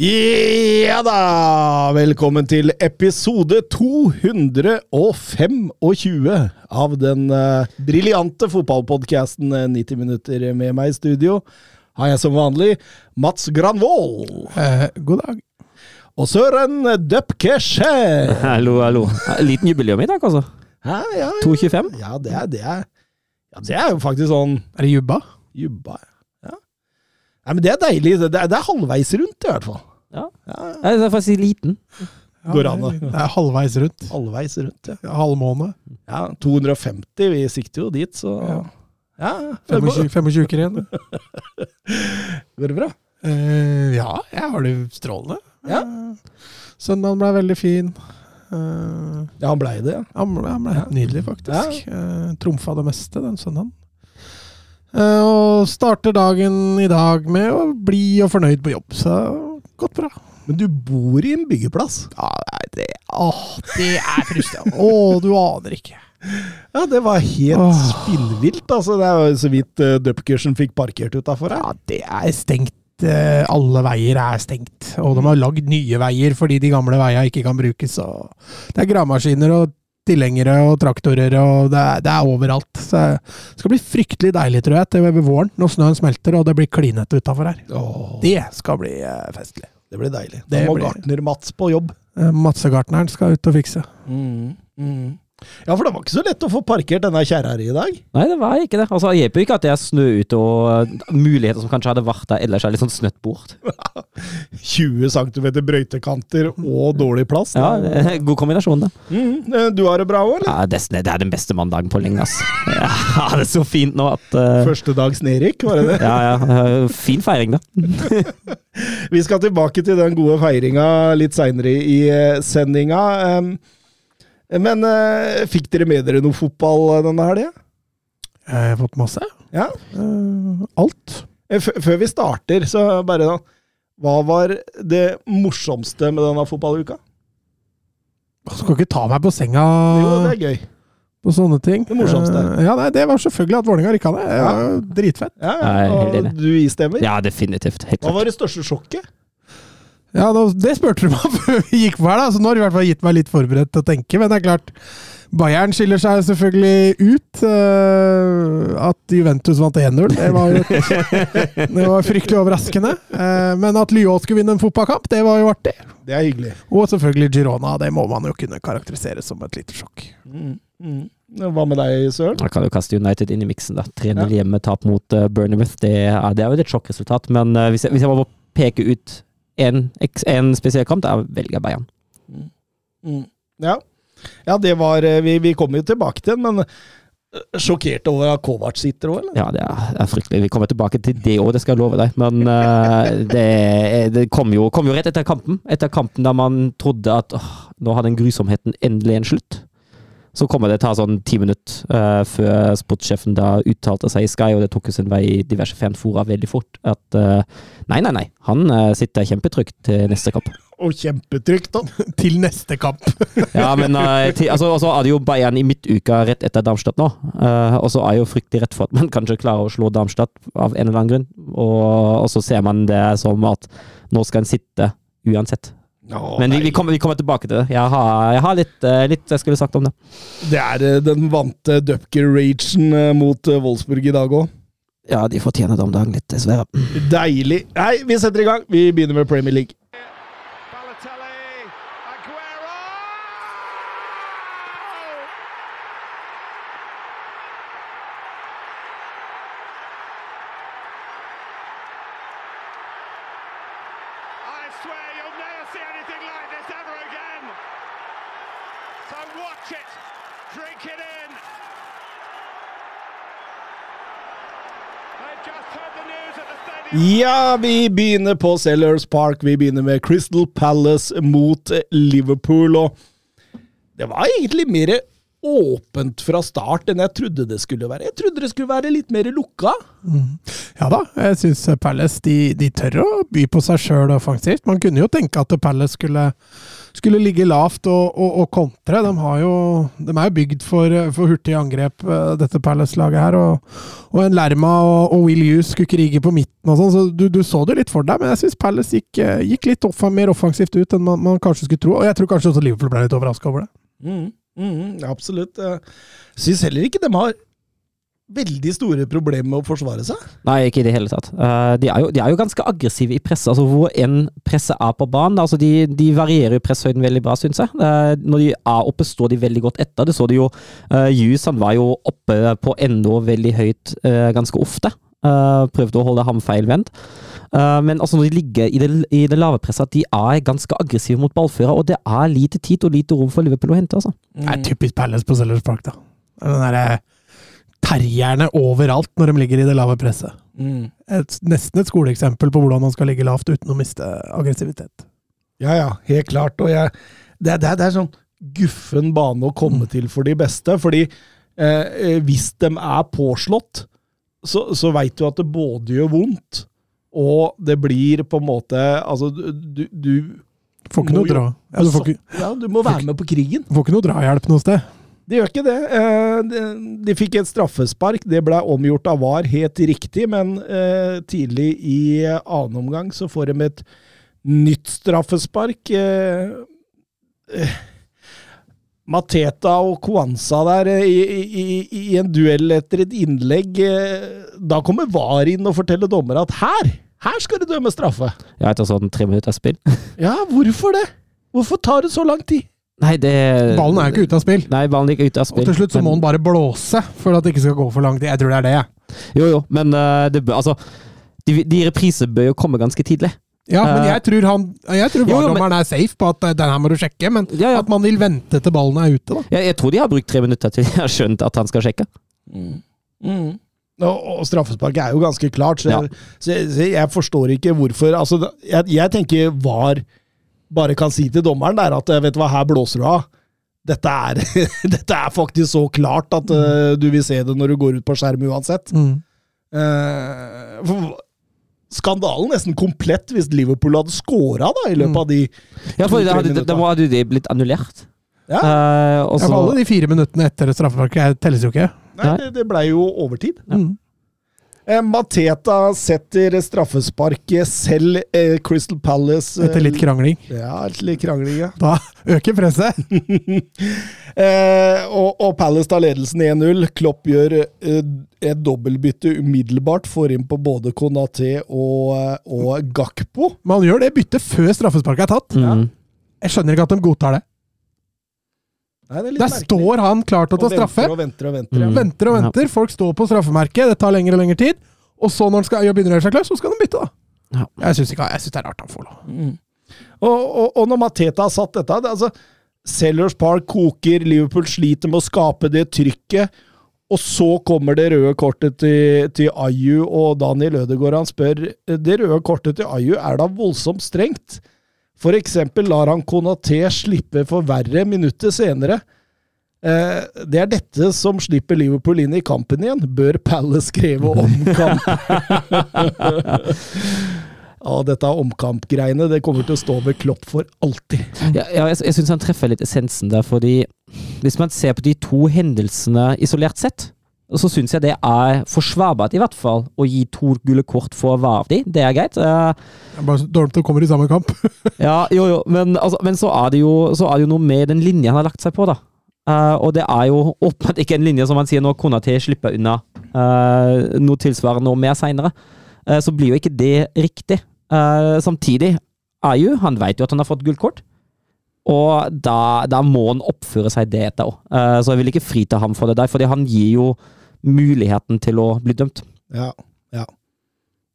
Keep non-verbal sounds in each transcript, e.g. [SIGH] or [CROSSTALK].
Ja da! Velkommen til episode 225 av den uh, briljante fotballpodkasten 90 minutter med meg i studio. Har jeg som vanlig Mats Granvoll Eh, god dag. og Søren Døpkesje. [LAUGHS] Hallo, hallo. Liten jubileum i dag, altså. Hæ, ja, ja. 2,25. Ja, det er, det er Ja, det er jo faktisk sånn Er det jubba? jubba. Ja. Nei, men det er deilig. Det er, det er halvveis rundt, i hvert fall. Ja. Ja, Jeg er faktisk liten. Går an, da. det, det er halvveis rundt. halvveis rundt, ja. Halvmåne. Ja, 250. Vi sikter jo dit, så Ja. Ja, 25, 25 [LAUGHS] uker igjen. går det bra? Uh, ja, jeg har det strålende. Ja. Uh, søndagen ble veldig fin. Uh, Ja, han blei det, ja. han ble, han ble helt nydelig, faktisk. Uh, Trumfa det meste den søndagen. Eh, og starter dagen i dag med å bli og fornøyd på jobb, så godt bra. Men du bor i en byggeplass. Ja, det, åh, det er frustrerende. [LAUGHS] Å, du aner ikke. Ja, det var helt Åh. spinnvilt. Altså, det er jo så vidt uh, Dupkersen fikk parkert utafor her. Ja, det er stengt. eh, Alle veier er stengt. Og de har lagd nye veier fordi de gamle veiene ikke kan brukes. Og det er gravemaskiner og tilhengere og traktorer, og det er, det er overalt. Så det skal bli fryktelig deilig, tror jeg, til våren, når snøen smelter og det blir klinete utafor her. Åh, Det skal bli eh, festlig. det blir deilig. Da må blir- gartner-Mats på jobb. Eh, Matsegartneren skal ut og fikse. Mm, mm. Ja, for det var ikke så lett å få parkert denne kjerra i dag. Nei, det var ikke det. Altså, Det hjelper ikke at det er snø ute og uh, muligheter som kanskje hadde vært der ellers, er litt sånn snøtt bort. [LAUGHS] 20 cm brøytekanter og dårlig plass. Ja, god kombinasjon, det. Mm, eh, du har det bra òg, eller? Ja, det, er- den beste mandagen på lenge, ass. [LAUGHS] Ja, det er så fint nå at uh, Første dags nedrykk, var det det? Ja, ja. Fin feiring, da. [LAUGHS] Vi skal tilbake til den gode feiringa litt seinere i eh, sendinga. Em, Men uh, fikk dere med dere noe fotball eh, denne helga? Jeg har fått masse. Ja. Uh, alt. F- Før vi starter, så bare da Hva var det morsomste med denne fotballuka? Du skal ikke ta meg på senga Jo, det er gøy. på sånne ting. Det morsomste. Uh, ja, nei, det var selvfølgelig at Vålerenga rykka ned. Ja. Dritfett. Ja, helt og du istemmer? Ja, definitivt. Helt Hva var det største sjokket? Ja, da, Det spurte du meg [LAUGHS] før vi gikk på her, da, så nå har du i hvert fall gitt meg litt forberedt til å tenke. Men det er klart, Bayern skiller seg selvfølgelig ut. eh, at Juventus vant 1-0, det [LAUGHS] det var fryktelig overraskende. Eh, men at Lyon skulle vinne en fotballkamp, det var jo artig. Det er hyggelig. Og selvfølgelig Girona, det må man jo kunne karakterisere som et lite sjokk. Mm, mm. Hva med deg, Søren? Da kan du kaste United inn i miksen, da. 3-0 hjemme, tap mot uh, Burnhamouth. Det, er- det er jo et sjokkresultat, men uh, hvis, jeg, hvis jeg må peke ut en, en spesiell kamp, da velger jeg Bayern. Mm. Ja. ja, det var eh, Vi, vi kommer jo tilbake til den, men eh, sjokkert over at Kovac sitter òg, eller? Ja, det er, det er fryktelig. Vi kommer tilbake til det òg, det skal jeg love deg. Men uh, [LAUGHS] det, det kom, jo, kom jo rett etter kampen. Etter kampen da man trodde at åh, nå har den grusomheten endelig en slutt. Så kommer det ta sånn ti minutter uh, før sportssjefen da uttalte seg i Sky, og det tok jo sin vei i diverse fanfora veldig fort, at uh, nei, nei, nei, han uh, sitter kjempetrygt til neste kamp. Og kjempetrygt, da. [LAUGHS] Til neste kamp. [LAUGHS] Ja, men eh, til, altså, så er det jo Bayern i midtuka rett etter Darmstadt nå. og så er jeg jo fryktelig rett for at man [LAUGHS] kanskje klarer å slå Darmstadt av en eller annen grunn. Og, og så ser man det som at nå skal en sitte uansett. Å, Men vi, vi, kommer, vi kommer tilbake til det. Jeg har, jeg har litt, uh, litt jeg skulle sagt om det. Det er uh, den vante Dupker-ragen uh, mot eh, Wolfsburg i dag òg. Ja, de fortjener det om dagen litt, dessverre. Deilig. Nei, vi setter i gang. Vi begynner med Premier League. Balotelli, Aguero! Swear you'll never see anything like this ever again. So watch it, drink it in. They've Just heard the news at the stadium. Ja, vi begynner på Sellers Park. Vi begynner med Crystal Palace mot Liverpool. Og det var egentlig mer åpent fra start enn jeg trodde det skulle være. Jeg trodde det skulle være litt mer lukka. Ja da, jeg syns Palace de, de tør å by på seg sjøl offensivt. Man kunne jo tenke at Palace skulle, skulle ligge lavt og, og, og kontre. De, jo, de er jo bygd for, for hurtige angrep, eh, dette Palace-laget her. Og, og en Lerma og, og Will Hughes skulle krige på midten og sånn, så du, du så det litt for deg. Men jeg syns Palace gikk, eh, gikk litt off, mer offensivt ut enn man, man kanskje skulle tro. Og jeg tror kanskje også Liverpool ble litt overraska over det. Mm, mm, absolutt. Jeg syns heller ikke de har veldig store problemer med å forsvare seg. Nei, ikke i det hele tatt. Eh, de, er jo, de er jo ganske aggressive i presset, altså hvor enn presset er på banen. Altså de, de varierer jo presshøyden veldig bra, syns jeg. Eh, når de er oppe, står de veldig godt etter. Det så de jo. Uh, Hughes han var jo oppe på enda veldig høyt eh, ganske ofte. Eh, prøvde å holde ham feilvendt. Eh, men altså når de ligger i det, i det lave presset, at de er ganske aggressive mot ballfører, og det er lite tid og lite rom for Liverpool å hente. altså. Det er typisk Palace på Sellers Park, da. Den derre terrierne overalt når de ligger i det lave presset. Mm. Et, nesten et skoleeksempel på hvordan man skal ligge lavt uten å miste aggressivitet. Ja, ja, helt klart. Og jeg, det, det, det er sånn guffen bane å komme til for de beste. Fordi eh, eh, hvis de er påslått, så, så veit du at det både gjør vondt, og det blir på en måte Altså, du, du, Får ikke noe dra. Ja, du, ikke, Ja, du må være med på krigen. får ikke noe drahjelp noe sted. Det gjør ikke det. Eh, de, fikk et straffespark. Det ble omgjort av VAR, helt riktig, men eh, tidlig i annen omgang så får de et nytt straffespark. Eh, Mateta og Kwanza der i, i, i, en duell etter et innlegg. Da kommer VAR inn og forteller dommer at her, her skal du dømme straffe. Ja, etter sånn tre minutter spill. Ja, hvorfor det? Hvorfor tar det så lang tid? Nei, det Ballen er jo ikke ute av spill. Nei, ballen gikk ute av spill. Og til slutt så må men- han bare blåse for at det ikke skal gå for lang tid. Jeg tror det er det. jeg. Jo, jo, men eh, det bør, altså De, de reprisene bør jo komme ganske tidlig. Ja, men Eh, jeg tror han Jeg tror jo, jo, VAR-dommeren er safe på at eh, den her må du sjekke, men Ja, ja. at man vil vente til ballen er ute, da. Jeg, jeg tror de har brukt tre minutter til [LAUGHS] de har skjønt at han skal sjekke. Mm. Og, og straffesparket er jo ganske klart, så Ja. jeg, så jeg, så jeg forstår ikke hvorfor altså, jeg, jeg tenker VAR bare kan si til dommeren der at vet du hva, her blåser du av. Dette er, [LAUGHS] dette er faktisk så klart at uh, du vil se det når du går ut på skjerm uansett. Mm. Uh, for, skandalen nesten komplett hvis Liverpool hadde scora i løpet av de Ja, for da hadde, minutter. da hadde de blitt annullert. Ja, Uh, Ja, for alle de fire minuttene etter straffeparket telles jo ikke. nei, det, det blei jo overtid. Mm. Eh, Mateta setter straffesparket selv. Eh, Crystal Palace eh, Etter litt krangling. Ja, litt krangling, ja. Da øker presset. [LAUGHS] Eh, og, og Palace tar ledelsen 1-0. Klopp gjør eh, et dobbeltbytte umiddelbart. Får inn på både Konaté og, eh, og Gakpo. Man gjør det byttet før straffesparket er tatt. mm. Jeg skjønner ikke at de godtar det. Nei, det er litt Der merkelig. står han klar til å ta Og straffe. Venter og venter og venter. Mm. Venter og venter. Folk står på straffemerket. Det tar lengre og lengre tid. Og så når han skal begynner å gjøre seg klar, så skal han bytte, da. Ja. Jeg syns det er rart han får lov. Mm. Og, og, og når Mateta har satt dette det, altså, Sellers Park koker, Liverpool sliter med å skape det trykket. Og så kommer det røde kortet til, til Ayu, og Daniel Ødegaard han spør det røde kortet til Ayu er da voldsomt strengt. For eksempel lar han Konaté slippe for verre minutter senere. Eh, det er dette som slipper Liverpool inn i kampen igjen. Bør Palace kreve omkamp? [LAUGHS] Ja, dette omkampgreiene det kommer til å stå ved Klopp for alltid. Ja, ja, jeg, jeg syns han treffer litt essensen der, fordi hvis man ser på de to hendelsene isolert sett, så syns jeg det er forsvarbart, i hvert fall, å gi to gule kort for Vardi. Det er greit. Eh, Det er bare dårlig til å komme i samme kamp. [LAUGHS] ja, jo, jo, men, altså, men så, er det jo, så er det jo noe med den linja han har lagt seg på, da. Uh, og det er jo åpenbart ikke en linje som han sier nå kona til slipper unna uh, noe tilsvarende og mer seinere. så blir jo ikke det riktig. Samtidig er jo Han vet jo at han har fått gullkort. Og da, da må han oppføre seg deretter òg. så jeg vil ikke frita ham for det der, fordi han gir jo muligheten til å bli dømt. Ja, ja.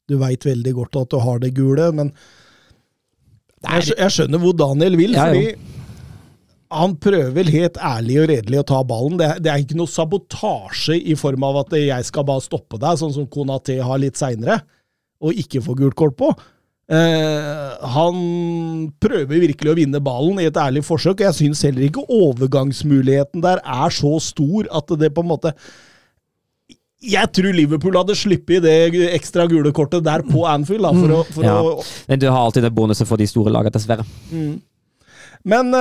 Du veit veldig godt at du har det gule, men jeg, jeg skjønner hvor Daniel vil, Ja, jo. fordi han prøver helt ærlig og redelig å ta ballen. Det, er- det er ikke noe sabotasje i form av at jeg skal bare stoppe deg, sånn som Konaté har litt seinere, og ikke få gult kort på. Eh, han prøver virkelig å vinne ballen i et ærlig forsøk, og jeg syns heller ikke overgangsmuligheten der er så stor at det på en måte Jeg tror Liverpool hadde sluppet det ekstra gule kortet der på Anfield, da, for, å, for Ja. å Men du har alltid den bonusen for de store lagene, dessverre. Men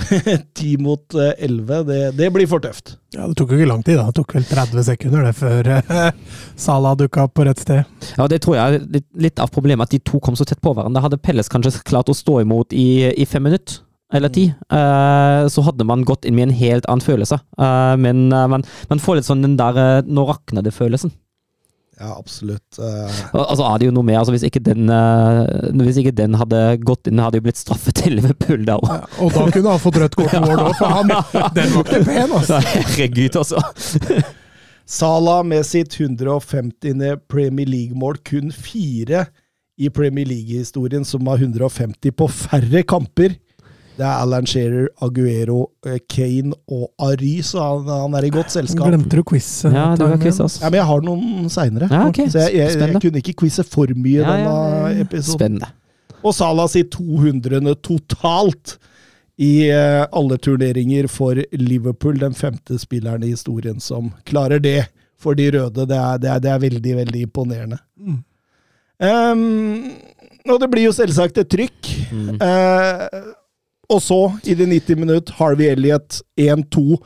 [LAUGHS] ti 10 mot elleve, 11, det, det blir for tøft. Ja, Det tok jo ikke lang tid, da. Det tok vel 30 sekunder det før uh, [LAUGHS] Salah dukka opp på rett sted. Ja, det tror jeg er litt, litt av problemet, at de to kom så tett på hverandre. Hadde Pelles kanskje klart å stå imot i, i fem minutter, eller ti, eh, så hadde man gått inn med en helt annen følelse. Eh, men eh, man, man får litt sånn den der nå rakner det-følelsen. Ja, absolutt. Altså er det jo noe med, altså Hvis ikke den, hvis ikke den hadde gått inn, hadde jo blitt straffet til Liverpool da òg. Ja, og da kunne han fått rødt kort Ward òg, for han, [LAUGHS] den var ikke pen, altså. Herregud, altså. [LAUGHS] Salah med sitt 150. Premier League-mål, kun fire i Premier League-historien som har 150 på færre kamper. Det er Alan Shearer, Aguero, eh, Kane og Ari, så han, han er i godt selskap. Glemte du quiz? Ja, du har quiz, også. Ja, men jeg har noen seinere, Ja, ok. så jeg, jeg, jeg kunne ikke quize for mye Ja, denne ja. episoden. Spennende. Og Salah sitt 200. totalt i eh, alle turneringer for Liverpool. Den femte spilleren i historien som klarer det for de røde. Det er, det er, det er veldig, veldig imponerende. Mm. Um, og det blir jo selvsagt et trykk. Mm. Eh, og så, i det 90 minutt, Harvey Elliot 1-2.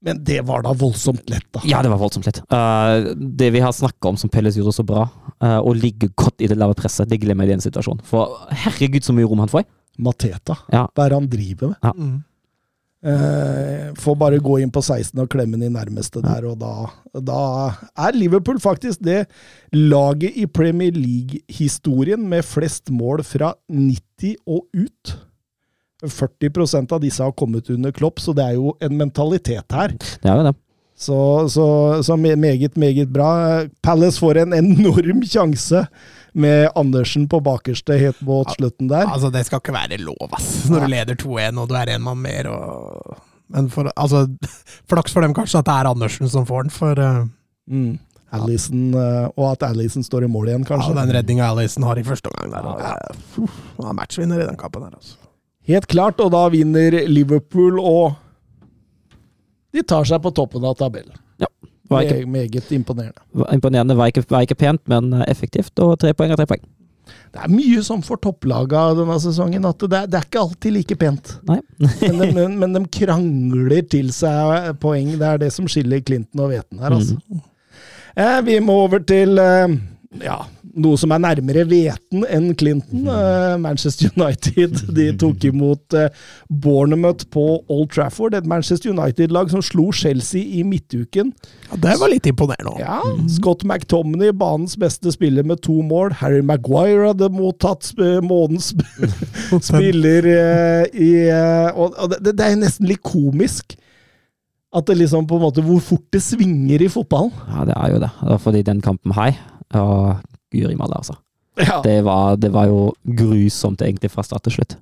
Men det var da voldsomt lett, da. Ja, det var voldsomt lett. Uh, det vi har snakka om som Pelles gjorde så bra, uh, å ligge godt i det lave presset, det glemmer jeg i den situasjonen. For herregud, så mye rom han får. Mateta. Ja. Hva er det han driver med? Mm. Uh, får bare gå inn på 16 og klemme den i nærmeste der, og da, da er Liverpool faktisk det laget i Premier League-historien med flest mål fra 90 og ut. 40% av disse har kommet under Klopp, så det er jo en mentalitet her. Det er jo det. Så, så, så meget, meget bra. Palace får en enorm sjanse med Andersen på bakerste helt mot slutten der. Altså, det skal ikke være lov, ass. Når du leder 2-1 og du er en mann mer og Men for Altså, flaks for dem kanskje at det er Andersen som får den, for uh, Mm. Allison, eh, og at Alison står i mål igjen, kanskje. ja, den redninga Alison har i første omgang der, Han ja, er matchvinner i den kampen her, altså. Helt klart, og da vinner Liverpool, og de tar seg på toppen av tabellen. Var ikke, Meget imponerende. imponerende. Var ikke, var ikke pent, men eh, effektivt. Og tre poeng er tre poeng. Det er mye som for topplaga denne sesongen, at det er, det er ikke alltid like pent. [LAUGHS] Men de, men, men de krangler til seg poeng. Det er det som skiller Clinton og Veten her, altså. Eh, vi må over til eh, ja, noe som er nærmere Veten enn Clinton. Mm. Manchester United [LAUGHS] de tok imot eh, Bournemouth på Old Trafford. Et Manchester United-lag som slo Chelsea i midtuken. Ja, det var litt imponerende. Ja, Scott McTominay, banens beste spiller med to mål. Harry Maguire hadde mottatt månedens [LAUGHS] spiller eh, i eh, Og, og det, det er nesten litt komisk. At det liksom på en måte Hvor fort det svinger i fotballen. Ja, det er jo det. Det var Fordi den kampen her Og guri malla, altså. Ja. Det var, det var jo grusomt egentlig fra start til slutt.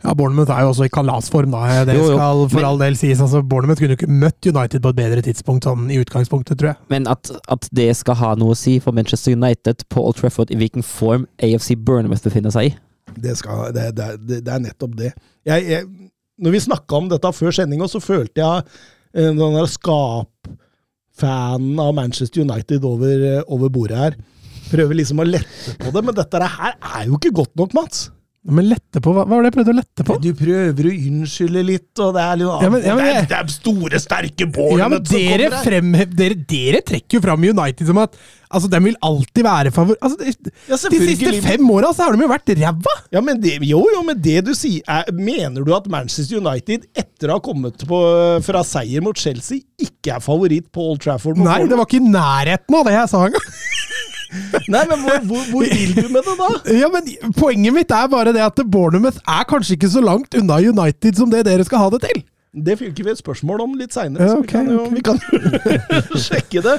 Ja, Bournemouth er jo også i kalasform, da. Det Jo, jo. skal for Men- all del sies. Altså, Bournemouth kunne jo ikke møtt United på et bedre tidspunkt sånn i utgangspunktet, tror jeg. Men at, at det skal ha noe å si for Manchester United på Old Trafford i hvilken form AFC Bournemouth befinner seg i. Det, skal, det, det, er nettopp det. Jeg, jeg, når vi snakka om dette før sendinga, så følte jeg eh, den der skapfanen av Manchester United over, eh, over bordet her. Prøver liksom å lette på det, men dette her er jo ikke godt nok, Mats. Men lette på, hva, hva var det jeg prøvde å lette på? Du prøver å unnskylde litt, og det er litt Ja, men- ja, men det, er, det er store, sterke Ja, men dere, dere, dere trekker jo fram United som at altså, de vil alltid være favor... Altså, de, Ja, de siste fem åra har de jo vært ræva! Ja, men det, jo, jo, men det du sier er, Mener du at Manchester United, etter å ha kommet på, fra seier mot Chelsea, ikke er favoritt på Old Trafford? Nei, det var ikke i nærheten av det jeg sa engang. [LAUGHS] Nei, men hvor, hvor, hvor vil du med det, da? Ja, men poenget mitt er bare det at Bournemouth er kanskje ikke så langt unna United som det dere skal ha det til. Det fikk vi et spørsmål om litt seinere, Ja, så vi kan jo, okay. vi kan [LAUGHS] sjekke det.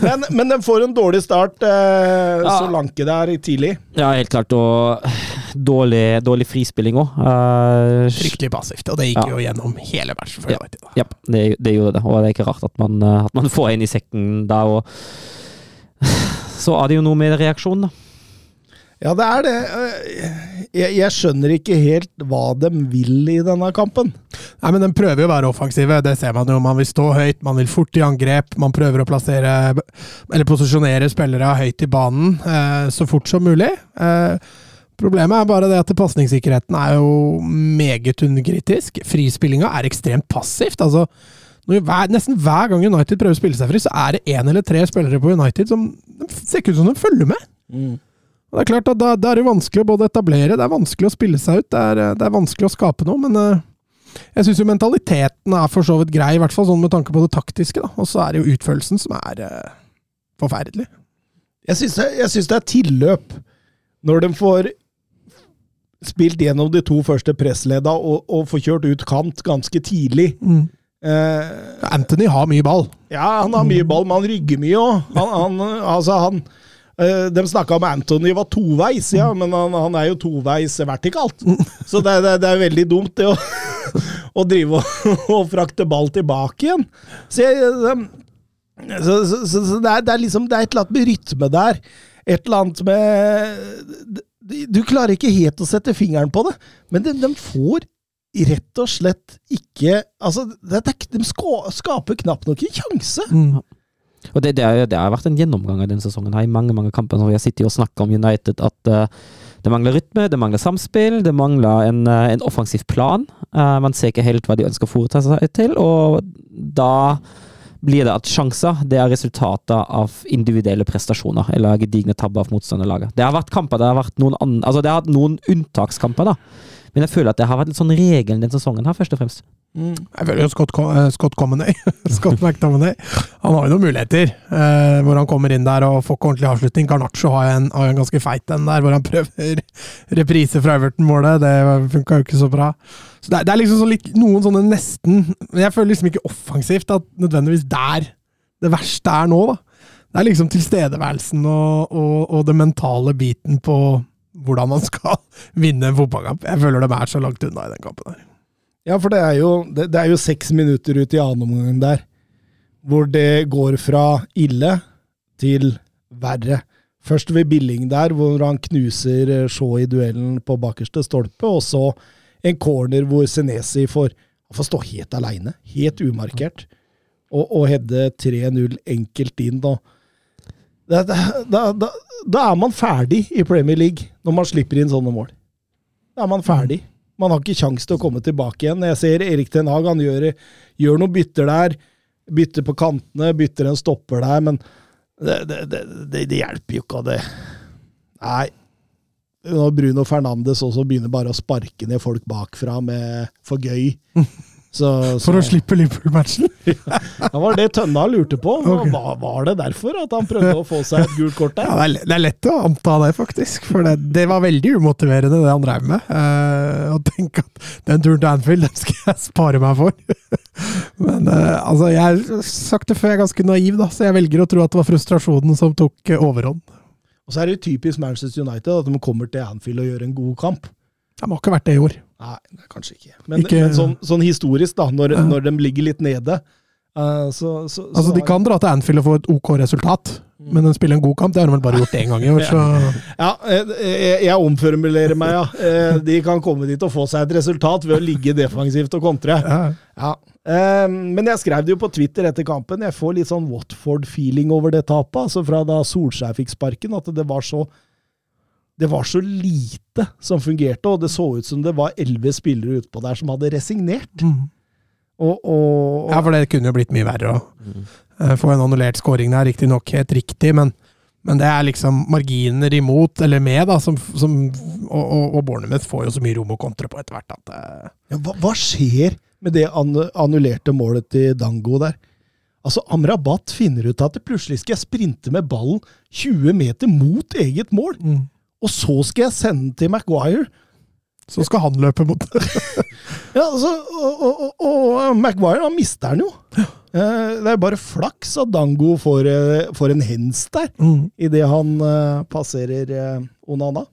Men, men den får en dårlig start. Eh, Ja. det er tidlig. Ja, helt klart. Og dårlig, dårlig frispilling òg. Uh, Fryktelig passivt, og det gikk Ja. jo gjennom hele matchen. for Ja. United. Ja, det, det gjorde det, og det er ikke rart at man, eh, at man får en i sekken da. Og så er det jo noe med reaksjonen, da. Ja, det er det. Jeg, jeg skjønner ikke helt hva de vil i denne kampen. Nei, men De prøver jo å være offensive, det ser man jo. Man vil stå høyt, man vil fort i angrep. Man prøver å plassere, eller posisjonere spillere høyt i banen eh, så fort som mulig. Eh, problemet er bare det at pasningssikkerheten er jo meget underkritisk. Frispillinga er ekstremt passivt. altså hver, Nesten hver gang United prøver å spille seg fri, så er det én eller tre spillere på United som ser ikke ut som de følger med. Og det er klart at da, da er det vanskelig å både etablere, det er vanskelig å spille seg ut, det er, det er vanskelig å skape noe, men uh, jeg syns jo mentaliteten er for så vidt grei, i hvert fall sånn med tanke på det taktiske. da. Og så er det jo utførelsen som er uh, forferdelig. Jeg syns det, det er tilløp når de får spilt gjennom de to første pressledda og, og får kjørt ut kant ganske tidlig. Eh, Anthony har mye ball. ja, han har mye ball, men han rygger mye òg. Han, han, altså, han uh, De snakka om Anthony var toveis, ja, men han, han er jo toveis vertikalt. [LAUGHS] Så det, det, det er veldig dumt, det å, å drive og, [LAUGHS] og frakte ball tilbake igjen. Så, jeg, så, så, så det, er, det er liksom Det er et eller annet med rytme der. Et eller annet med Du klarer ikke helt å sette fingeren på det, men de, de får rett og slett ikke Altså, det, det, de ska- skaper knapt nok en sjanse. Og det, det, det har vært en gjennomgang av denne sesongen her i mange mange kamper. Når vi har sittet og snakket om United, at uh, det mangler rytme, det mangler samspill, det mangler en, uh, en offensiv plan. Uh, man ser ikke helt hva de ønsker å foreta seg til, og da blir det at sjanser det er resultater av individuelle prestasjoner, eller gedigne tabber av motstanderlaget. Det har vært kamper, det har vært noen an, altså det har vært noen unntakskamper, da. Men jeg føler at det har vært litt sånn regelen den sesongen her, først og fremst. Jeg føler jo Scott, Co- eh, Scott Cominay [LAUGHS] Scott McTominay Han har jo noen muligheter, eh, hvor han kommer inn der og får ikke ordentlig avslutning. Garnaccio har en, har en ganske feit en der, hvor han [LAUGHS] prøver reprise fra Everton-målet. Det funka jo ikke så bra. Så det, det er liksom så litt, noen sånne nesten Men jeg føler liksom ikke offensivt at nødvendigvis der det verste er nå, da. Det er liksom tilstedeværelsen og, og, og det mentale biten på hvordan man skal [LAUGHS] vinne en fotballkamp. Jeg føler de er så langt unna i den kampen der. Ja, for det er jo, det, det er jo seks minutter ut i annen omgang der, hvor det går fra ille til verre. Først ved Billing der, hvor han knuser eh, Shaw i duellen på bakerste stolpe, og så en corner hvor Senesi får, får stå helt aleine, helt umarkert, og, og hedde 3-0 enkelt inn. Da, da, da, da, da er man ferdig i Premier League, når man slipper inn sånne mål. Da er man ferdig. Man har ikke kjangs til å komme tilbake igjen. Jeg ser Erik Ten Hag, han gjør, gjør noen bytter der. Bytter på kantene, bytter en stopper der, men det, det, det, det, hjelper jo ikke av det. Nei. Bruno Fernandes også begynner bare å sparke ned folk bakfra med for gøy. [LAUGHS] Så, så, For å slippe Liverpool-matchen? [LAUGHS] Det var det Tønna lurte på. Okay. Var, var det derfor at han prøvde å få seg et gult kort der? er, det er lett å anta det, faktisk. For det, det var veldig umotiverende, det han drev med. Uh, å tenke at den turen til Anfield, den skal jeg spare meg for. [LAUGHS] Men uh, altså, jeg har sagt det før, jeg er ganske naiv, da, så jeg velger å tro at det var frustrasjonen som tok eh, overhånd. Og så er det jo typisk Manchester United at de kommer til Anfield og gjør en god kamp. De har ikke vært det i år. Nei, det er kanskje ikke. Men, Ikke- men sånn, sånn historisk, da, når, Ja. når de ligger litt nede uh, så, så, Altså, De kan dra til Anfield og få et OK resultat, men de spiller en god kamp. Det har de vel bare gjort én gang i år, [LAUGHS] så Ja, eh, jeg, jeg omformulerer meg, ja. Eh, De kan komme dit og få seg et resultat ved å ligge defensivt og kontre. ja. Ja. Eh, Men jeg skrev det jo på Twitter etter kampen. Jeg får litt sånn Watford-feeling over det tapet. Altså fra da Solskjær fikk sparken, at det var så det var så lite som fungerte, og det så ut som det var elleve spillere utpå der som hadde resignert. Mm. Og, og, Ja, for det kunne jo blitt mye verre å mm. få en annullert scoring der. Riktignok helt riktig, men, men det er liksom marginer imot, eller med, da, som, som og, og, og Bournemouth får jo så mye rom å kontre på etter hvert at eh, Ja, hva, hva skjer med det annullerte målet til Dango der? Altså, Amrabat finner ut at det plutselig skal jeg sprinte med ballen 20 meter mot eget mål, og så skal jeg sende den til Maguire. Så skal han løpe mot det. [LAUGHS] Ja, altså, og, og, og, og Maguire, han mister den jo. Eh, Det er bare flaks at Dango får, eh, får en hens der, mm. idet han eh, passerer Onana.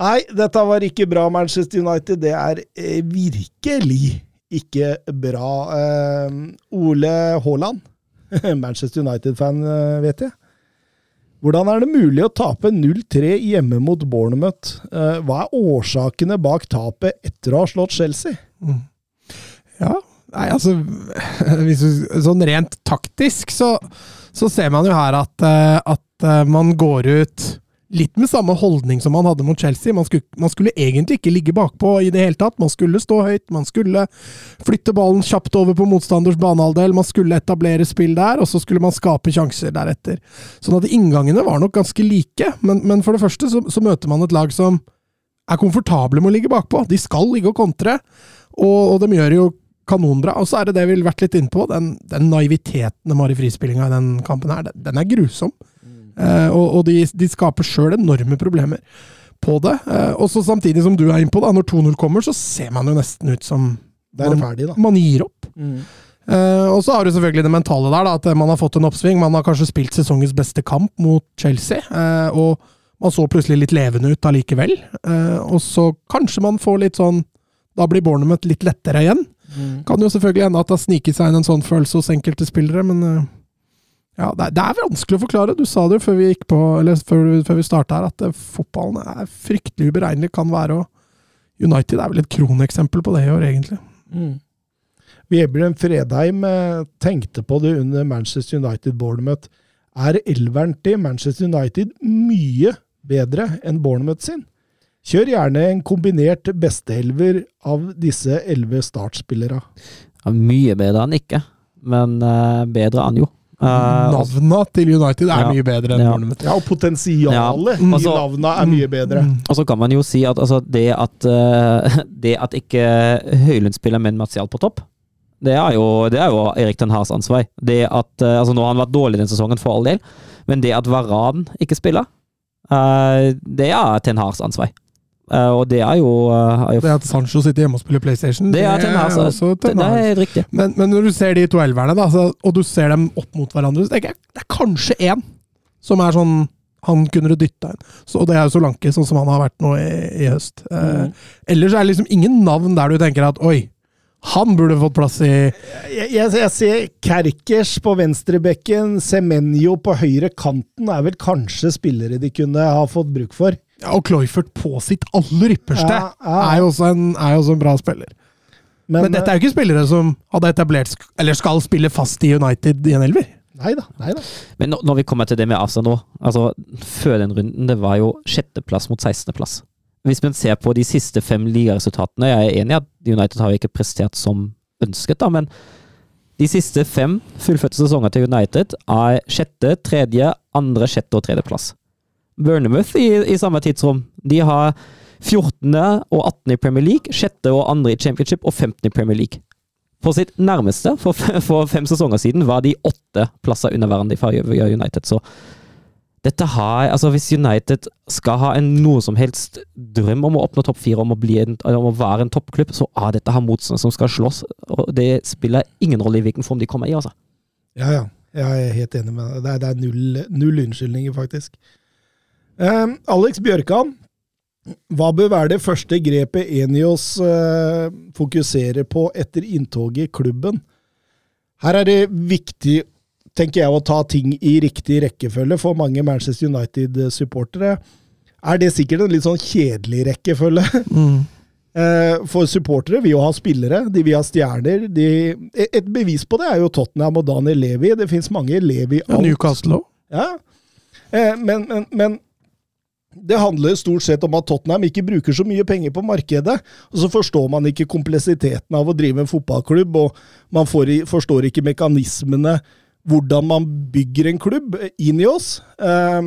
Nei, dette var ikke bra, Manchester United. Det er virkelig ikke bra. Ole Haaland, [LAUGHS] Manchester United-fan, vet jeg. Hvordan er det mulig å tape 0-3 hjemme mot Bournemouth? Eh, hva er årsakene bak tapet etter å ha slått Chelsea? Ja, nei, altså [LAUGHS] du, Sånn rent taktisk så, så ser man jo her at, eh, at eh, man går ut litt med samme holdning som man hadde mot Chelsea. Man skulle, man skulle egentlig ikke ligge bakpå i det hele tatt. Man skulle stå høyt, man skulle flytte ballen kjapt over på motstanders banehalvdel, man skulle etablere spill der, og så skulle man skape sjanser deretter. Sånn at inngangene var nok ganske like, men, men for det første så, så møter man et lag som er komfortable med å ligge bakpå. De skal ligge og kontre, og, og de gjør jo kanonbra. Og så er det det vi har vært litt inne på, den, den naiviteten de har i frispillinga i den kampen her, den, den er grusom. Eh, og og de, de skaper sjøl enorme problemer på det. Eh, og så samtidig som du er innpå, da, når 2-0 kommer, så ser man jo nesten ut som er man, ferdig, da. man gir opp. Mm. Eh, og så har du selvfølgelig det mentale der, da, at man har fått en oppsving. Man har kanskje spilt sesongens beste kamp mot Chelsea, eh, og man så plutselig litt levende ut allikevel. Eh, og så kanskje man får litt sånn Da blir Bournemouth litt lettere igjen. Mm. Kan jo selvfølgelig hende at det har sniket seg inn en sånn følelse hos enkelte spillere, men eh, ja, det er, det er vanskelig å forklare. Du sa det jo før vi på, før, før vi starta her, at eh, fotballen er fryktelig uberegnelig, kan være. og United er vel et kroneksempel på det i år, egentlig. Mm. Vebjørn Fredheim eh, tenkte på det under Manchester United-Bournemouth. Er elveren til Manchester United mye bedre enn Bournemouth sin? Kjør gjerne en kombinert besteelver av disse elleve startspillere. Ja, mye bedre enn ikke, men eh, bedre enn jo. Eh, Navna til United er Ja. mye bedre enn Ja. Bournemouth. Ja, og potensialet Ja, i altså- navna er mye bedre. Mm. Og så kan man jo si at altså, det at uh, [LAUGHS] det at ikke Høylund spiller med en Martial på topp, det er jo, det er jo Erik Den Haas ansvar. Det at, uh, altså Nå har han vært dårlig den sesongen, for all del, men det at Varan ikke spiller, uh, det er Ten Haas ansvar. Eh, og det er jo, eh, er jo Det at Sancho sitter hjemme og spiller PlayStation, Det er Ten Hag, også det, det er helt riktig. Men, men når du ser de to elverne, da, så, og du ser dem opp mot hverandre, så tenker jeg det er kanskje én som er sånn han kunne du dytta inn. Så, og det er jo Solanke, sånn som han har vært nå i, i høst. Eh, Mm. ellers er det liksom ingen navn der du tenker at oi, han burde fått plass i Jeg, jeg, jeg ser Kerkers på venstrebekken, Semenyo på høyre kanten er vel kanskje spillere de kunne ha fått bruk for. ja, Og Cloyford på sitt aller ypperste Ja, ja. Er, jo også en, er jo også en bra spiller. Men, Men, dette er jo ikke spillere som hadde etablert Eller skal spille fast i United i en elver. Neida, neida. Men når, vi kommer til det med Asa nå altså Før den runden, det var jo sjetteplass mot 16.-plass. Hvis man ser på de siste fem ligaresultatene Jeg er enig i at United har ikke prestert som ønsket, da, men de siste fem fullførte sesonger til United er sjette, tredje, andre, sjette og tredjeplass. Bournemouth i, i samme tidsrom. De har 14. og 18. i Premier League, sjette og andre i Championship og 15. i Premier League. På sitt nærmeste, for, [LAUGHS] for fem sesonger siden, var de åtte plasser under hverandre i United. Så dette har Altså, hvis United skal ha en noe som helst drøm om å oppnå topp fire, om å, om å være en toppklubb, så er dette her motstandere som skal slåss. Og det spiller ingen rolle i hvilken form de kommer i, altså. Ja, ja. Jeg er helt enig med deg. Det er, det er null, null unnskyldninger, faktisk. Um, Alex Bjørkan, hva bør være det første grepet Enios uh, fokuserer på etter inntoget i klubben? Her er det viktig, tenker jeg, å ta ting i riktig rekkefølge for mange Manchester United-supportere. Er det sikkert en litt sånn kjedelig rekkefølge? Mm. [LAUGHS] For supportere vil jo ha spillere, de vil ha stjerner. De, et bevis på det er jo Tottenham og Daniel Levi. Det fins mange Levi Ja, Newcastle òg. Ja. Eh, Men, men, men det handler stort sett om at Tottenham ikke bruker så mye penger på markedet. Og så forstår man ikke kompleksiteten av å drive en fotballklubb, og man får, forstår ikke mekanismene, hvordan man bygger en klubb, inn i oss. Eh,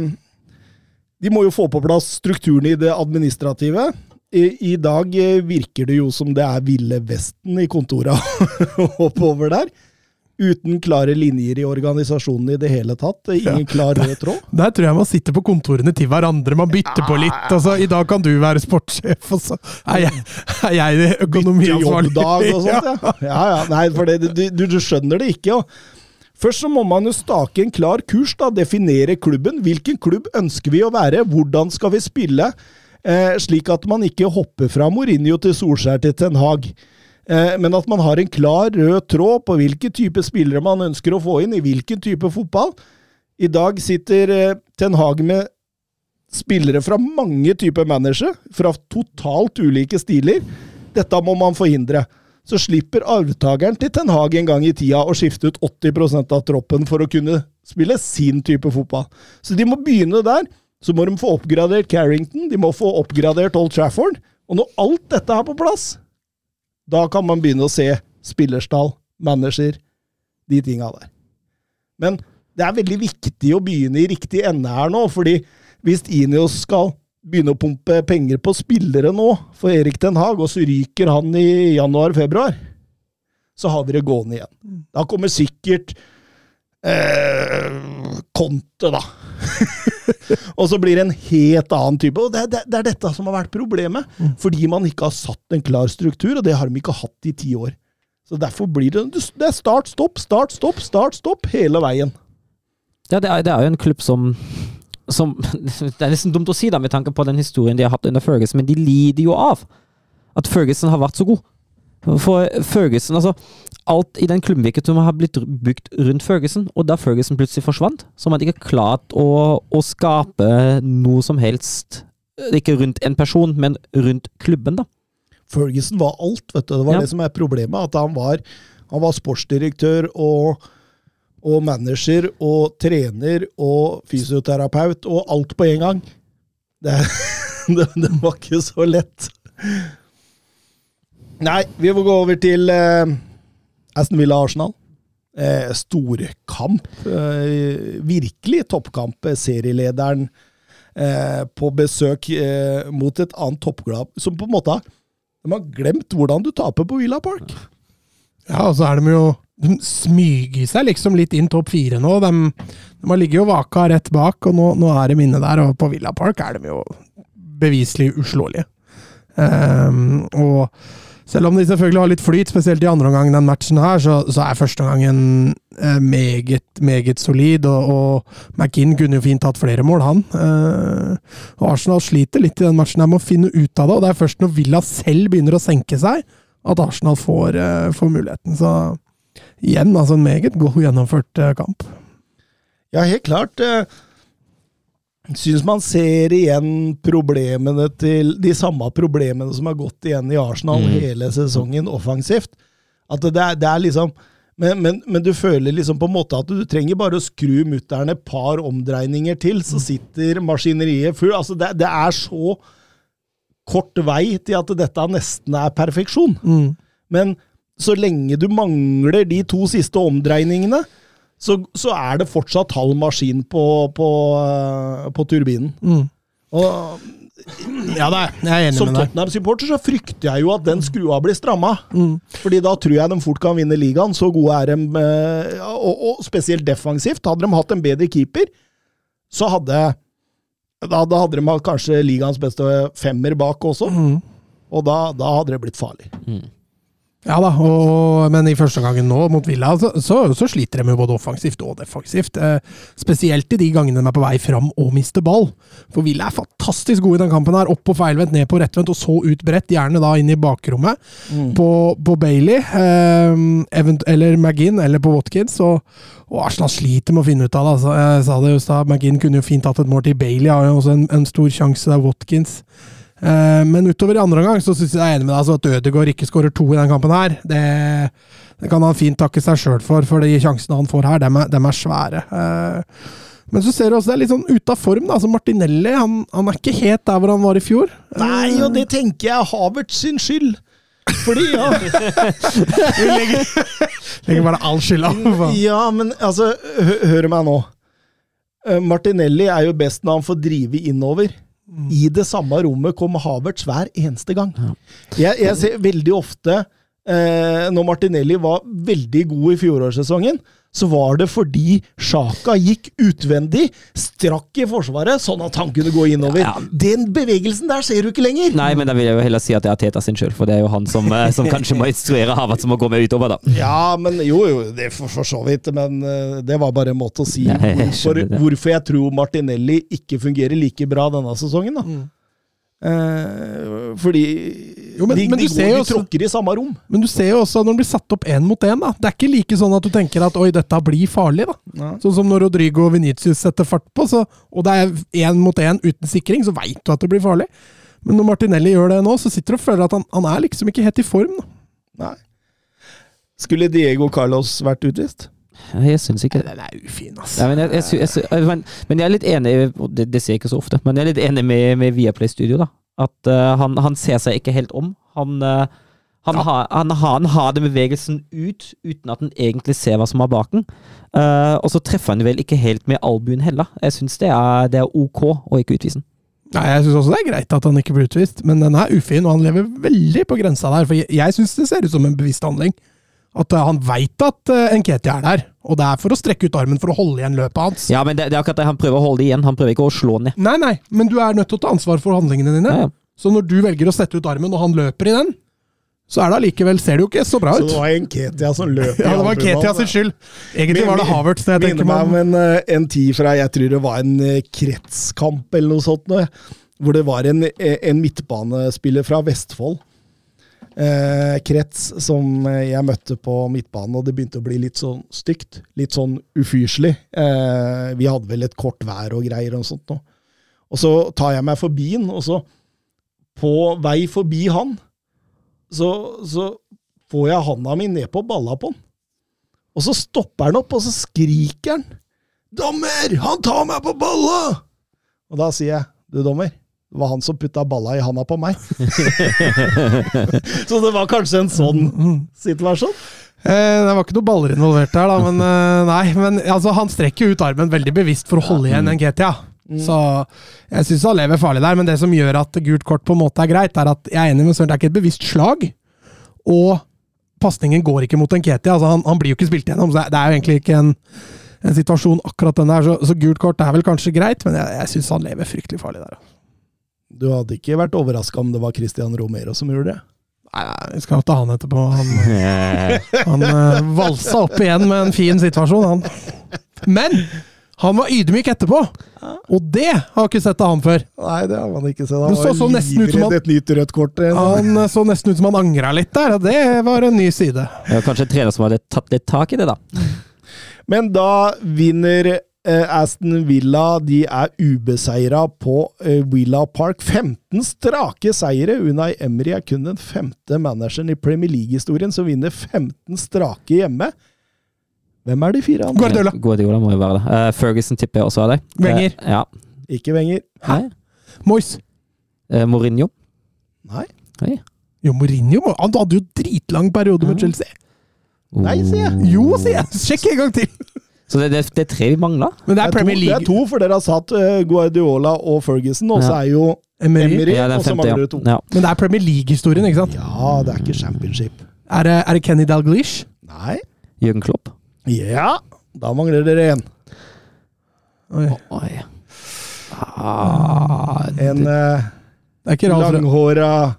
De må jo få på plass strukturen i det administrative. I, I dag eh, virker det jo som det er Ville Vesten i kontora [LAUGHS] oppover der. Uten klare linjer i organisasjonen i det hele tatt. Ingen klar rød tråd. Der tror jeg man sitter på kontorene til hverandre. Man bytter på litt. Altså, I dag kan du være sportssjef, og så er jeg, er jeg økonomiansvarlig. jobbdag og sånt, [LAUGHS] ja. ja, ja. Nei, for det, du, du, du skjønner det ikke. Og først så må man jo stake en klar kurs, da. Definere klubben. Hvilken klubb ønsker vi å være? Hvordan skal vi spille? Eh, slik at man ikke hopper fra Mourinho til Solskjær til Ten Hag. Eh, men at man har en klar rød tråd på hvilke type spillere man ønsker å få inn i hvilken type fotball. I dag sitter eh, Ten Hag med spillere fra mange typer managere, fra totalt ulike stiler. Dette må man forhindre. Så slipper arvtakeren til Ten Hag en gang i tida å skifte ut 80% av troppen for å kunne spille sin type fotball. Så de må begynne der. Så må de få oppgradert Carrington, de må få oppgradert Old Trafford. Og når alt dette er på plass, da kan man begynne å se spillerstall, manager, de tinga der. Men det er veldig viktig å begynne i riktig ende her nå, fordi hvis Inios skal begynne å pumpe penger på spillere nå for Erik Den Haag, og så ryker han i januar-februar, så har vi det gående igjen. Da kommer sikkert eh, Conte, da. [LAUGHS] og så blir det en helt annen type. Og det, det, det er dette som har vært problemet. Fordi man ikke har satt en klar struktur, og det har de ikke hatt i ti år. Så derfor blir det Det er start, stopp, start, stopp, start, stopp hele veien. Ja, det er, det er jo en klubb som som [LAUGHS] Det er nesten dumt å si, da, med tanke på den historien de har hatt under Ferguson, men de lider jo av at Ferguson har vært så god. For Ferguson, altså Alt i den som har blitt bygd rundt Ferguson, og da Ferguson plutselig forsvant, så har man ikke klart å, å skape noe som helst Ikke rundt en person, men rundt klubben, da. Ferguson var alt, vet du. Det var Ja. det som er problemet. At han var, han var sportsdirektør og, og manager og trener og fysioterapeut og alt på en gang. Det, [LAUGHS] det, det var ikke så lett. Nei, vi må gå over til eh, Aston Villa-Arsenal. Eh, Storkamp. Eh, virkelig toppkamp. Eh, Serielederen eh, på besøk eh, mot et annet toppklubb som på en måte de har glemt hvordan du taper på Villa Park. Ja, og så er de jo De smyger seg liksom litt inn topp fire nå. De, de har ligget jo vaka rett bak, og nå, nå er de inne der. Og på Villa Park er de jo beviselig uslåelige. Um, og selv om de selvfølgelig har litt flyt, spesielt i andre omgang den matchen her, så, så er første omgangen eh, meget, meget solid, og, og McInn kunne jo fint hatt flere mål, han. Eh, og Arsenal sliter litt i den matchen her med å finne ut av det, og det er først når Villa selv begynner å senke seg, at Arsenal får, eh, får muligheten. Så igjen, altså en meget god gjennomført eh, kamp. Ja, helt klart. eh, Syns man ser igjen problemene til De samme problemene som har gått igjen i Arsenal Mm. hele sesongen offensivt. At det er, det er liksom men, men, men du føler liksom på en måte at du trenger bare å skru mutter'n et par omdreininger til, så sitter maskineriet full. Altså det, det er så kort vei til at dette nesten er perfeksjon. Mm. Men så lenge du mangler de to siste omdreiningene, så, så er det fortsatt halv maskin på, på, eh, på turbinen. Mm. Og Ja, det er, jeg er enig som med deg. Som Tottenham-supporter så frykter jeg jo at den skrua blir stramma. Mm. Fordi da tror jeg de fort kan vinne ligaen. Så gode er de, eh, og, og spesielt defensivt. Hadde de hatt en bedre keeper, så hadde da, da hadde de hatt kanskje ligaens beste femmer bak også. Mm. Og da, da hadde det blitt farlig. Ja da, og, men i første gangen nå mot Villa, så, så, så sliter de jo både offensivt og defensivt. Eh, spesielt i de gangene de er på vei fram og mister ball. For Villa er fantastisk gode i den kampen her. Opp på feilvendt, ned på rettvendt, og så ut bredt. Gjerne da inn i bakrommet på, på Bailey, eh, eller McGinn, eller på Watkins. Og, og Arsenal sliter med å finne ut av det. Altså, jeg sa det jo i stad, McGinn kunne jo fint hatt et mål til Bailey, har jo også en, en stor sjanse der Watkins. Eh, men utover i andre omgang så synes jeg jeg er enig med deg altså at Ødegaard ikke skårer to i den kampen her. Det, det kan han fint takke seg sjøl for, for de sjansene han får her, dem er, dem er svære. Eh, men så ser du også det er litt sånn ute av form. da, altså Martinelli han, han er ikke helt der hvor han var i fjor. Nei, og det tenker jeg er Havertz sin skyld. Fordi, ja [LAUGHS] Legger bare all skylda på Ja, men altså, hø hør meg nå. Eh, Martinelli er jo best når han får drive innover. I det samme rommet kom Havertz hver eneste gang. Jeg, jeg ser veldig ofte eh, når Martinelli var veldig god i fjorårssesongen, så var det fordi Sjaka gikk utvendig, strakk i forsvaret, sånn at han kunne gå innover. Ja. Den bevegelsen der ser du ikke lenger! Nei, men da vil jeg jo heller si at det er Teta sin skyld, for det er jo han som, eh, som kanskje må instruere Havertz som må gå med utover, da. Ja, men jo, jo, det for, for så vidt. Men eh, det var bare en måte å si Nei, jeg hvorfor, hvorfor jeg tror Martinelli ikke fungerer like bra denne sesongen. da. Mm. Eh, fordi Jo, men- de, men de, du ser går, jo de også- tråkker i samme rom. Men du ser jo også når den blir satt opp én mot én. da. Det er ikke like sånn at du tenker at oi, dette blir farlig. da. Ja. Sånn som når Rodrigo og Venitius setter fart på, så, og det er én mot én uten sikring, så veit du at det blir farlig. Men når Martinelli gjør det nå, så sitter du og føler at han, han er liksom ikke helt i form. da. Nei. Skulle Diego Carlos vært utvist? Jeg syns ikke det. Den er ufin, ass. Ja, men, jeg, jeg, jeg, jeg, men, men jeg er litt enig og det, det ser jeg ikke så ofte, men jeg er litt enig med, med Viaplay Studio. da At uh, han, han ser seg ikke helt om. Han, uh, han, har, han, han har den bevegelsen ut uten at han egentlig ser hva som er bak den. Eh, og så treffer han vel ikke helt med albuen heller. Jeg syns det, det er ok å ikke utvise den. Nei, Jeg syns også det er greit at han ikke blir utvist, men den er ufin, og han lever veldig på grensa der. For jeg, jeg syns det ser ut som en bevisst handling. At eh, han veit at uh, Nketia er der, og det er for å strekke ut armen for å holde igjen løpet hans. Ja, men det, det er akkurat det han prøver å holde det igjen. Han prøver ikke å slå ned. Nei, nei, men du er nødt til å ta ansvar for handlingene dine. Ja, ja. Så når du velger å sette ut armen, og han løper i den, så er det allikevel Ser det jo ikke så bra ut. Så det var Nketia som løp i [LAUGHS] Ja, det var Nketia Ketia sin skyld. Egentlig var det Havertz. det jeg tenker meg om en, eh, en tid fra jeg tror det var en eh, kretskamp eller noe sånt, hvor det var en, eh, en midtbanespiller fra Vestfold. Eh, krets som jeg møtte på midtbanen, og det begynte å bli litt sånn stygt. Litt sånn ufyselig. Eh, vi hadde vel et kort vær og greier og sånt noe. Og så tar jeg meg forbi han, og så På vei forbi han, så, så får jeg handa mi ned på balla på han. Og så stopper han opp, og så skriker han. 'Dommer! Han tar meg på balla!' Og da sier jeg, 'Du, dommer, det var han som putta balla i handa på meg'. [LAUGHS] så det var kanskje en sånn situasjon. Eh, det var ikke noe baller involvert der, da, men eh, nei. Men altså, han strekker ut armen veldig bevisst for å holde igjen en GTA. Mm. Så jeg syns han lever farlig der, men det som gjør at gult kort på en måte er greit, er at jeg er enig med Søren, det er ikke et bevisst slag. Og pasningen går ikke mot Nketia. Altså, han, han blir jo ikke spilt gjennom, så det er- det er jo egentlig ikke en, en situasjon akkurat den der. Så, så gult kort er vel kanskje greit, men jeg, jeg syns han lever fryktelig farlig der. Du hadde ikke vært overraska om det var Christian Romero som gjorde det. Nei, vi skal ta han etterpå. Han, [LAUGHS] han uh, valsa opp igjen med en fin situasjon, han. Men han var ydmyk etterpå! Og det har ikke sett av han før. Nei, det har man ikke sett. Han så så var nesten livredd et nytt rødt kort. Han eh, så nesten ut som han angra litt der, og det var en ny side. Det var kanskje en trener som hadde tatt litt tak i det, da. Men da vinner Aston Villa. De er ubeseira på eh, Villa Park. 15 strake seire. Unai Emry er kun den femte manageren i Premier League-historien som vinner 15 strake hjemme. Hvem er de fire andre? Guardiola. Guardiola må jo være det. Uh, Ferguson tipper jeg også er det. Wenger. Uh, ja. Ikke Wenger. Nei. Moyes. Uh, Mourinho. Nei. Hei. Jo, Mourinho Han hadde jo dritlang periode med. Chelsea. Nei, sier jeg. Jo, sier jeg! Sjekk en gang til! Så det, det, det er tre vi mangler. Men det Det er Premier to, Premier det er to, for dere har satt eh, Guardiola og Ferguson, og så Ja. er jo Emery. Emery, Ja, den og så mangler dere to. ja. Men det er Premier League-historien, ikke sant? Ja, det er ikke championship. Er det, er det Kenny Dalglish? Nei. Jørgen Klopp. Ja, da mangler dere én. Oi. Oi. Ah, En eh, Det er ikke langhåra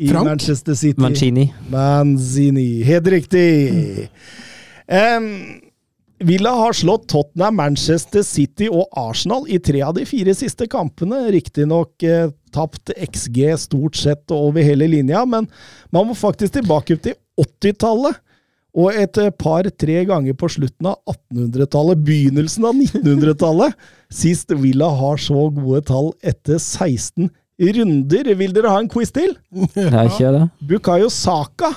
i Frank? Manchester City. Mancini. Manzini. Helt riktig. Em, Villa har slått Tottenham, Manchester City og Arsenal i tre av de fire siste kampene. Riktignok eh, tapt XG stort sett over hele linja, men man må faktisk tilbake til 80-tallet. Og et eh, par-tre ganger på slutten av 1800-tallet, begynnelsen av 1900-tallet, [LAUGHS] sist Villa har så gode tall etter 16 runder. Vil dere ha en quiz til? Nei, ikke det? Bukayo Saka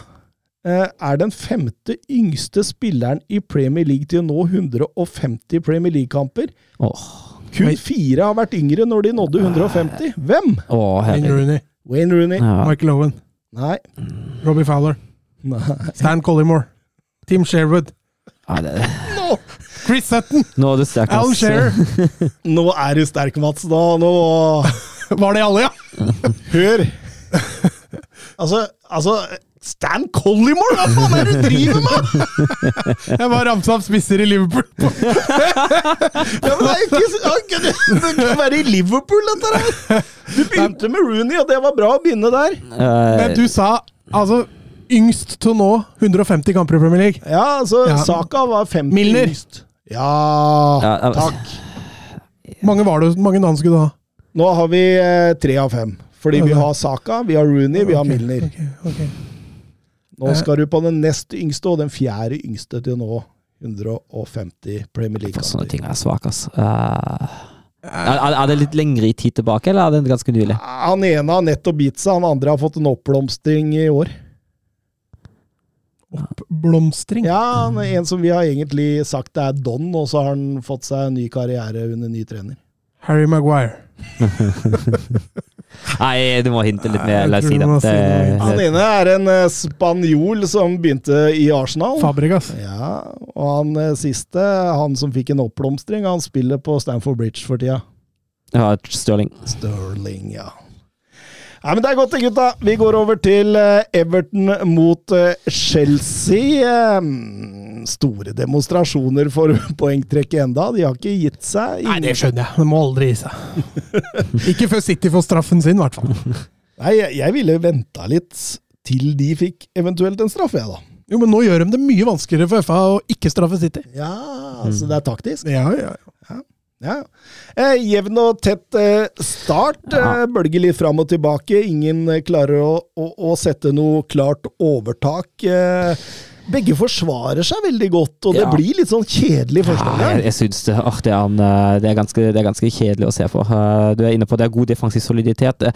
er den femte yngste spilleren i Premier League til å nå 150 Premier League-kamper. Oh. Kun fire har vært yngre når de nådde 150. Hvem? Oh, Wayne. Rooney. Wayne Rooney. Ja. Michael Owen. Nei. Robbie Fowler. Nei. Stan Collymore. Tim Sherwood. Ja, det, no. Chris Sutton! nå er du sterk, Alan eh, Shearer! [LAUGHS] nå er du sterk, Mats. Nå, nå Var det alle, ja? [LAUGHS] Hør! Altså, altså Stan Collymore, hva faen er det du driver med?! [LAUGHS] Jeg bare ramsa opp spisser i Liverpool. [LAUGHS] Ja, men det er ikke, det kan være i Liverpool, dette her! Du begynte med Rooney, og det var bra å begynne der. Eh, Men du sa altså yngst til nå 150 kamper i Premier League. Ja, altså, Ja. Saka var 50 Milner. yngst. Ja, takk. Mange var det, mange navn skulle du ha? Nå har vi eh, tre av fem. Fordi vi har Saka, vi har Rooney, vi har Milner. ok, ok. Nå skal du på den nest yngste og den fjerde yngste til nå 150 Premier For sånne League-kamper. ting er svak, ass. Uh... er, er det litt lengre i tid tilbake, eller er det ganske nylig? Han ene har nettopp bitt seg, han andre har fått en oppblomstring i år. Oppblomstring? Ja, han er en som vi har egentlig sagt er Don, og så har han fått seg en ny karriere under ny trener. Harry Maguire. Nei, du må hinte litt mer. La oss si det. si. Han det ene er en eh, spanjol som begynte i Arsenal. Fabregas. Ja, og han eh, siste, han som fikk en oppblomstring, han spiller på Stamford Bridge for tida. ja, Stirling. Sterling, ja. Nei, men Det er godt, det, gutta. Vi går over til eh, Everton mot eh, Chelsea. Store demonstrasjoner for [LAUGHS] poengtrekket enda. De har ikke gitt seg. Nei, det skjønner jeg. De må aldri gi seg. [LAUGHS] Ikke før City får straffen sin, i hvert fall. Nei, jeg, jeg ville venta litt til de fikk eventuelt en straff, jeg, da. Jo, men nå gjør de det mye vanskeligere for FA å ikke straffe City. Ja, altså det er taktisk. Ja, ja, ja. Ja. Eh, jevn og tett eh, start. Eh, bølger litt fram og tilbake. Ingen klarer å, å, å sette noe klart overtak. Eh, begge forsvarer seg veldig godt, og det Ja. blir litt sånn kjedelig første Ja, jeg, jeg syns det, ah, det, er det, ganske, det er ganske kjedelig å se på. Eh, Du er inne på det er god defensiv soliditet. Er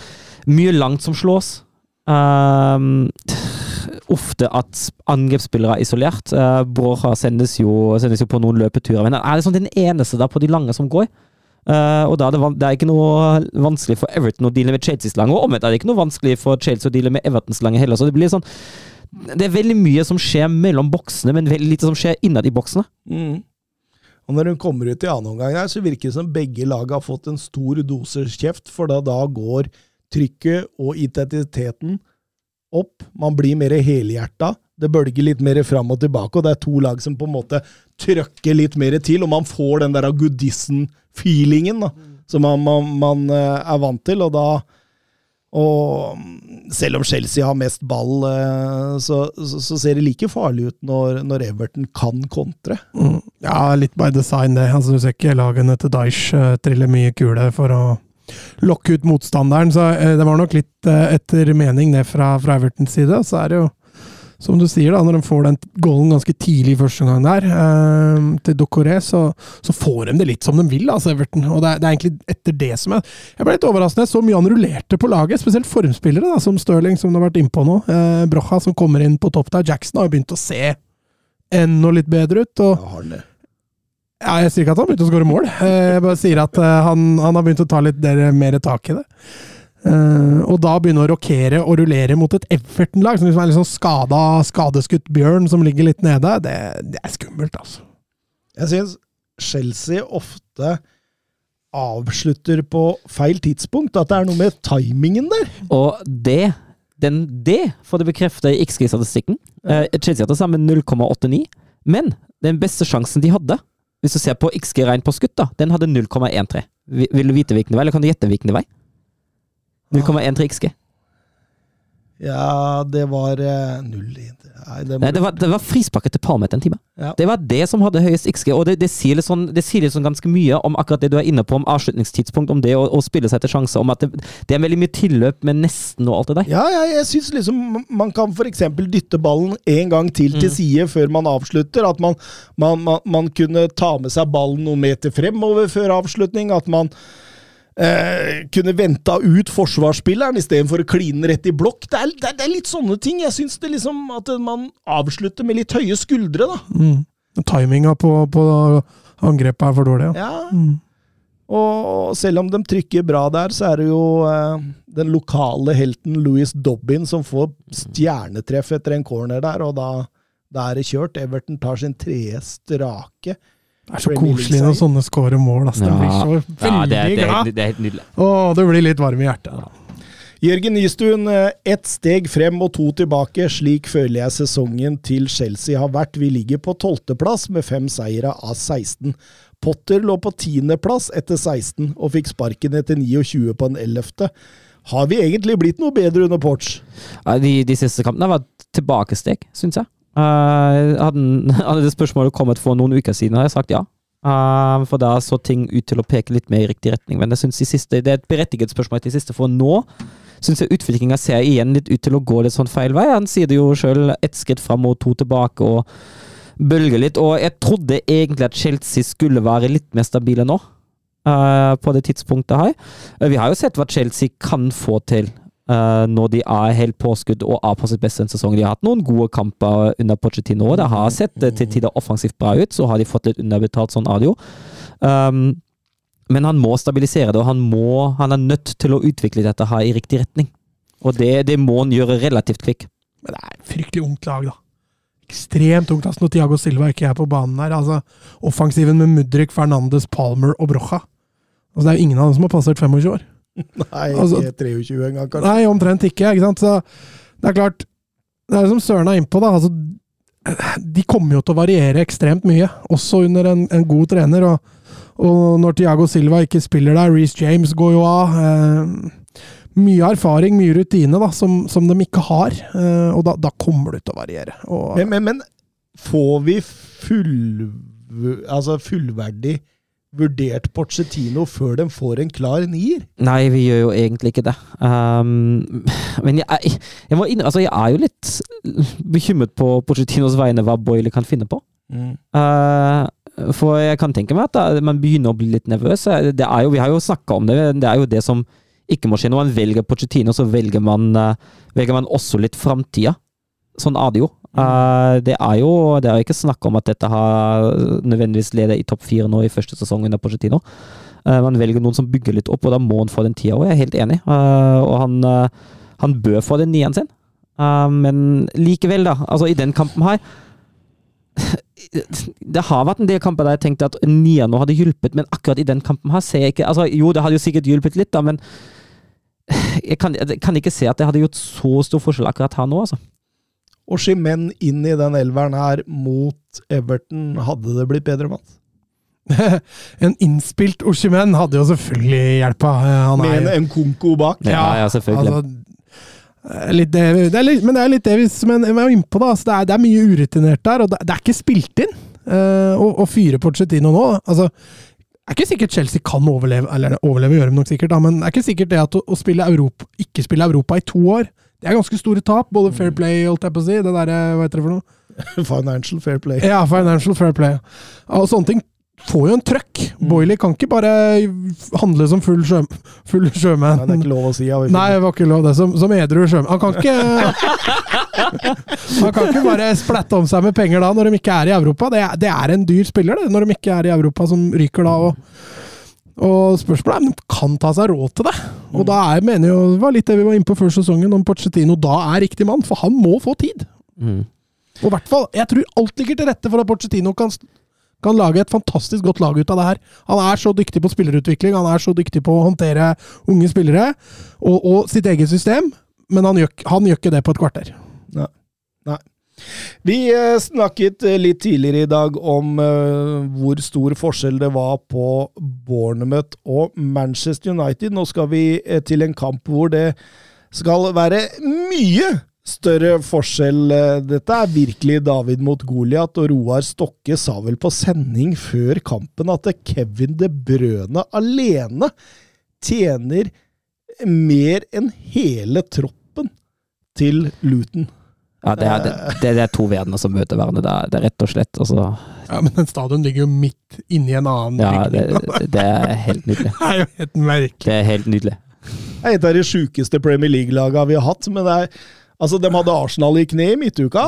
mye langt som slås. Um, ofte at angrepsspillere er isolert. Uh, Borja sendes sendes jo på noen løpeturer, men er det sånn den eneste der på de lange som går? Uh, og da er det, det er ikke noe vanskelig for Everton å deale med Chelseas lange, og omvendt er det ikke noe vanskelig for Chelsea å deale med Evertons lange heller. Så det blir sånn Det er veldig mye som skjer mellom boksene, men veldig lite som skjer innad i boksene. Mm. Og når hun kommer ut i annen omgang, her, så virker det som begge lag har fått en stor dose kjeft, for da, da går trykket og identiteten opp. Man blir mer helhjerta. Det bølger litt mer fram og tilbake, og det er to lag som på en måte trøkker litt mer til, og man får den der Goodison-feelingen da, som man, man, man eh, er vant til, og da og selv om Chelsea har mest ball, eh, så, så, så ser det like farlig ut når, når Everton kan kontre. Mm. Ja, litt by design, det. Altså, du ser ikke lagene til Deich uh, trille mye kule for å lokke ut motstanderen, så eh, det var nok litt eh, etter mening det fra, fra Evertons side. Så er det jo, som du sier, da, når de får den goalen ganske tidlig i første gang der, eh, til Docoré, så, så får de det litt som de vil, altså, Everton. Og det er, det er egentlig etter det som er Jeg ble litt overraskende. Så mye han rullerte på laget, spesielt formspillere, da, som Stirling, som du har vært innpå nå. Eh, Brocha, som kommer inn på topp der. Jackson har begynt å se enda litt bedre ut. og Ja, har det. ja, Jeg sier ikke at han begynte å skåre mål. Eh, Jeg bare sier at eh, han, han har begynt å ta litt mer tak i det. Eh, og da begynne å rokere og rullere mot et Everton-lag som liksom er en sånn skada, skadeskutt bjørn som ligger litt nede, det, det er skummelt, altså. Jeg syns Chelsea ofte avslutter på feil tidspunkt. At det er noe med timingen der. Og det den, det får det bekrefta i XG-statistikken. Uh, Chelsea hadde sammen 0,89, men den beste sjansen de hadde, hvis du ser på XG rein på skutt, da, den hadde 0,13. Vil du vite hvilken vei, eller kan du gjette hvilken vei? 0,13 XG. Ja, det var eh, null Nei, det, Nei, det var, det var frisparket til Palmet en time. Ja. Det var det som hadde høyest XG, og det, det, sier litt sånn, sånn ganske mye om akkurat det du er inne på, om avslutningstidspunkt, om det å, å spille seg til sjanse, om at det, det er veldig mye tilløp med nesten og alt det der. Ja, ja, jeg syns liksom man kan f.eks. dytte ballen en gang til til side før man avslutter. At man, man, man, man kunne ta med seg ballen noen meter fremover før avslutning. At man eh, kunne venta ut forsvarsspilleren istedenfor å kline den rett i blokk. Det er, det, er, det er litt sånne ting. Jeg syns det liksom at man avslutter med litt høye skuldre, da. Mm. Timinga på, på angrepet er for dårlig, ja. Ja. Mm. Og selv om de trykker bra der, så er det jo eh, den lokale helten Louis Dobbin som får stjernetreff etter en corner der, og da, da er det kjørt. Everton tar sin tredje strake. Det er så koselig når sånne scorer mål. Altså. De blir så veldig ja det, det, glad. det er helt nydelig. Å, det blir litt varm i hjertet. Da. Jørgen Nystuen, eh, ett steg frem og to tilbake. Slik føler jeg sesongen til Chelsea har vært. Vi ligger på tolvteplass med fem seire av 16. Potter lå på tiendeplass etter 16 og fikk sparken etter 29 på en ellevte. Har vi egentlig blitt noe bedre under Porch? Ja, de, de siste kampene var et tilbakesteg, syns jeg. Eh, hadde, [LAUGHS] hadde det spørsmålet kommet for noen uker siden, hadde jeg sagt ja. Uh, for da så ting ut til å peke litt mer i riktig retning. Men jeg synes de siste, det er et berettiget spørsmål til siste, for nå syns jeg utviklinga ser igjen litt ut til å gå litt sånn feil vei. Han sier det jo sjøl, ett skritt fram og to tilbake, og bølger litt. Og jeg trodde egentlig at Chelsea skulle være litt mer stabile nå, uh, på det tidspunktet her. Vi har jo sett hva Chelsea kan få til. Uh, når de er helt påskudd og er på sitt beste en sesong. De har hatt noen gode kamper under Pochettino. Det har sett til tider offensivt bra ut, så har de fått litt underbetalt sånn audio. Um, men han må stabilisere det, og han, må, han er nødt til å utvikle dette her i riktig retning. Og det, det må han gjøre relativt kvikk. Men det er et fryktelig ungt lag, da. Ekstremt ungt. altså Når Tiago Silva ikke er på banen her. altså Offensiven med Mudrik, Fernandes, Palmer og Brocha. Altså Det er jo ingen av dem som har passert 25 år. Nei, Altså- ikke 23 engang, kanskje. Nei, omtrent ikke. ikke sant? Så det er klart Det er som Søren er innpå, da. altså De kommer jo til å variere ekstremt mye, også under en, en god trener. Og, og når Tiago Silva ikke spiller der, Reece James går jo av. Eh, mye erfaring, mye rutine, da, som, som de ikke har. Eh, og da, da kommer det til å variere. Og, Men, men, men får vi full, altså fullverdig vurdert Pochettino før de får en klar nier? Nei, vi gjør jo egentlig ikke det. Um, men jeg, jeg, må inn, altså jeg er jo litt bekymret på Pochettinos vegne hva Boyle kan finne på. Uh, for jeg kan tenke meg at da, man begynner å bli litt nervøs. Det er jo, vi har jo snakka om det. Det er jo det som ikke må skje. Når man velger Pochettino, så velger man, uh, velger man også litt framtida. Sånn er det jo. Uh, det er jo Det er ikke snakk om at dette har nødvendigvis ledet i topp fire nå i første sesong under Pochettino. Uh, man velger noen som bygger litt opp, og da må han få den tida. Og jeg er helt enig. Uh, og han, han bør få den nieren sin. men likevel, da. Altså, i den kampen her [LAUGHS] Det har vært en del kamper der jeg tenkte at nieren nå hadde hjulpet, men akkurat i den kampen her ser jeg ikke altså, Jo, det hadde jo sikkert hjulpet litt, da, men [LAUGHS] jeg kan, jeg kan ikke se at det hadde gjort så stor forskjell akkurat her nå, altså. Og Skimen inn i den elveren her mot Everton, hadde det blitt bedre, Mats? [LAUGHS] en innspilt Oshimen hadde jo selvfølgelig hjelpa. Han Med er en, Konko bak? Ja, ja, selvfølgelig. Altså, litt det, det er litt, men det er litt det vi som jeg var innpå. da, det, er, det er mye urutinert der, og det, det er ikke spilt inn. Uh, å, å fyre Pochettino nå altså, Det er ikke sikkert Chelsea kan overleve, eller overleve gjør de nok sikkert, da, men det er ikke sikkert det at å, å spille Europa, ikke spille Europa i to år det er ganske store tap. Både Fair Play, holdt jeg på å si. Det der, hva heter det for noe? [LAUGHS] Financial Fair Play. Ja, Financial Fair Play. Og sånne ting får jo en trøkk. Boiley kan ikke bare handle som full, sjø, full sjømann. Nei, det er ikke lov å si. Ja, Nei, det var ikke lov det. Som, som edru sjømann. Han kan ikke [LAUGHS] Han kan ikke bare splatte om seg med penger da, når de ikke er i Europa. Det er, det er en dyr spiller, det, når de ikke er i Europa, som ryker da. og og spørsmålet er om de kan ta seg råd til det. Og da er, mener jo, det var litt det vi var inne på før sesongen, om Pochettino da er riktig mann, for han må få tid. Mm. Og i hvert fall, jeg tror alt ligger til rette for at Pochettino kan, kan lage et fantastisk godt lag ut av det her. Han er så dyktig på spillerutvikling, han er så dyktig på å håndtere unge spillere og, og sitt eget system, men han gjør, han gjør ikke det på et kvarter. Nei. Nei. Vi eh, snakket eh, litt tidligere i dag om uh, hvor stor forskjell det var på Bournemouth og Manchester United. Nå skal vi til en kamp hvor det skal være mye større forskjell. Dette er virkelig David mot Goliat, og Roar Stokke sa vel på sending før kampen at Kevin De Brøne alene tjener mer enn hele troppen til Luton. Ja, det er, det, det er to verdener som møter hverandre. Det er, det er rett og slett altså, Ja, Men den stadion ligger jo midt inni en annen Ja, det, bygning. det er helt nydelig. [LAUGHS] Det er jo helt merkelig. Det er helt nydelig. Det er et av de sjukeste Premier League-laga vi har hatt. men det er Altså, De hadde Arsenal i kne i midtuka.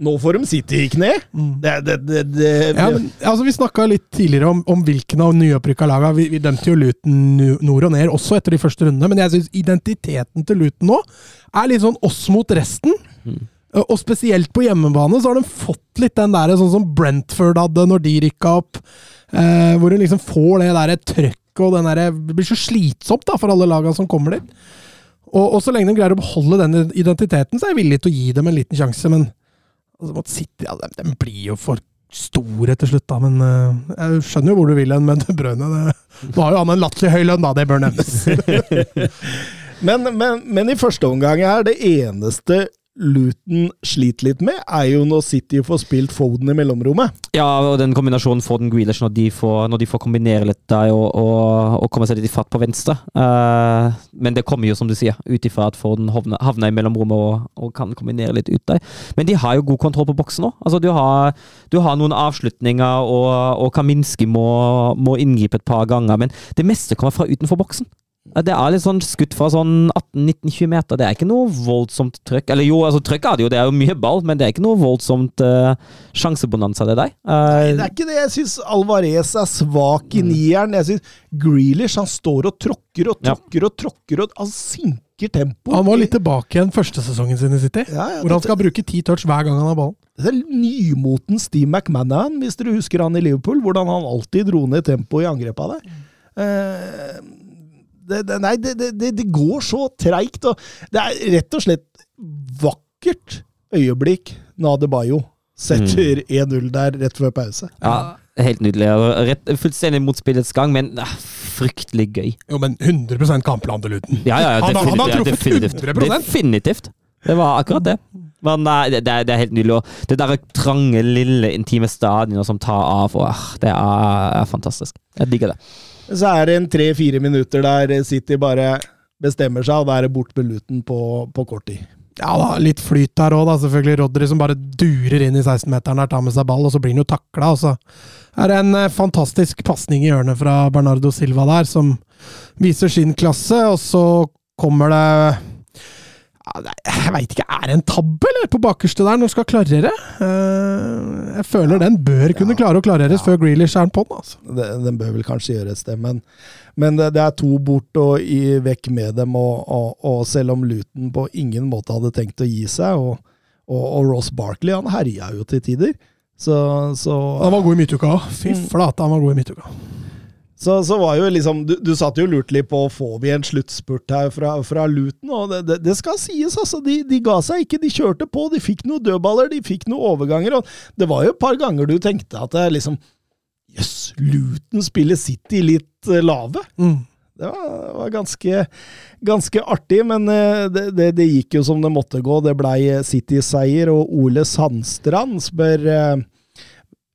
Nå får de City i kne! Det, det, det, det Ja, men, altså, Vi snakka litt tidligere om, om hvilken av nyopprykka laga. Vi, vi dømte jo Luton nord og ned også etter de første rundene, men jeg syns identiteten til Luton nå er litt sånn oss mot resten. Og spesielt på hjemmebane så har de fått litt den der sånn som Brentford hadde når de rykka opp. Eh, hvor de liksom får det der trøkket og den der Det blir så slitsomt da for alle laga som kommer dit. Og, og så lenge de greier å beholde den identiteten, så er jeg villig til å gi dem en liten sjanse, men altså, City, ja, de, de blir jo for store til slutt, da. Men uh, jeg skjønner jo hvor du vil hen med De Bruyne. Nå har jo han en latterlig høy lønn, da. Det bør nevnes. [LAUGHS] Men, men, men i første omgang er det eneste Luton sliter litt med, er jo når City får spilt Foden i mellomrommet. Ja, og den kombinasjonen Foden Grealish når de får, når de får kombinere litt der og, og, og komme seg litt i fatt på venstre. Uh, men det kommer jo, som du sier, ut ifra at Foden havner, havner i mellomrommet og, og, kan kombinere litt ut der. Men de har jo god kontroll på boksen òg. Altså, du, du har noen avslutninger, og Kaminski må, må inngripe et par ganger. Men det meste kommer fra utenfor boksen. Det er litt sånn skutt fra sånn 18-19-20 meter. Det er ikke noe voldsomt trøkk. Eller jo, altså trøkk er det jo, det er jo mye ball, men det er ikke noe voldsomt uh, sjansebonanza, det der. Uh, Nei, det er ikke det. Jeg syns Alvarez er svak i nieren. Jeg synes Grealish han står og tråkker og tråkker og tråkker og han sinker tempoet. Han var litt tilbake igjen første sesongen sin i City, Ja, ja, hvor han skal bruke ti touch hver gang han har ballen. Det er nymoten Steve McManahan, hvis dere husker han i Liverpool. Hvordan han alltid dro ned tempoet i angrepet der. Eh, det, det, nei, det, det, det, det går så treigt. Det er rett og slett vakkert øyeblikk Nade Bayo setter 1-0 der rett før pause. ja, helt nydelig. Rett, fullstendig mot spillets gang, men ah, fryktelig gøy. Jo, men 100 kampplan til Luton. Ja, ja, ja, Han har- han har definitivt, truffet definitivt. 100%. Definitivt. Det var akkurat det. Men nei, det, det er- helt nydelig. Og det der trange, lille, intime stadionet som tar av, og, ah, det er, er fantastisk. Jeg digger det. Så er det en tre-fire minutter der City bare bestemmer seg, og da er det bort med Luton på, på kort tid. Ja da, litt flyt der òg. Selvfølgelig Rodry som bare durer inn i 16-meteren der, tar med seg ball, og så blir han jo takla. Og så er det en eh, fantastisk pasning i hjørnet fra Bernardo Silva der, som viser sin klasse, og så kommer det Jeg veit ikke, er det en tabbe, eller? På bakerste der, når han skal klarere? Eh, jeg føler den bør kunne klare å klareres før Grealish er på den, altså. Den, den bør vel kanskje gjøres, det. men, men det, det er to bort og i, vekk med dem. Og, og, og selv om Luton på ingen måte hadde tenkt å gi seg, og, og, og Ross Barkley han herja jo til tider. Så, så, Han var god i midtuka òg. Fy Mm. flate, han var god i midtuka. Så, så var jo liksom Du, du satt jo lurt litt på får vi en sluttspurt her fra, fra Luton, og det, det, det skal sies, altså. De, de ga seg ikke. De kjørte på. De fikk noen dødballer, de fikk noen overganger. og Det var jo et par ganger du tenkte at det liksom Jøss, Luton spiller City litt eh, lave. Mm. Det var, var ganske, ganske artig, men eh, det, det, det gikk jo som det måtte gå. Det blei City-seier, og Ole Sandstrand spør eh,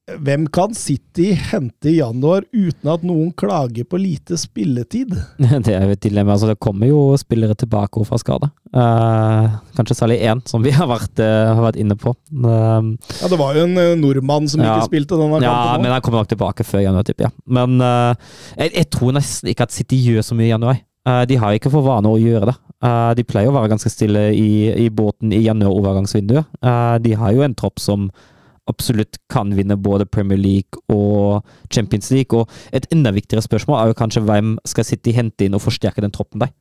hvem kan City hente i januar uten at noen klager på lite spilletid? [LAUGHS] Det er jo et dilemma. Altså, det kommer jo spillere tilbake fra skade. Uh, kanskje særlig én, som vi [LAUGHS] har vært, uh, har vært inne på. Uh, Ja, Det var jo en eh, nordmann som Ja. ikke spilte denne ja, nå. men han kommer nok tilbake før januar, tipper jeg. Men jeg, jeg tror nesten ikke at City gjør så mye i januar. De har ikke for vane å gjøre det. De pleier å være ganske stille i, i båten i januar-overgangsvinduet. De har jo en tropp som absolutt kan vinne både Premier League og Champions League. Og et enda viktigere spørsmål er jo kanskje hvem skal City hente inn og forsterke den troppen der.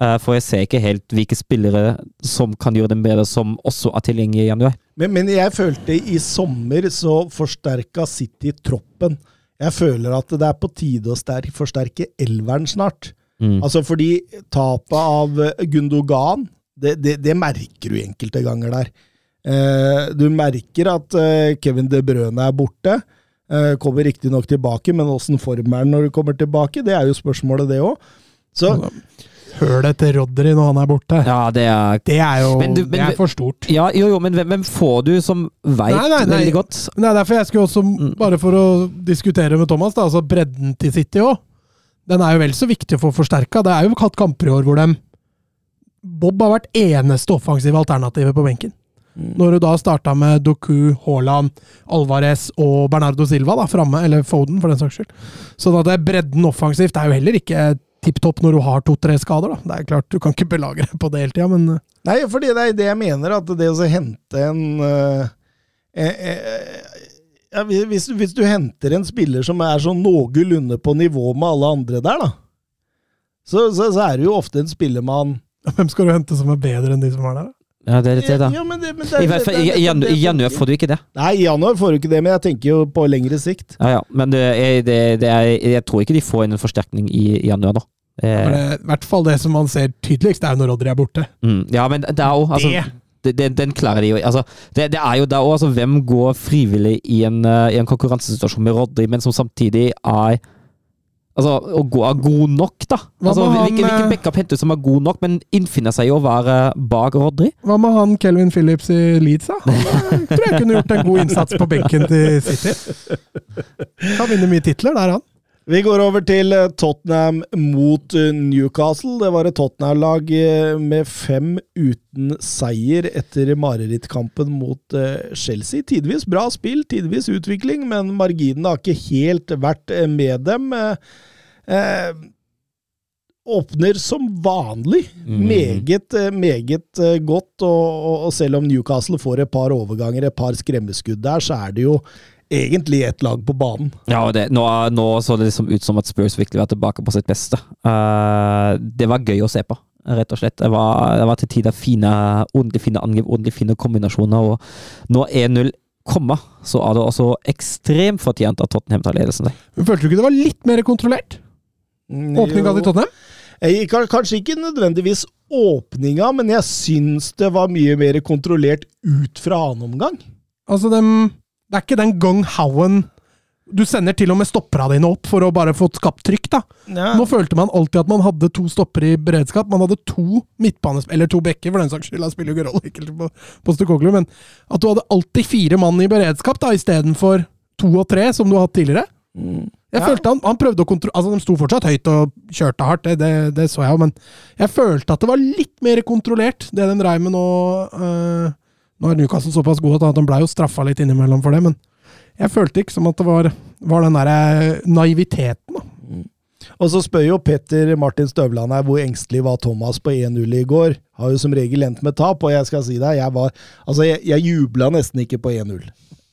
Eh, For jeg ser ikke helt hvilke spillere som kan gjøre dem bedre, som også er tilgjengelige i januar. Men, men jeg følte i sommer så forsterka City troppen. Jeg føler at det er på tide å forsterke elveren snart. Mm. Altså fordi tapet av Gundogan, det, det, det merker du enkelte ganger der. Eh, du merker at eh, Kevin De Brøne er borte. Eh, kommer riktignok tilbake, men åssen form er han når du kommer tilbake? Det er jo spørsmålet, det òg. Så Hølet til Rodry når han er borte. Ja, det er Det er jo Men du- men det er for stort. Ja, jo, jo, men hvem, hvem får du som veit Nei, nei, nei. veldig godt? Nei, er derfor jeg skulle også, Mm. bare for å diskutere med Thomas, da, altså bredden til City òg. Den er jo vel så viktig å få forsterka. Det er jo hatt kamper i år hvor dem Bob har vært eneste offensive alternativet på benken. Når du da starta med Doku, Haaland, Alvarez og Bernardo Silva da, framme, eller Foden for den saks skyld. Sånn at det er bredden offensivt det er jo heller ikke tipp topp når du har to-tre skader. da. Det er klart, Du kan ikke belage deg på det hele tida, men Nei, fordi det er det jeg mener, at det å hente en uh, eh, eh, ja, hvis, hvis du henter en spiller som er sånn noenlunde på nivå med alle andre der, da, så, så, så er det jo ofte en spillemann [LAUGHS] hvem skal du hente som er bedre enn de som er der? da? Ja, det er litt det, da. Ja, men det, men det, I, hvert fall, i, i, janu- I januar får du ikke det. Nei, i januar får du ikke det, men jeg tenker jo på lengre sikt. Ja, ja. Men det det, det er, jeg tror ikke de får inn en forsterkning i, i januar, da. Eh, det, I hvert fall det som man ser tydeligst, er jo når Rodry er borte. mm, ja, men det er jo altså, Det- det, det, Den klarer de jo. Altså, det, det er jo da òg altså, Hvem går frivillig i en, uh, i en konkurransesituasjon med Rodry, men som samtidig er Altså, å gå er god nok, da. Altså, han, hvilken, hvilken eh, backup henter du som er god nok, men innfinner seg i å være bak Rodri? Hva med han Kelvin Phillips i Leeds, da? Han tror jeg kunne gjort en god innsats på benken til City. [LAUGHS] Kan vinne mye titler der, han. Vi går over til eh, Tottenham mot eh, Newcastle. Det var et Tottenham-lag eh, med fem uten seier etter marerittkampen mot Chelsea. Tidvis bra spill, tidvis utvikling, men marginene har ikke helt vært med dem. Eh, åpner som vanlig mm. meget, meget godt, og, og selv om Newcastle får et par overganger, et par skremmeskudd der, så er det jo egentlig ett lag på banen. Ja, og det, nå, nå så det liksom ut som at Spurs virkelig var tilbake på sitt beste. Uh, det var gøy å se på, rett og slett. Det var, det var til tider fine, ordentlig fine angrep, ordentlig fine kombinasjoner. Og når 1-0 kommer, så er det også ekstremt fortjent at Tottenham tar ledelsen. der. Men Følte du ikke det var litt mer kontrollert? Åpninga til Tottenham? Kanskje ikke nødvendigvis åpninga, men jeg syns det var mye mer kontrollert ut fra annen omgang. Altså, dem, det er ikke den gung howen Du sender til og med stoppera dine opp for å bare få skapt trykk, da. Ja. Nå følte man alltid at man hadde to stoppere i beredskap. Man hadde to midtbanes... Eller to bekker, for den saks skyld. Det spiller jo ikke rolle ikke på, på Stukoglu, men at du hadde alltid fire mann i beredskap da, istedenfor to og tre, som du har hatt tidligere. Mm. Jeg Ja. følte han, han prøvde å kontrollere Altså, de sto fortsatt høyt og kjørte hardt, det, det, det så jeg jo, men jeg følte at det var litt mer kontrollert, det de dreiv med nå. øh, nå er Newcastle såpass god at de blei jo straffa litt innimellom for det, men jeg følte ikke som at det var, var den derre naiviteten, da. Og så spør jo Petter Martin Støvland her hvor engstelig var Thomas på 1-0 i går. Har jo som regel endt med tap, og jeg skal si deg, jeg var Altså, jeg, jeg jubla nesten ikke på 1-0.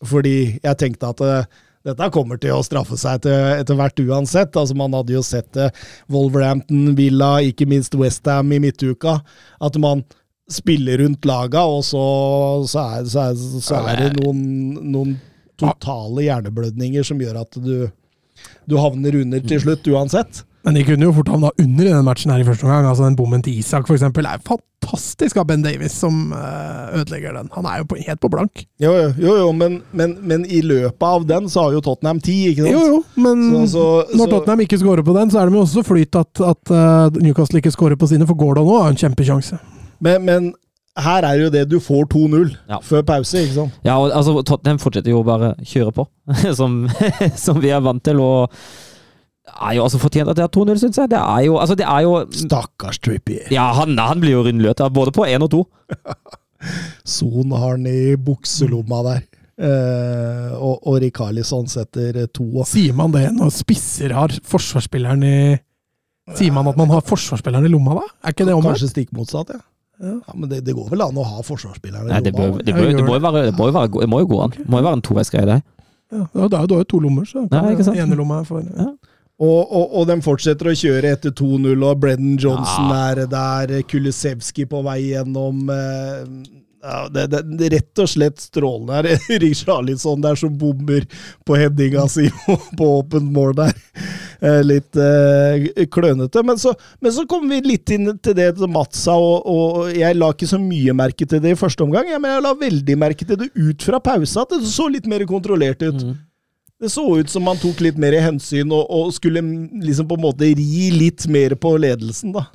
Fordi jeg tenkte at eh, dette kommer til å straffe seg etter, etter hvert uansett. Altså, man hadde jo sett det. Wolverhampton, Villa, ikke minst Westham i midtuka. At man spiller rundt laga, og så, så, er, så, er, så er det noen, noen totale hjerneblødninger som gjør at du, du havner under til slutt uansett. Men de kunne jo fort havna under i den matchen her i første omgang. Altså Den bommen til Isak for eksempel, er fantastisk av Ben Davies som øh, ødelegger den. Han er jo på, helt på blank. Jo, jo, jo, men, men, men i løpet av den så har jo Tottenham ti, ikke sant? Jo, jo, men Så, så, når så, Tottenham ikke scorer på den, så er de jo også flyt at, at øh, Newcastle ikke scorer på sine, for Gordon nå har en kjempesjanse. Men, men her er jo det du får 2-0 Ja. før pause, ikke sant? Ja, og altså, Tottenham fortsetter jo bare å kjøre på, [LAUGHS] som, [LAUGHS] som vi er vant til. og er jo altså fortjent at det er 2-0, syns jeg. Det er jo, altså, det er jo Stakkars Trippier. Ja, han, han blir jo rundløt, både på én og to. [LAUGHS] Son har han i bukselomma der. Eh, og, og Rikarlisson setter to. Sier man det når spisser har forsvarsspilleren i Sier man at man har forsvarsspilleren i lomma, da? Er ikke det omvendt? Kanskje stikk motsatt, ja. Ja. ja men det, det går vel an å ha forsvarsspillerne Nei, det, i bør, lomma? det, bør, det, må jo være, det, må være, det må jo gå an. Det må jo være en toveisgreie, det. Ja, det er jo to lommer, så Ja, ikke sant? ene lomma er for ja. Og, og, og de fortsetter å kjøre etter 2-0, og Brennan Johnson er der. Kulisevskij på vei gjennom. eh, Ja, det, det, det er rett og slett strålende her. Erik Charlisson der som bommer på headinga si på åpent mål der. Eh, Litt eh, klønete. Men så, men så kommer vi litt inn til det til Mats sa, og, og jeg la ikke så mye merke til det i første omgang. Ja, men jeg la veldig merke til det ut fra pausa, at det så litt mer kontrollert ut. Mm. Det så ut som man tok litt mer hensyn og, og skulle liksom på en måte ri litt mer på ledelsen, da.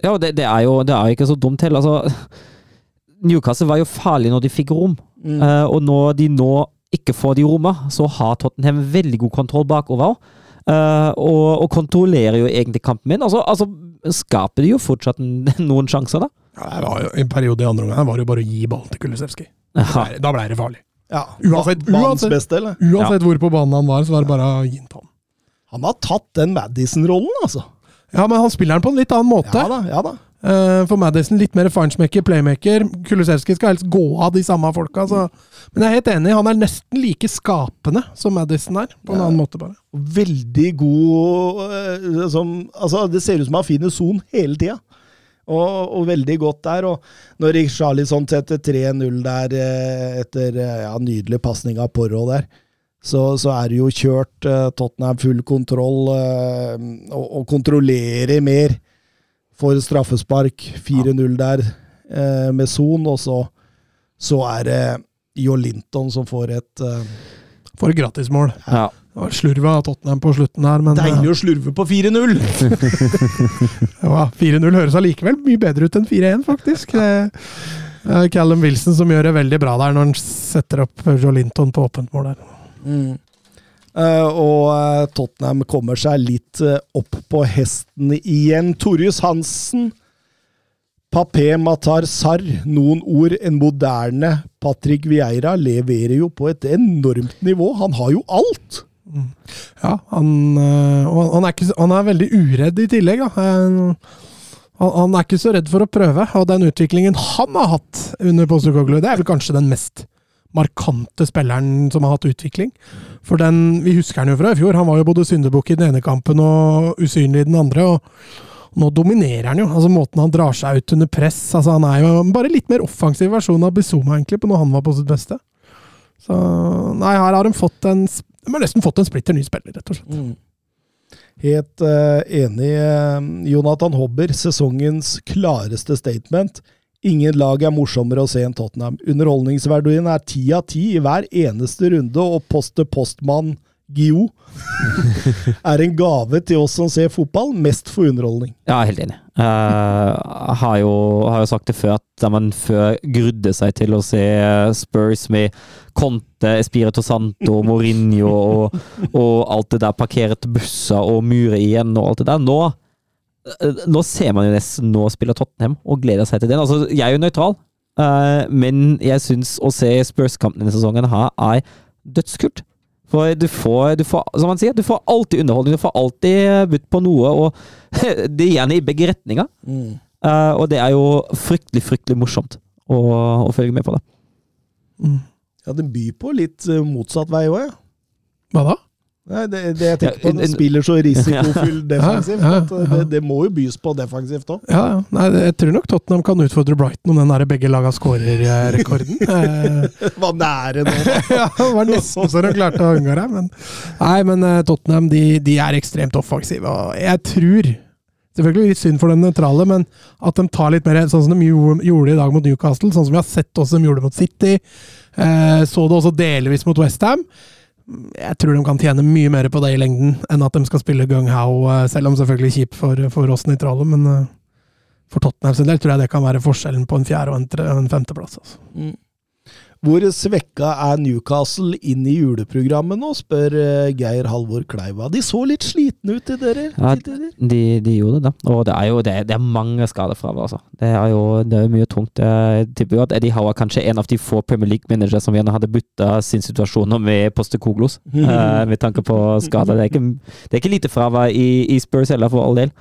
Ja, det, det, er jo, det er ikke så dumt heller. Altså, Newcastle var jo farlig når de fikk rom, Mm. uh, og når de nå ikke får de rommene, så har Tottenham veldig god kontroll bakover. Uh, og, og kontrollerer jo egentlig kampen min. Altså, altså skaper de jo fortsatt [LAUGHS] noen sjanser, da. Ja, jo, en periode i andre omgang var det jo bare å gi ballen til Kulisevskij. Da blei det farlig. Ja, Uansett- uansett- beste, eller? Uansett hvor på banen han var, så var det bare å gi den på ham. Han har tatt den Madison-rollen, altså. Ja, men han spiller den på en litt annen måte. Ja da, ja da. Eh, for Madison litt mer feinschmecker, playmaker. Kulusevski skal helst gå av de samme folka. Så. Men jeg er helt enig, han er nesten like skapende som Madison er. På en Ja. annen måte, bare. Veldig god eh, som, altså, Det ser ut som han finner son hele tida. Og, og veldig godt der. Og når Charlison setter 3-0 der eh, etter ja, nydelig pasning av Porro der, så, så er det jo kjørt. Tottenham full kontroll og, og kontrollerer mer. Får straffespark. 4-0 der eh, med Son, og så, så er det Jo Linton som får et eh, Får et gratismål. Ja. Det var slurv av Tottenham på slutten her, men Deilig å slurve på 4-0! [LAUGHS] ja, 4-0 høres allikevel mye bedre ut enn 4-1, faktisk. Callum Wilson som gjør det veldig bra der når han setter opp Joe Linton på åpent mål der. Mm. Eh, og eh, Tottenham kommer seg litt eh, opp på hesten igjen. Torjus Hansen. Papé Matar Sarr. Noen ord. En moderne Patrick Vieira leverer jo på et enormt nivå. Han har jo alt! Ja, han, han, er ikke, han er veldig uredd i tillegg. Han, han er ikke så redd for å prøve, og den utviklingen han har hatt under Postekoglu, det er vel kanskje den mest markante spilleren som har hatt utvikling. For den, Vi husker han jo fra i fjor. Han var jo både syndebukk i den ene kampen og usynlig i den andre. og Nå dominerer han jo. altså Måten han drar seg ut under press altså Han er jo bare litt mer offensiv versjon av Bizuma egentlig, på når han var på sitt beste. Så Nei, her har de fått en De har nesten fått en splitter ny spiller, rett og slett. Mm. Helt uh, enig. eh, Jonathan Hobber, sesongens klareste statement. Ingen lag er morsommere å se enn Tottenham. Underholdningsverdien er ti av ti i hver eneste runde, og post-til-postmann Gio [LAUGHS] er en gave til oss som ser fotball, mest for underholdning. Ja, helt enig. Jeg har, jo, har jo sagt det før, at man før grudde seg til å se Spurs med Conte, Espirito Santo, [LAUGHS] Mourinho og, og alt det der, parkerte busser og mure igjen og alt det der. Nå, eh, nå ser man jo nesten nå spiller Tottenham og gleder seg til den. Altså, jeg er jo nøytral, eh, men jeg syns å se Spurs-kampen denne sesongen her er dødskult. For du får, du får, som man sier, du får alltid underholdning, du får alltid budt på noe, og [LAUGHS] det er gjerne i begge retninger. Eh, og det er jo fryktelig, fryktelig morsomt å, å følge med på det. Ja, det byr på litt eh, motsatt vei òg, ja. Hva da? Nei, det, det jeg tenker på, en- den spiller så risikofull [LAUGHS] defensivt Ja, ja, at eh, ja. det, det må jo bys på defensivt òg. Ja, ja. Nei, jeg tror nok Tottenham kan utfordre Brighton om den der begge laga skårer-rekorden. Eh, [LAUGHS] Var nære nå, da. [LAUGHS] ja, det var nesten så de klarte å unngå det. Men, nei, men eh, Tottenham de, de er ekstremt offensive. Og jeg tror Selvfølgelig litt synd for den nøytrale, men at de tar litt mer sånn som de gjorde i dag mot Newcastle, sånn som vi har sett også de gjorde mot City. Eh, så det også delvis mot Westham. Jeg tror de kan tjene mye mer på det i lengden enn at de skal spille gung-how, eh, selv om selvfølgelig kjipt for, for oss nøytrale. Men eh, for Tottenham sin del tror jeg det kan være forskjellen på en fjerde og en, tre, en femteplass. Altså. Mm. Hvor svekka er Newcastle inn i juleprogrammet nå, spør eh, Geir Halvor Kleiva. De så litt slitne ut, de dere. Ja. De, de gjorde det, og det er jo det, det er mange skadefravær. Altså. Det er jo det er mye tungt. Jeg tipper at Eddie Howe er kanskje en av de få Premier League-managere som gjerne hadde bytta sin situasjon med Postekoglos, uh, [LAUGHS] med tanke på skader. Det er ikke, det er ikke lite fravær i, i Spurs heller, for all del.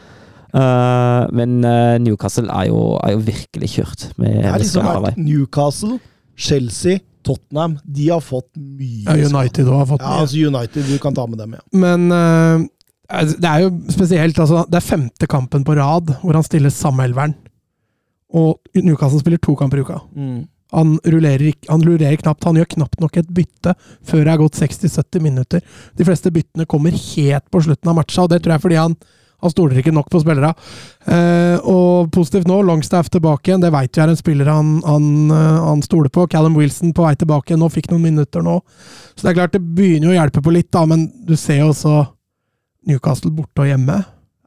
Uh, men uh, Newcastle er jo, er jo virkelig kjørt med, Det med liksom vært Newcastle, Chelsea, Tottenham. De har fått mye Ja, United også har fått Ja, mye. altså United, du kan ta med dem, ja. Men altså, det er jo spesielt altså, Det er femte kampen på rad hvor han stiller samme elveren. Og Newcastle spiller to kamper i uka. Han rullerer, han rullerer knapt. Han gjør knapt nok et bytte før det er gått 60-70 minutter. De fleste byttene kommer helt på slutten av matcha, og det tror jeg er fordi han, han stoler ikke nok på spillere. Eh, og positivt nå, Longstaff tilbake igjen. Det veit vi er en spiller han, han, eh, han stoler på. Callum Wilson på vei tilbake nå, fikk noen minutter nå. Så det er klart, det begynner jo å hjelpe på litt, da, men du ser jo også Newcastle borte og hjemme.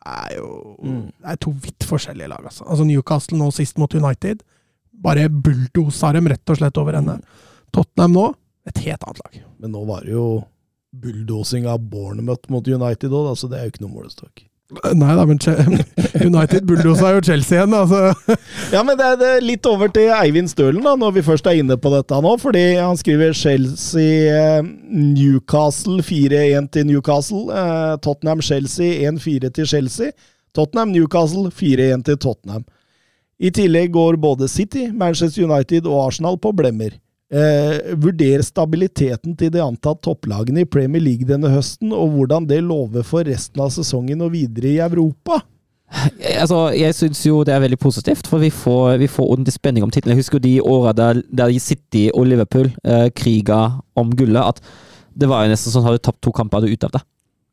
er jo Mm. Det er to vidt forskjellige lag, altså. altså Newcastle nå sist mot United. Bare bulldosa dem rett og slett over ende. Tottenham nå, et helt annet lag. Men nå var det jo bulldosing av Bournemouth mot United òg, så det er jo ikke noe målestokk. Nei da, men [LAUGHS] United bulldosa jo Chelsea igjen, altså. [LAUGHS] Ja, men det er, litt over til Eivind Stølen, da, når vi først er inne på dette nå. Fordi han skriver Chelsea eh, Newcastle 4-1 til Newcastle. Eh, Tottenham Chelsea 1-4 til Chelsea. Tottenham Newcastle 4-1 til Tottenham. I tillegg går både City, Manchester United og Arsenal på blemmer. Eh, vurder stabiliteten til de antatt topplagene i Premier League denne høsten, og hvordan det lover for resten av sesongen og videre i Europa. Altså, jeg syns jo det er veldig positivt, for vi får, vi får ordentlig spenning om tittelen. Jeg husker de åra der, der City og Liverpool eh, kriga om gullet, at det var jo nesten sånn at du tapt to kamper, hadde du av det.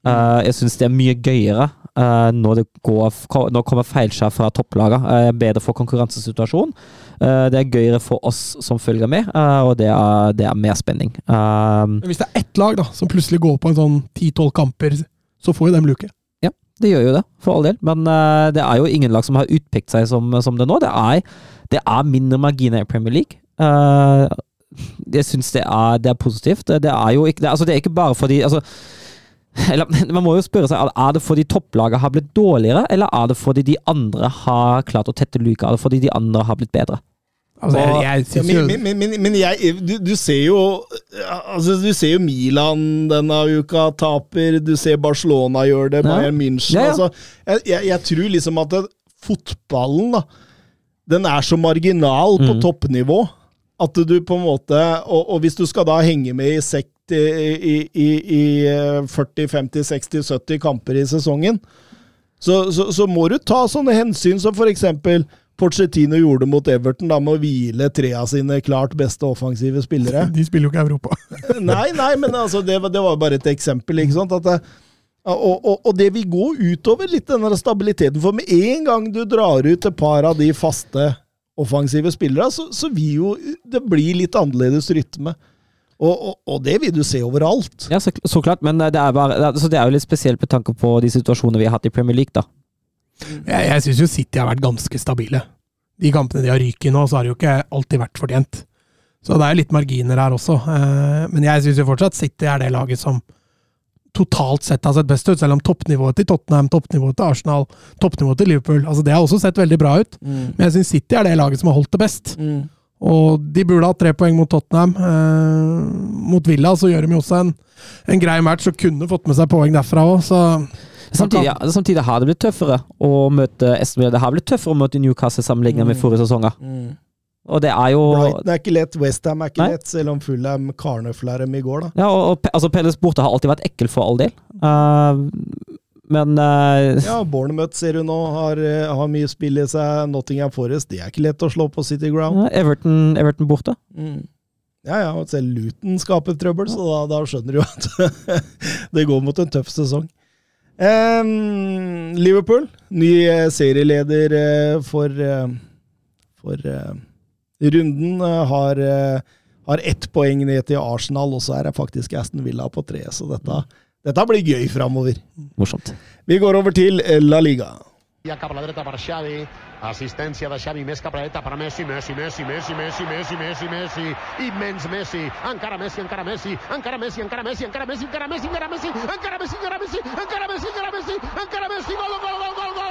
Eh, jeg syns det er mye gøyere eh, når det går, når kommer feilskjær fra topplagene. Uh, bedre for konkurransesituasjonen. Eh, det er gøyere for oss som følger med, eh, og det er, det er mer spenning. Eh, Men hvis det er ett lag da, som plutselig går på en sånn 10-12 kamper, så får jo dem luke. Ja, det gjør jo det, for all del. Men det er jo ingen lag som har utpekt seg som, som det nå. Det er, det er mindre marginer i Premier League. Jeg syns det, er- det er positivt. Det er jo ikke, altså det er ikke bare fordi altså, eller, [LAUGHS] Man må jo spørre seg er det fordi topplaget har blitt dårligere, eller er det fordi de andre har klart å tette luka? Er det fordi de andre har blitt bedre? Altså, jeg, jeg synes jo men, men, men, men jeg, du, du ser jo altså, Du ser jo Milan denne uka taper, du ser Barcelona gjør det, Ja. Bayern München Ja, ja. Altså, jeg, jeg, jeg tror liksom at det, fotballen, da, den er så marginal på Mm. toppnivå at du på en måte Og, og hvis du skal da henge med i sekt i, i, i, i eh, 40, 50, 60, 70 kamper i sesongen, så, så, så må du ta sånne hensyn som for eksempel Pochettino gjorde mot Everton, da med å hvile tre av sine klart beste offensive spillere. [LAUGHS] De spiller jo ikke Europa. [LAUGHS] Nei, nei, men altså, det, var- det var bare et eksempel. ikke sant? Det, og, og, og det vil gå utover litt denne stabiliteten. For med en gang du drar ut et par av de faste offensive spillere, så, så vil jo det bli litt annerledes rytme. Og, og, og det vil du se overalt. Ja, så, så klart, men det er, bare, det altså det er jo litt spesielt med tanke på de situasjonene vi har hatt i Premier League, da. Jeg, jeg syns jo City har vært ganske stabile. De kampene de har ryket i nå, så har det jo ikke alltid vært fortjent. Så det er jo litt marginer her også. Eh, Men jeg syns jo fortsatt City er det laget som totalt sett har sett best ut, selv om toppnivået til Tottenham, toppnivået til Arsenal, toppnivået til Liverpool altså Det har også sett veldig bra ut. Men jeg syns City er det laget som har holdt det best. Og de burde hatt tre poeng mot Tottenham. Eh, mot Villa så gjør de jo også en, en grei match og kunne fått med seg poeng derfra òg, så Samtidig, ja, samtidig har det blitt tøffere å møte Aston Det har blitt tøffere å møte Newcastle sammenlignet med forrige sesonger. Og det er jo Brighton er ikke lett, Westham er ikke Nei. lett, selv om Fulham karnøfla dem i går, da. Ja, og, og altså, Pelles borte har alltid vært ekkel for all del. Eh, men uh, Ja, Bournemouth ser du nå har, eh, har mye spill i seg. Nottingham Forest, det er ikke lett å slå på City Ground. Everton, Everton borte. Mm. Ja, ja, og selv Luton skaper trøbbel, så da, da skjønner du jo at [LAUGHS] det går mot en tøff sesong. Um, Liverpool, ny eh, serieleder for, for uh, runden, har, har ett poeng ned til Arsenal, og så er det faktisk Aston Villa på tre, så dette, dette blir gøy framover. Morsomt. Vi går over til eh, La Liga. Ja cap a la dreta per Xavi, assistència de Xavi més cap a la dreta per Messi, Messi, Messi, Messi, Messi, Messi, Messi, Messi, immens Messi, encara Messi, encara Messi, encara Messi, encara Messi, encara Messi, encara Messi, encara Messi, encara Messi, encara Messi, encara Messi, encara Messi, encara Messi, gol, gol, gol, gol, gol, gol,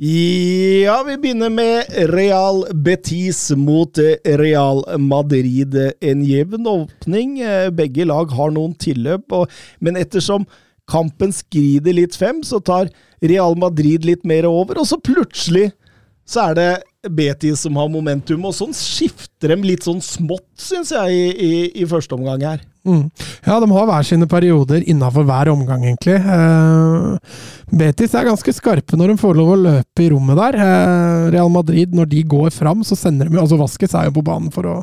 Ja, vi begynner med Real Betis mot eh, Real Madrid. En jevn åpning. Eh, Begge lag har noen tilløp, men ettersom kampen skrider litt frem, så tar Real Madrid litt mer over, og så plutselig så er det Betis som har momentum, og sånn skifter de litt sånn smått, syns jeg, i, i, i første omgang her. Mm. Ja, de har hver sine perioder innafor hver omgang, egentlig. Eh, Betis er ganske skarpe når de får lov å løpe i rommet der. Eh, Real Madrid, når de går fram, så sender de Altså, Vasques er jo på banen for å,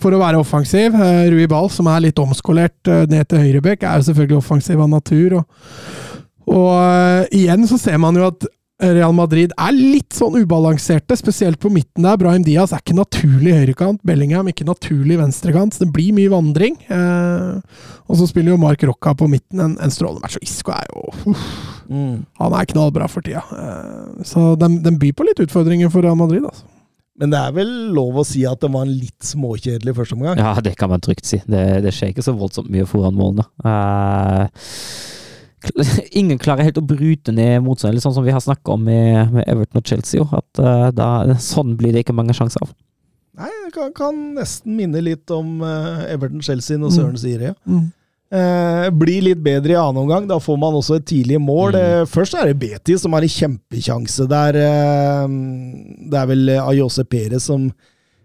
for å være offensiv. Eh, Rui Ball, som er litt omskolert eh, ned til høyrebekk, er jo selvfølgelig offensiv av natur. Og, og eh, igjen så ser man jo at Real Madrid er litt sånn ubalanserte, spesielt på midten der. Brahim Diaz er ikke naturlig høyrekant, Bellingham ikke naturlig venstrekant. så Det blir mye vandring. Eh, og så spiller jo Mark Rocca på midten en, en strålende match, og Isco er jo uff, Han er knallbra for tida. Eh, så den, den byr på litt utfordringer for Real Madrid, altså. Men det er vel lov å si at det var en litt småkjedelig første omgang? Ja, det kan man trygt si. Det, det skjer ikke så voldsomt mye foran målene. Eh, [LAUGHS] ingen klarer helt å bryte ned motstanderen, sånn som vi har snakka om med, med Everton og Chelsea. Jo, at eh, da, sånn blir det ikke mange sjanser av. Nei, det kan, kan nesten minne litt om uh, Everton-Chelsea når Søren sier det. Ja. Mm. Eh, blir litt bedre i annen omgang. Da får man også et tidlig mål. Mm. Eh, først er det Betis som har en kjempekjanse der. Eh, det er vel Ayose Perez som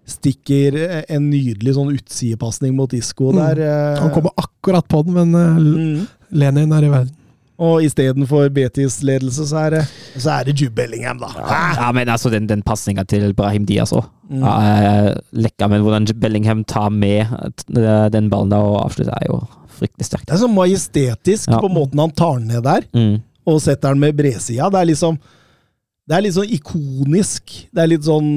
stikker en nydelig sånn utsidepasning mot Isco Mm. der. eh, Han kommer akkurat på den, men eh, mm. Lenin er i verden. Og istedenfor Betis-ledelse, så er det, så er det Jude Bellingham, da. Ja, Ja, men altså, den, den pasninga til Brahim Diaz òg. Mm. Ja, lekka, men hvordan Bellingham tar med eh, den ballen da og avslutter, er jo fryktelig sterkt. Det er så majestetisk Ja. på måten han tar den ned der, Mm. og setter den med bredsida. Det er liksom det er litt sånn ikonisk. Det er litt sånn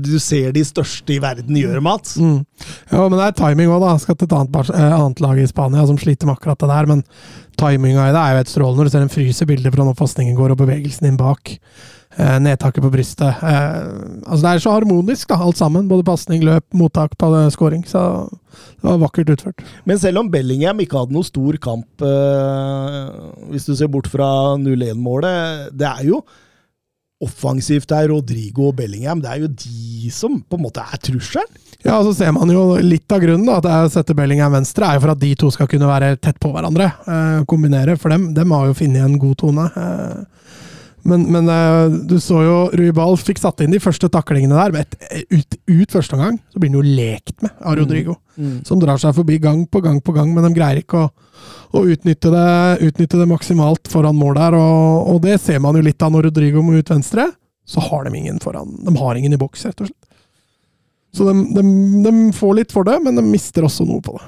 Du ser de største i verden gjøre, Mats. Mm. Ja, men det er timing òg, da. Skal til et annet, eh, annet lag i Spania som sliter med akkurat det der. Men timinga i det er jo helt strålende. Når du ser en fryser bilde fra når fastningen går, og bevegelsen inn bak. Eh, nedtaket på brystet. Eh, altså Det er så harmonisk, da, alt sammen. Både pasning, løp, mottak, scoring. Så det var vakkert utført. Men selv om Bellingham ikke hadde noe stor kamp, eh, hvis du ser bort fra 0-1-målet Det er jo offensivt der, er Rodrigo og Bellingham. Det er jo de som på en måte er trusselen. Ja, og så ser man jo litt av grunnen da, at jeg setter Bellingham venstre, er jo for at de to skal kunne være tett på hverandre. Eh, kombinere, for dem, dem har jo funnet en god tone. Eh, men men eh, du så jo Ruibal fikk satt inn de første taklingene der. men Et, ut, ut første omgang så blir han jo lekt med av Rodrigo. Som drar seg forbi gang på gang på gang, men de greier ikke å, å utnytte, det, utnytte det maksimalt foran mål der. Og, og det ser man jo litt av når Rodrigo må ut venstre. Så har de ingen foran. De har ingen i boks, rett og slett. Så de, de, de får litt for det, men de mister også noe på det.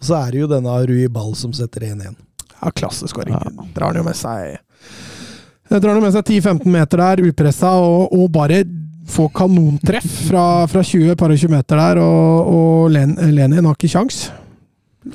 Og så er det jo denne Rui Ball som setter 1-1. Ja, klasseskåring. Drar han jo med seg drar han med seg 10-15 meter der, upressa, og, og bare få kanontreff fra, fra 20 par og 20 meter der, og, og Len, Lenin har ikke kjangs.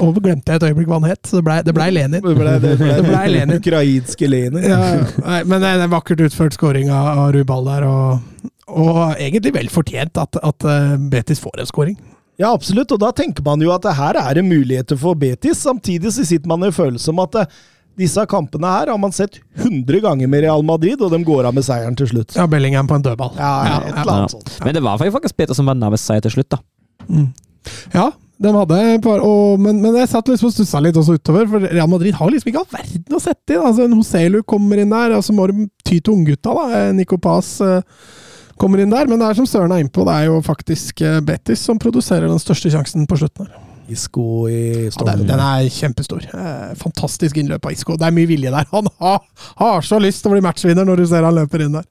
Og glemte jeg et øyeblikk hva han het, så det blei ble Lenin. Det ble, det ble, Det ble [LAUGHS] Lenin. Ukrainske Lenin. Ja, ja. Nei, men det er en vakkert utført skåring av, Rubal der, og, og egentlig vel fortjent at, at eh, Betis får en skåring. Ja, absolutt, og da tenker man jo at det her er det muligheter for Betis. Samtidig så sitter man i følelse om at eh, disse kampene her har man sett 100 ganger med Real Madrid, og de går av med seieren til slutt. Ja, Bellingham på en dødball. Ja, et eller Ja. annet sånt. Men det var faktisk Peter som var nærmest seier til slutt, da. Mm. Ja, de hadde par, og, men, men jeg satt liksom og stussa litt også utover, for Real Madrid har liksom ikke all verden å sette inn. Altså, en Hoselu kommer inn der, og så må de ty til unggutta. da. Nico Paz eh, kommer inn der, men det er som Søren er innpå, det er jo faktisk eh, Betis som produserer den største sjansen på slutten her. Isco i Ja, den, den er kjempestor. Eh, fantastisk innløp av Isco. Det er mye vilje der. Han har, har så lyst til å bli matchvinner når du ser han løper inn der.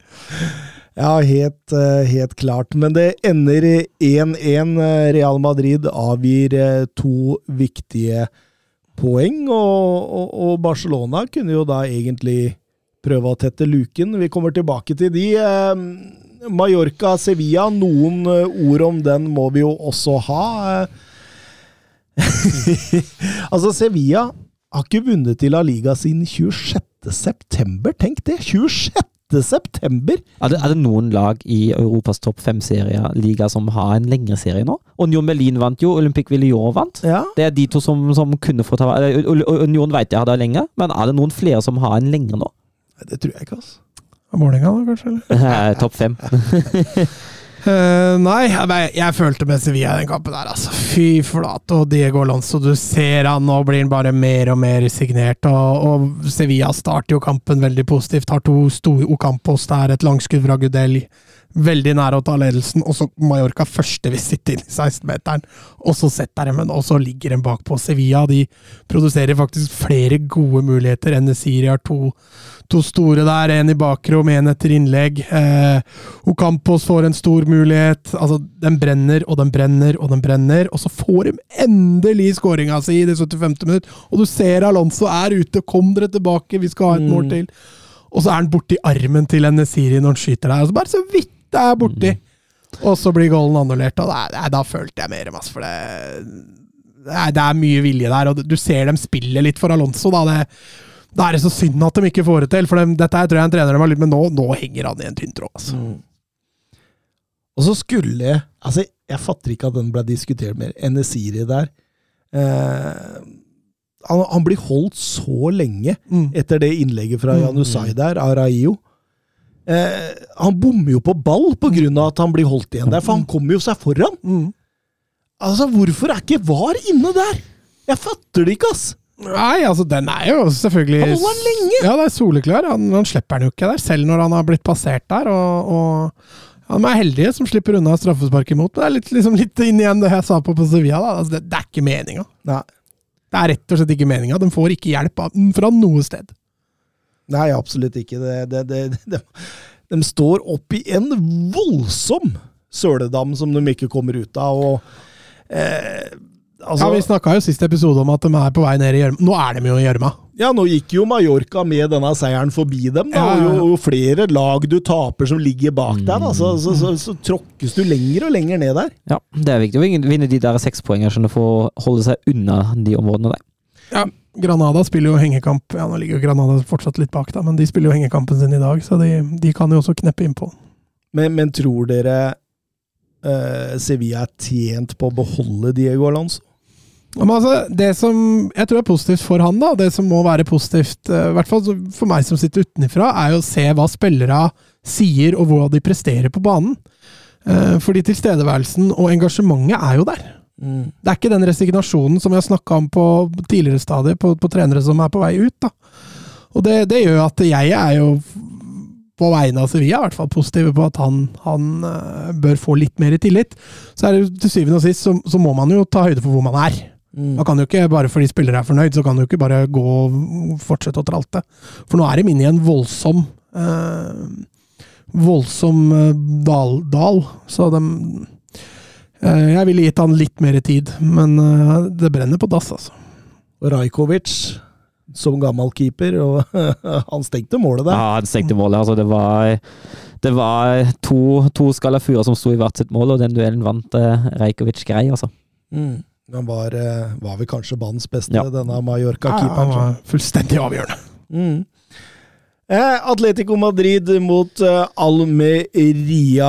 Ja, helt, eh, helt klart. Men det ender 1-1. Real Madrid avgir eh, to viktige poeng, og, og, og Barcelona kunne jo da egentlig prøve å tette luken. Vi kommer tilbake til de. Eh, Mallorca-Sevilla, noen eh, ord om den må vi jo også ha. Eh, [LAUGHS] altså, Sevilla har ikke vunnet i La Liga siden 26. september. Tenk det! 26. september! Er det, er det noen lag i Europas topp fem-serier liga som har en lengre serie nå? Union Berlin vant jo, Olympic Villior vant. Ja. Det er de to som, som kunne få ta Union vet jeg har det lenge, men er det noen flere som har en lengre nå? Det tror jeg ikke, altså. Vålerenga, da, kanskje? [LAUGHS] topp fem. [LAUGHS] Eh, nei, jeg, følte med Sevilla den kampen der, altså. Fy flate. Og Diego Alonso, du ser han, nå blir han bare mer og mer resignert. Og, og Sevilla starter jo kampen veldig positivt. Har to store Ocampos der, et langskudd fra Gudel. Veldig nære å ta ledelsen, og så Mallorca første visitt inn i 16-meteren. Og så setter de en, og så ligger de bakpå. Sevilla de produserer faktisk flere gode muligheter. Nesiri har to, to store der, en i bakrom, en etter innlegg. Eh, Ocampos får en stor mulighet. Altså, den brenner og den brenner og den brenner, og så får de endelig skåringa si i det 75. minutt. Og du ser Alonso er ute, kom dere tilbake, vi skal ha et mål til. Og så er han borti armen til Nesiri når han skyter der. Og så bare så vidt det er borti. Og så blir goalen annullert, og da, da følte jeg mer, masse, for det, det, er, det mye vilje der. Og du ser dem spille litt for Alonso, da. Det, da er det så synd at de ikke får det til, for dem, dette her tror jeg en trener dem har litt, men nå, nå henger han i en tynn tråd. Altså. Og så skulle Altså, jeg fatter ikke at den ble diskutert mer. Enesiri der. Eh, han, han blir holdt så lenge Mm. etter det innlegget fra Mm. Janusai der, av Raio. Eh, han bommer jo på ball av at han blir holdt igjen der, for han kommer jo seg foran! Mm. Altså, hvorfor er ikke VAR inne der?! Jeg fatter det ikke, ass! Nei, altså, den er jo selvfølgelig Han holder den lenge! Ja, det er soleklar. Han, han slipper den jo ikke der, selv når han har blitt passert der. Og, og ja, De er heldige som slipper unna straffespark imot. Men det er litt, liksom, litt inn igjen det jeg sa på på Sevilla. Altså, det, det er ikke meninga. Det er rett og slett ikke meninga. De får ikke hjelp av, fra noe sted. Nei, absolutt ikke. Det, det, det, [LAUGHS] de, de står opp i en voldsom søledam som de ikke kommer ut av. og eh, altså, ja, Vi snakka jo sist episode om at de er på vei ned i gjørma. Nå er de jo i gjørma. Ja, nå gikk jo Mallorca med denne seieren forbi dem. Da, Ja, og jo, jo flere lag du taper som ligger bak deg, da, så, så, så, så tråkkes du lenger og lenger ned der. Ja, det er viktig å vinne- de der sekspoengerne du å holde seg unna de områdene der. Ja, Granada spiller jo hengekamp. Ja, Nå ligger jo Granada fortsatt litt bak, da, men de spiller jo hengekampen sin i dag, så de, de kan jo også kneppe innpå. Men, men tror dere uh, Sevilla er tjent på å beholde Diego Alonso? Men altså, det som jeg tror er positivt for han, da, det som må være positivt, eh, i hvert fall for meg som sitter utenfra, er jo å se hva spillere sier og hva de presterer på banen. Eh, Fordi tilstedeværelsen og engasjementet er jo der. Det er ikke den resignasjonen som vi har snakka om på tidligere stadier, på, på trenere som er på vei ut. da. Og det, det gjør at jeg er jo på vegne av Sevilla i hvert fall positive på at han, han eh, bør få litt mer tillit. Så er det til syvende og sist så, så må man jo ta høyde for hvor man er. Man kan jo ikke, bare fordi spillere er fornøyd, så kan du ikke bare gå og fortsette å tralte. For nå er de inne i en voldsom eh, Voldsom eh, dal, dal. Så de Jeg ville gitt han litt mer tid, men eh, det brenner på dass, altså. Rajkovic som gammel keeper, og [LAUGHS] han stengte målet der. Ja, han stengte målet. Altså, det var, det var to, to skalafurer som sto i hvert sitt mål, og den duellen vant eh, Rejkovic grei, altså. Mm. Han var, eh, var vel kanskje banens beste, Ja. denne Ja, han Mallorca-keeperen. var fullstendig avgjørende. Mm. Eh, Atletico Madrid mot eh, Almeria.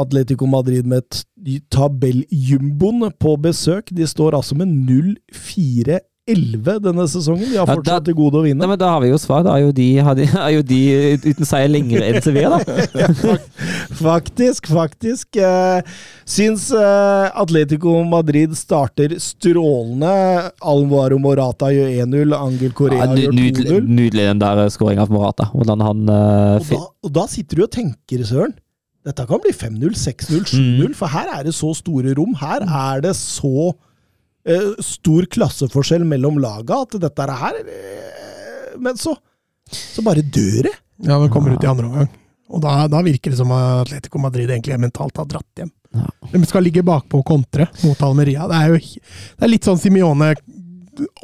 Atletico Madrid med tabelljumboen på besøk. De står altså med 0-4-11 denne sesongen. De har Ja, fortsatt til gode å vinne. vinne. men Da har vi jo svar. Da er jo de, er jo de uten seier lenger enn Sevilla, da. [LAUGHS] Faktisk, faktisk. Eh, syns eh, Atletico Madrid starter strålende. Alvaro Morata gjør 1-0, Angel Ja, Correa ny- gjør 2-0. nydelig den der skåringa for Morata. Hvordan han eh, Og da, og da sitter du og tenker, Søren. Dette kan bli 5-0, 6-0, 7-0, for her er det så store rom. Her er det så eh, stor klasseforskjell mellom laga at dette er her eh, Men så, så bare dør det. Ja, men kommer ut i andre omgang. Og da, da virker det som at Atletico Madrid egentlig mentalt har dratt hjem. Ja. De skal ligge bakpå og kontre mot Almeria. Det er jo det er litt sånn Simione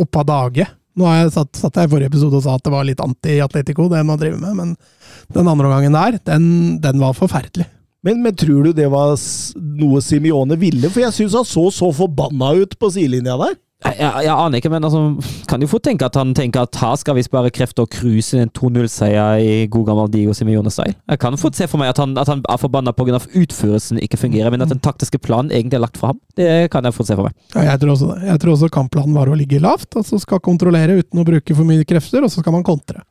opp av dage. Nå har jeg satt, satt jeg i forrige episode og sa at det var litt anti-Atletico, det man driver med, men den andre omgangen der, den, den var forferdelig. Men, men tror du det var noe Simione ville? For jeg syns han så så forbanna ut på sidelinja der. Jeg, jeg, jeg aner ikke, men altså, kan jo fort tenke at han tenker at her skal vi spare krefter og cruise en 2-0-seier i god gammel Diego Simione-style. Jeg kan fort se for meg at han, at han er forbanna pga. utførelsen ikke fungerer, men at den taktiske planen egentlig er lagt for ham. Det kan jeg fort se for meg. Ja, jeg tror også. Jeg tror også kampplanen var å ligge lavt, altså skal kontrollere uten å bruke for mye krefter, og så skal man kontre.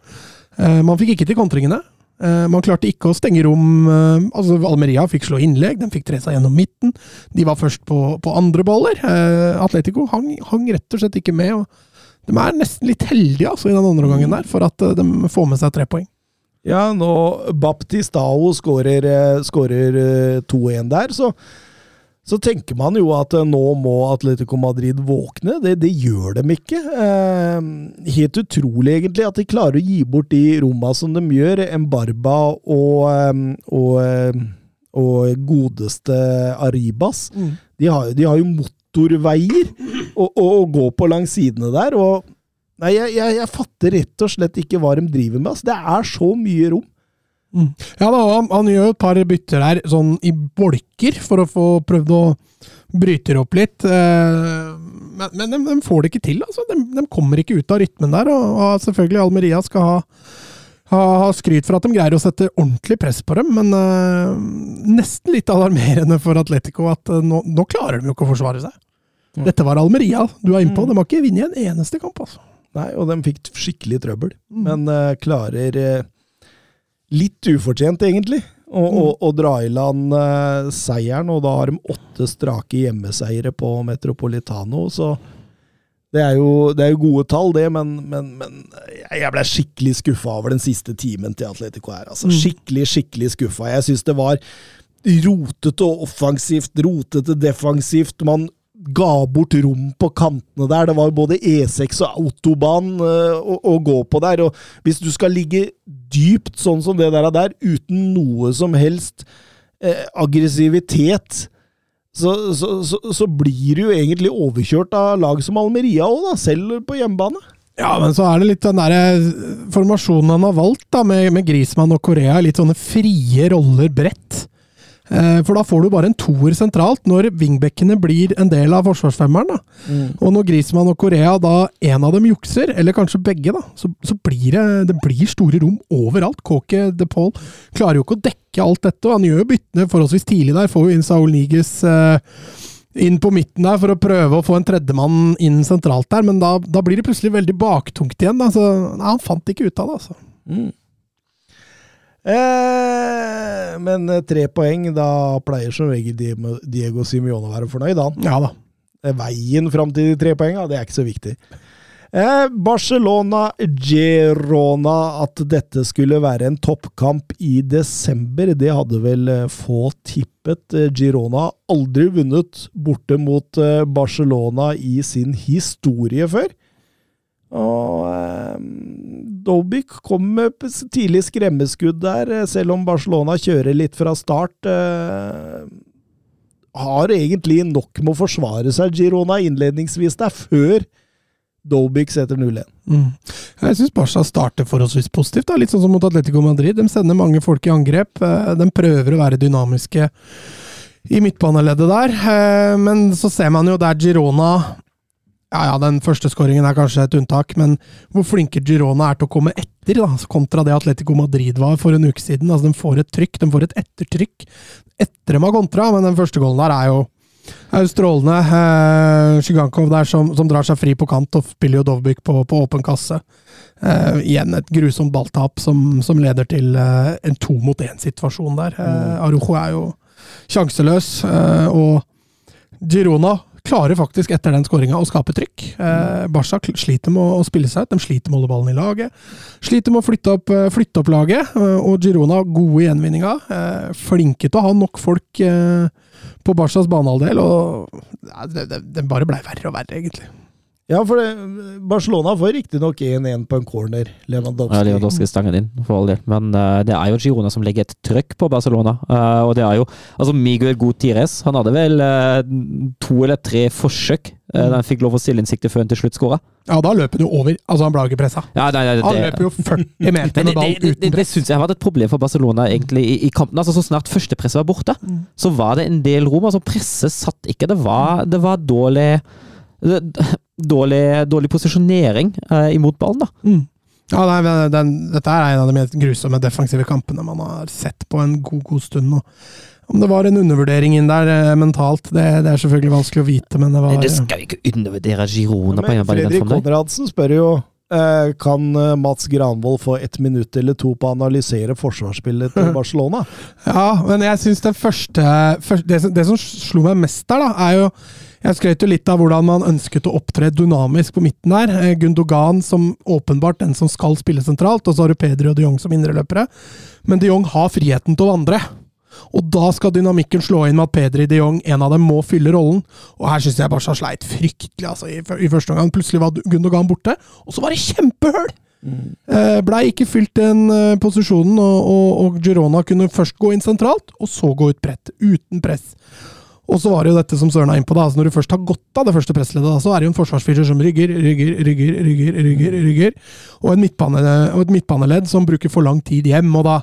Eh, man fikk ikke til kontringene. Eh, man klarte ikke å stenge rom. Eh, altså Almeria fikk slå innlegg, de fikk tre seg gjennom midten. De var først på, på andre baller. Eh, Atletico hang, hang rett og slett ikke med. De er nesten litt heldige altså, i den andre omgangen der, for at de får med seg tre poeng. Ja, nå Baptistao skårer, skårer eh, 2-1 der, så, så tenker man jo at eh, nå må Atletico Madrid våkne. Det, det gjør dem ikke. Eh, helt utrolig, egentlig, at de klarer å gi bort de romma som de gjør. Embarba og, eh, og, eh, og godeste Arribas. De har, de har jo motorveier å, å, å gå på langs sidene der. og Nei, jeg, jeg, jeg fatter rett og slett ikke hva de driver med. Altså, det er så mye rom. Ja da, han, han gjør jo et par bytter her, sånn i bolker, for å få prøvd å bryte det opp litt. Eh, Men, men de, de får det ikke til, altså. De, de kommer ikke ut av rytmen der. Og, og selvfølgelig Almeria skal ha, ha, ha skryt for at de greier å sette ordentlig press på dem, men eh, nesten litt alarmerende for Atletico at eh, nå, nå klarer de jo ikke å forsvare seg. Dette var Almeria du er innpå. De har ikke vunnet en eneste kamp, altså. Nei, og de fikk skikkelig trøbbel. Men eh, klarer eh, litt ufortjent, egentlig, å, å, å dra i land eh, seieren. Og da har de åtte strake hjemmeseiere på Metropolitano, så det er jo, det er jo gode tall, det, men, men, men jeg jeg ble skikkelig skuffa over den siste timen til Atletico her. Altså. Skikkelig, skikkelig skuffa. Jeg syns det var rotete og offensivt, rotete defensivt. Man ga bort rom på kantene der. Det var jo både E6 og autobahn eh, å, å gå på der. Og hvis du skal ligge dypt sånn som det der, der uten noe som helst eh, aggressivitet, så, så, så, så blir du jo egentlig overkjørt av lag som Almeria òg, selv på hjemmebane. Ja, men så er det litt den der eh, formasjonen han har valgt, da, med, med Grismann og Korea. Litt sånne frie roller bredt. Eh, for da får du bare en toer sentralt, når wingbackene blir en del av forsvarsfemmeren. da. Og når Griezmann og Korea da en av dem jukser, eller kanskje begge, da, så, så blir det, det blir store rom overalt. Kåke de Paul klarer jo ikke å dekke alt dette, og han gjør jo byttene forholdsvis tidlig der. Får jo inn Saul Niges eh, inn på midten der for å prøve å få en tredjemann inn sentralt der, men da, da blir det plutselig veldig baktungt igjen. Da. Så, nei, han fant ikke ut av det, altså. Eh, men eh, tre poeng, da pleier som regel Diego- Simione å være fornøyd, han. Ja da. Eh, Veien fram til de tre poengene, det er ikke så viktig. Eh, Barcelona Girona, at dette skulle være en toppkamp i desember, det hadde vel eh, få tippet. Girona har aldri vunnet borte mot Barcelona i sin historie før. Og eh, Dobik kom med tidlig skremmeskudd der, eh, selv om Barcelona kjører litt fra start. Eh, har egentlig nok med å forsvare seg, Girona, innledningsvis der, før Dobik setter 0-1. Mm. Jeg syns Barca starter forholdsvis positivt. Da. Litt sånn som mot Atletico Madrid. De sender mange folk i angrep. eh, De prøver å være dynamiske i midtbaneleddet der. eh, Men så ser man jo der Girona Ja, ja, den første skåringen er kanskje et unntak, men hvor flinke Girona er til å komme etter, da, kontra det Atletico Madrid var for en uke siden. Altså, De får et trykk, de får et ettertrykk etter de har kontra, men den første goalen der er jo er jo strålende. Eh, Sjugankov der som, som drar seg fri på kant og spiller jo Dovbyk på, på åpen kasse. Eh, igjen et grusomt balltap som, som leder til eh, en to mot én-situasjon der. Eh, Arujo er jo sjanseløs, eh, og Girona klarer faktisk etter den skåringa å skape trykk. Eh, Barca sliter med å, å spille seg ut, de sliter med å holde ballen i laget. Sliter med å flytte opp, eh, flytte opp laget, eh, og Girona gode i gjenvinninga. Eh, flinke til å ha nok folk eh, på Barcas banehalvdel, og ja, det, det, det bare blei verre og verre, egentlig. Ja, for det, Barcelona får riktignok 1-1 på en corner, Lewandowski. Ja, Lewandowski stangen inn, for all del. Men uh, det er jo Girona som legger et trøkk på Barcelona. Uh, og det er jo altså Miguel Gutires Han hadde vel uh, to eller tre forsøk uh, da han fikk lov å stille inn sikte før han til slutt skåra. Ja, da løper han jo over. Altså, han ble jo ikke pressa. Ja, nei, nei, det, Han løper jo 40 meter med ball uten press. det, det, det syns jeg har vært et problem for Barcelona egentlig i, i kampen. Altså Så snart førstepresset var borte, så var det en del rom. altså Presset satt ikke. Det var, det var dårlig det- Dårlig, dårlig posisjonering eh, imot ballen, da. Mm. Ja, nei, den, dette er en av de mest grusomme defensive kampene man har sett på en god, god stund. Og om det var en undervurdering inn der eh, mentalt, det, det er selvfølgelig vanskelig å vite, men det var Det skal vi ikke undervurdere Girona på Men Fredrik. Konradsen spør jo eh, kan eh, Mats Granvold få ett minutt eller to på å analysere forsvarsspillet til [LAUGHS] Barcelona. Ja, men jeg syns det første, første det, som- det som slo meg mest der, da, er jo Jeg skrøt jo litt av hvordan man ønsket å opptre dynamisk på midten der. Eh, Gundogan som åpenbart den som skal spille sentralt, og så har du Pedri og de Jong som indreløpere. Men de Jong har friheten til å vandre. Og da skal dynamikken slå inn med at Pedri de Jong, en av dem, må fylle rollen. Og her syns jeg Barca sleit fryktelig altså, i, i første omgang. Plutselig var Gundogan borte, og så var det kjempehull! Mm. Blei ikke fylt den eh, posisjonen, og, og, og Girona kunne først gå inn sentralt, og så gå ut bredt. Uten press. Og så var det jo dette som Søren er inne på. da, altså Når du først har gått av det første pressleddet, da, så er det jo en forsvarsfyrer som rygger, rygger, rygger, rygger, rygger, rygger. Og, en midtbane, og et midtbaneledd som bruker for lang tid hjem. Og da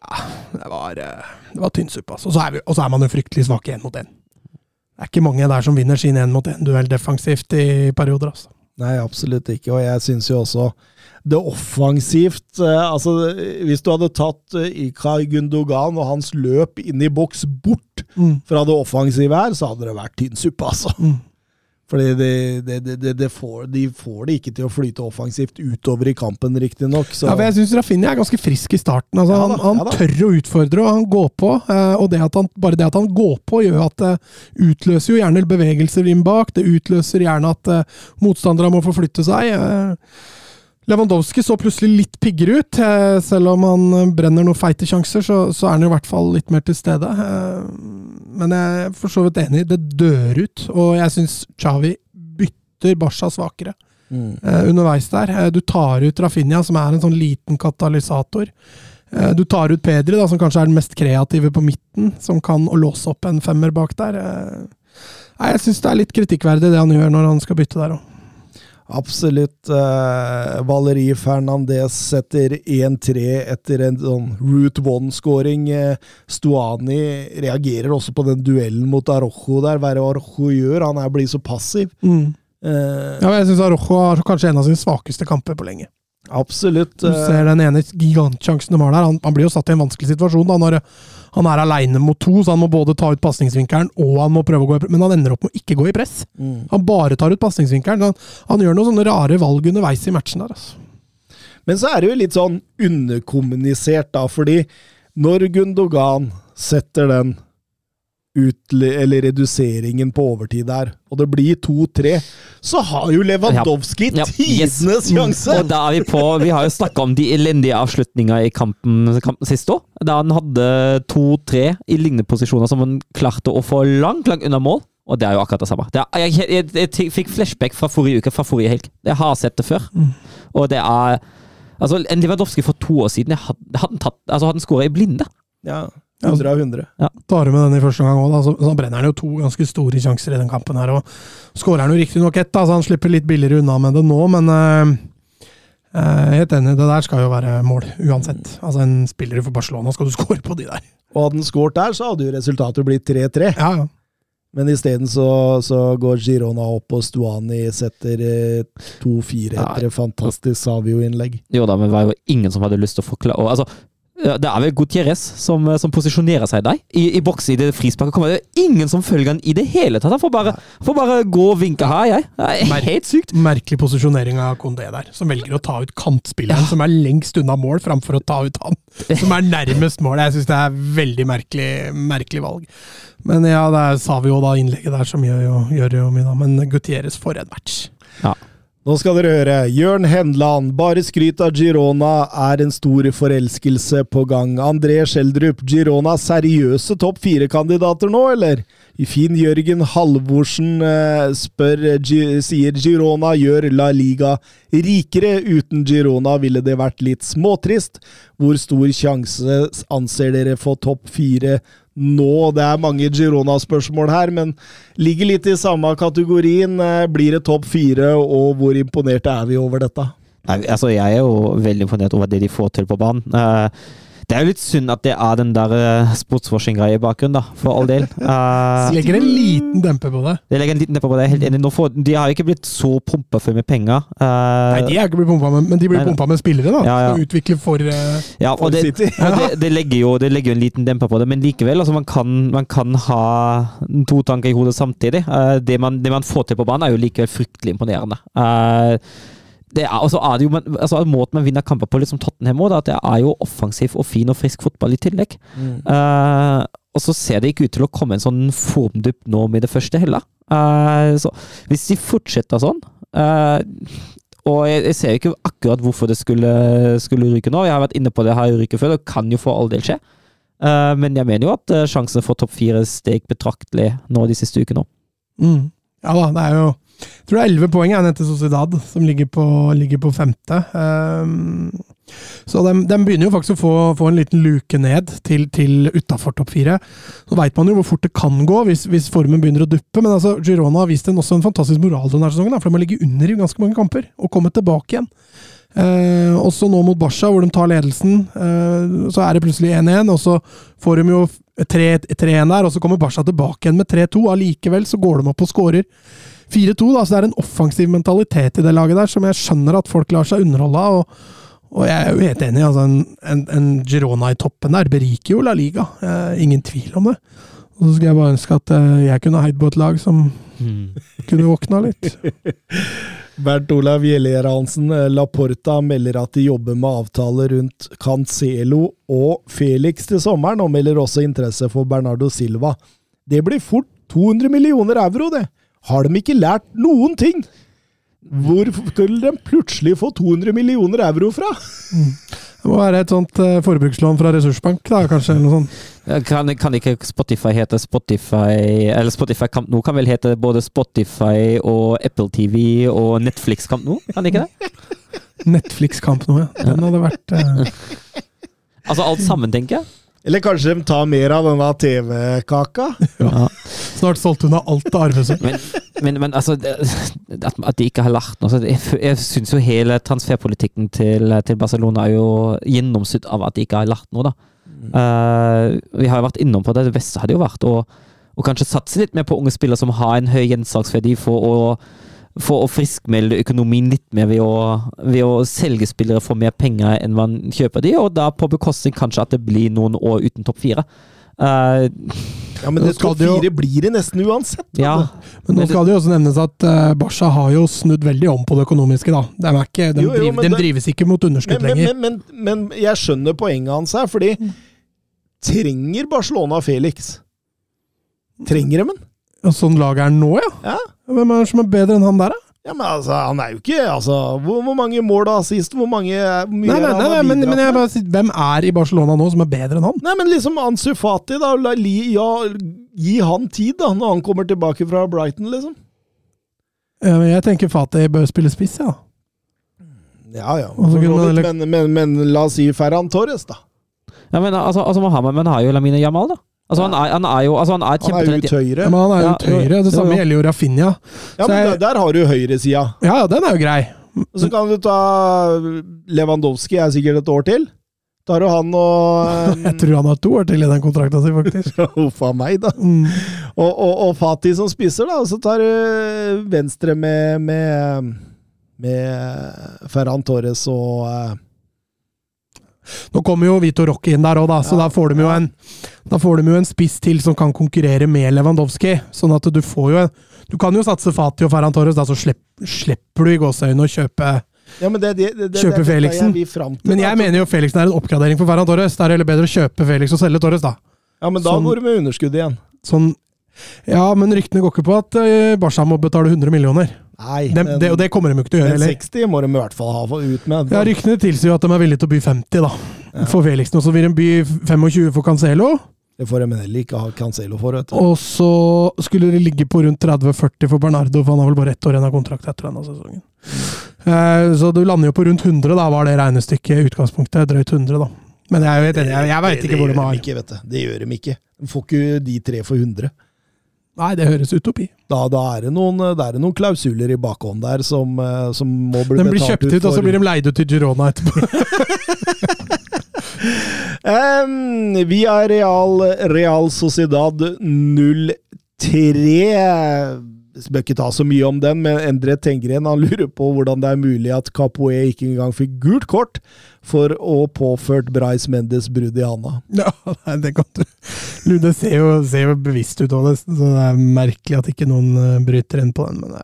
ja, Det var, eh, det var tynn suppe. Altså. Og, så er vi- og så er man jo fryktelig svak i én mot én. Det er ikke mange der som vinner sin én mot én-duell defensivt i perioder. altså. Nei, absolutt ikke. Og jeg syns jo også det offensivt eh, Altså, hvis du hadde tatt eh, Ikar Gundogan og hans løp inn i boks bort Mm. fra det offensive her, så hadde det vært tynn suppe, altså. Mm. Fordi det, det, det, får, de får det ikke til å flyte offensivt utover i kampen, riktignok. Ja, jeg syns Rafinha er ganske frisk i starten. Altså, Ja da, han han ja tør å utfordre, og han går på. eh, Og det at han, bare det at han går på, gjør at det utløser jo gjerne bevegelser inn bak. Det utløser gjerne at motstandere må forflytte seg. Lewandowski så plutselig litt piggere ut. eh, Selv om han eh, brenner noen feite sjanser, så, så er han i hvert fall litt mer til stede. eh. Men jeg er for så vidt enig, det dør ut. Og jeg syns Chavi bytter Barca svakere Mm. underveis der. Du tar ut Rafinha, som er en sånn liten katalysator. Du tar ut Pedri, da, som kanskje er den mest kreative på midten, som kan å låse opp en femmer bak der. Nei, Jeg syns det er litt kritikkverdig det han gjør når han skal bytte der òg. Absolutt. Uh, Valeri Fernandez setter 1-3 etter en sånn Route One-scoring. Uh, Stuani reagerer også på den duellen mot Arrojo der. Hva er det Arrojo gjør? Han er blir så passiv. Mm. Eh, Ja, jeg syns Arrojo har kanskje en av sine svakeste kamper på lenge. absolutt. Du eh, ser den ene gigantsjansen de har der. Han, han blir jo satt i en vanskelig situasjon da, når han er aleine mot to, så han må både ta ut pasningsvinkelen og han må prøve å gå i press. Men han ender opp med å ikke gå i press. mm. Han bare tar ut pasningsvinkelen. Han, han gjør noen sånne rare valg underveis i matchen der. Altså. Men så er det jo litt sånn underkommunisert, da, fordi når Gundogan setter den utle eller reduseringen på overtid der, og det blir 2-3, så har jo Lewandowski Ja, ja. tidenes sjanse! Og da er vi på Vi har jo snakka om de elendige avslutninga i kampen, kampen sist òg. Da han hadde to-tre i lignende posisjoner som han klarte å få langt, langt unna mål. Og det er jo akkurat det samme. Det er, jeg, jeg, jeg, jeg fikk flashback fra forrige uke, fra forrige helg. Jeg har sett det før. Og det er Altså, en Lewandowski for to år siden jeg hadde, hadde han tatt, altså hadde han skåra i blinde. Ja, 100 av 100. Tar du med den i første gang òg, så, så brenner han jo to ganske store sjanser i den kampen her. og Skårer han jo riktignok ett, så han slipper litt billigere unna med det nå, men eh, eh, helt enig, det der skal jo være mål uansett. Altså En spiller for Barcelona skal du skåre på de der. Og hadde han skåret der, så hadde jo resultatet blitt 3-3. Ja, ja. Men isteden så, så går Girona opp, og Stuani setter eh, 2-4 etter et fantastisk Savio-innlegg. Jo da, men det var jo ingen som hadde lyst til å forklare og, altså, ja, Det er vel Gutierrez som, som posisjonerer seg der. I, i boks i det frisparket kommer det jo ingen som følger han i det hele tatt. Han får bare, får bare gå og vinke her, jeg. Det er helt sykt. Merkelig posisjonering av Kondé der, som velger å ta ut kantspilleren som er lengst unna mål, framfor å ta ut han som er nærmest mål. Jeg syns det er veldig merkelig, merkelig valg. Men ja, det er Savio da, innlegget der som gjør jo, gjør jo mye, da. Men Gutierrez for en match. Nå skal dere høre. Jørn Henland. Bare skryt av Girona er en stor forelskelse på gang. André Schjelderup. Girona seriøse topp fire-kandidater nå, eller? Finn Jørgen Halvorsen eh, spør, sier Girona gjør La Liga rikere. Uten Girona ville det vært litt småtrist. Hvor stor sjanse anser dere for topp fire nå? Det er mange Girona-spørsmål her, men ligger litt i samme kategorien. Eh, Blir det topp fire, og hvor imponerte er vi over dette? Nei, altså, jeg er jo veldig imponert over det de får til på banen. Eh, det er jo litt synd at det er den der uh, sportswashing-greia i bakgrunnen, da, for all del. [LAUGHS] Uh, legger en liten demper på det. det legger en liten dempe på det. Helt enig. Nå får, de har jo ikke blitt så pumpa for med penger. Uh, Nei, de er ikke blitt pumpa med, men de blir pumpa med spillere, da. Ja, ja. Som utvikler for uh, ja, og For det, City. Ja. det, det, legger jo, det legger jo en liten demper på det, men likevel. Altså, man, kan, man kan ha to tanker i hodet samtidig. Uh, det, man, det man får til på banen, er jo likevel fryktelig imponerende. Eh, det er, altså, er det jo, men, altså, Måten man vinner kamper på, litt som Tottenham òg, at det er jo offensiv og fin og frisk fotball i tillegg. Eh, og så ser det ikke ut til å komme en sånn formdupp nå med det første heller. Uh, så hvis de fortsetter sånn uh, Og jeg, jeg ser ikke akkurat hvorfor det skulle, skulle ryke nå. Jeg har vært inne på det her i ryket før, det kan jo for all del skje. Men jeg mener jo at uh, sjansen for topp fire steg betraktelig nå de siste ukene. mm. Ja da, det er jo Jeg tror det er elleve poeng ned til Sociedad, som ligger på, ligger på femte. Um, så de, de begynner jo faktisk å få, få en liten luke ned til, til utafor topp fire. Så veit man jo hvor fort det kan gå hvis, hvis formen begynner å duppe. Men altså, Girona har vist en, også en fantastisk moral denne sesongen, for de har ligget under i ganske mange kamper og kommet tilbake igjen. Eh, også nå mot Barca, hvor de tar ledelsen. Eh, så er det plutselig 1-1, og så får de jo 3-1 der, og så kommer Barca tilbake igjen med 3-2. Allikevel så går de opp og skårer 4-2. da, Så det er en offensiv mentalitet i det laget der som jeg skjønner at folk lar seg underholde av. og og jeg er jo helt enig. altså En, en, en Girona i toppen der beriker jo La Liga. Eh, ingen tvil om det. Og så skulle jeg bare ønske at eh, jeg kunne heid på et lag som kunne våkna litt. [LAUGHS] Bernt Olav Gjellier Hansen, eh, Laporta melder at de jobber med avtale rundt Cancelo og Felix til sommeren, og melder også interesse for Bernardo Silva. Det blir fort 200 millioner euro, det! Har de ikke lært noen ting? Hvor skulle de plutselig få 200 millioner euro fra? Det må være et sånt eh, forbrukslån fra Ressursbank, da, kanskje. eller noe sånt. Kan, kan ikke Spotify hete Spotify Eller Spotify Camp Nou kan vel hete både Spotify og Apple TV og Netflix Camp Nou? Kan ikke det? [LAUGHS] Netflix-kamp nå, ja. Den hadde vært uh... [LAUGHS] Altså alt sammen, tenker jeg. Eller kanskje de tar mer av denne TV-kaka? Ja. Snart solgte hun av alt av arvesølv. Men, men, men altså det- At, at de ikke har lært noe Jeg, jeg syns jo hele transferpolitikken til, til Barcelona er jo gjennomsydd av at de ikke har lært noe, da. Eh, vi har jo vært innom på det. Det beste hadde jo vært å, å kanskje satse litt mer på unge spillere som har en høy gjensalgsverdi, for å, for å friskmelde økonomien litt mer ved å, ved å selge spillere for mer penger enn man kjøper de, og da på bekostning kanskje at det blir noen år uten topp fire. Uh, Ja, men det skal topp fire blir det nesten uansett. ja. altså. Men nå skal det jo også nevnes at uh, Barca har jo snudd veldig om på det økonomiske, da. De, er ikke, de, Jo, jo, driver, de det- drives ikke mot underskudd Men, men, lenger. men, men, men jeg skjønner poenget hans her, fordi Trenger Barcelona Felix? Trenger de den? Sånn laget er nå, ja. Ja. Hvem er det som er bedre enn han der, da? Ja, men altså, han er jo ikke altså, hvor, hvor mange mål da sist? Hvor mange hvor mye Nei, nei, han nei, har nei men, men jeg bare sier, hvem er i Barcelona nå som er bedre enn han? Nei, men liksom Ansu Fati, da. La, li, ja, gi han tid, da, når han kommer tilbake fra Brighton, liksom. Ja, men Jeg tenker Fati bør spille spiss, ja. Ja, ja. Men, men, men la oss si Ferran Torres, da. Ja, men altså, altså Mohammed men har jo Lamine Jamal, da. Altså, han, er, han er jo altså, han er Han er kjempetalent. ut høyre. ja men han er jo Ja, ut høyre. Det samme gjelder jo Rafinha. Ja, men jeg- der, har du høyresida. Ja, ja, den er jo grei. Så kan du ta Lewandowski, er sikkert et år til. Da har du han og [LAUGHS] Jeg tror han har to år til i den kontrakta si, faktisk. [LAUGHS] Huff a meg, da. Mm. Og, og, og Fati som spisser, da. Og så tar du venstre med, med, med Ferran Torres og eh, Nå kommer jo Vito Rocchi inn der òg, da, så Ja. da får de jo en Da får de jo en spiss til som kan konkurrere med Lewandowski. Sånn at du får jo en Du kan jo satse Fati og Ferran Torres, da, så slipp, slipper du i gåseøynene å kjøpe Ja, men det, det, det, Kjøpe Felixen. jeg til, Men da. jeg mener jo Felixen er en oppgradering for Ferran Torres. Da er det heller bedre å kjøpe Felix og selge Torres, da. Ja, men da sånn- går du med underskudd igjen. Sånn Ja, men ryktene går ikke på at uh, Barca må betale 100 millioner. Nei, de, men, det, og det kommer de ikke til å gjøre heller. 60 må de i hvert fall ha ut med. Ja, Ryktene tilsier jo at de er villige til å by 50, da. Ja. For Felixen. Og så vil de by 25 for Cancelo. Det får de heller ikke ha Cancelo for, vet du. Og så skulle det ligge på rundt 30-40 for Bernardo, for han har vel bare ett år igjen av kontrakt etter denne sesongen. Eh, så du lander jo på rundt 100, da, var det regnestykket i utgangspunktet. Drøyt 100, da. Men jeg vet, jeg, jeg veit ikke hvor de har ikke, vet du. Det gjør de ikke. De får ikke de tre for 100. Nei, det høres utopi. Da, da er det noen, da er det noen klausuler i bakhånd der som, eh, som må bli Den blir kjøpt ut, og så blir de leid ut til Girona etterpå. [LAUGHS] um, vi er Real, Real Sociedad 03. Jeg bør ikke ta så mye om den, men Endre Tengren han lurer på hvordan det er mulig at Capoe ikke engang fikk gult kort for å påført Bryce Mendes brudd i handa. [LAUGHS] Ja, nei, det kan du Det ser jo, ser jo bevisst ut av det, så det er merkelig at ikke noen eh, bryter inn på den. Men det,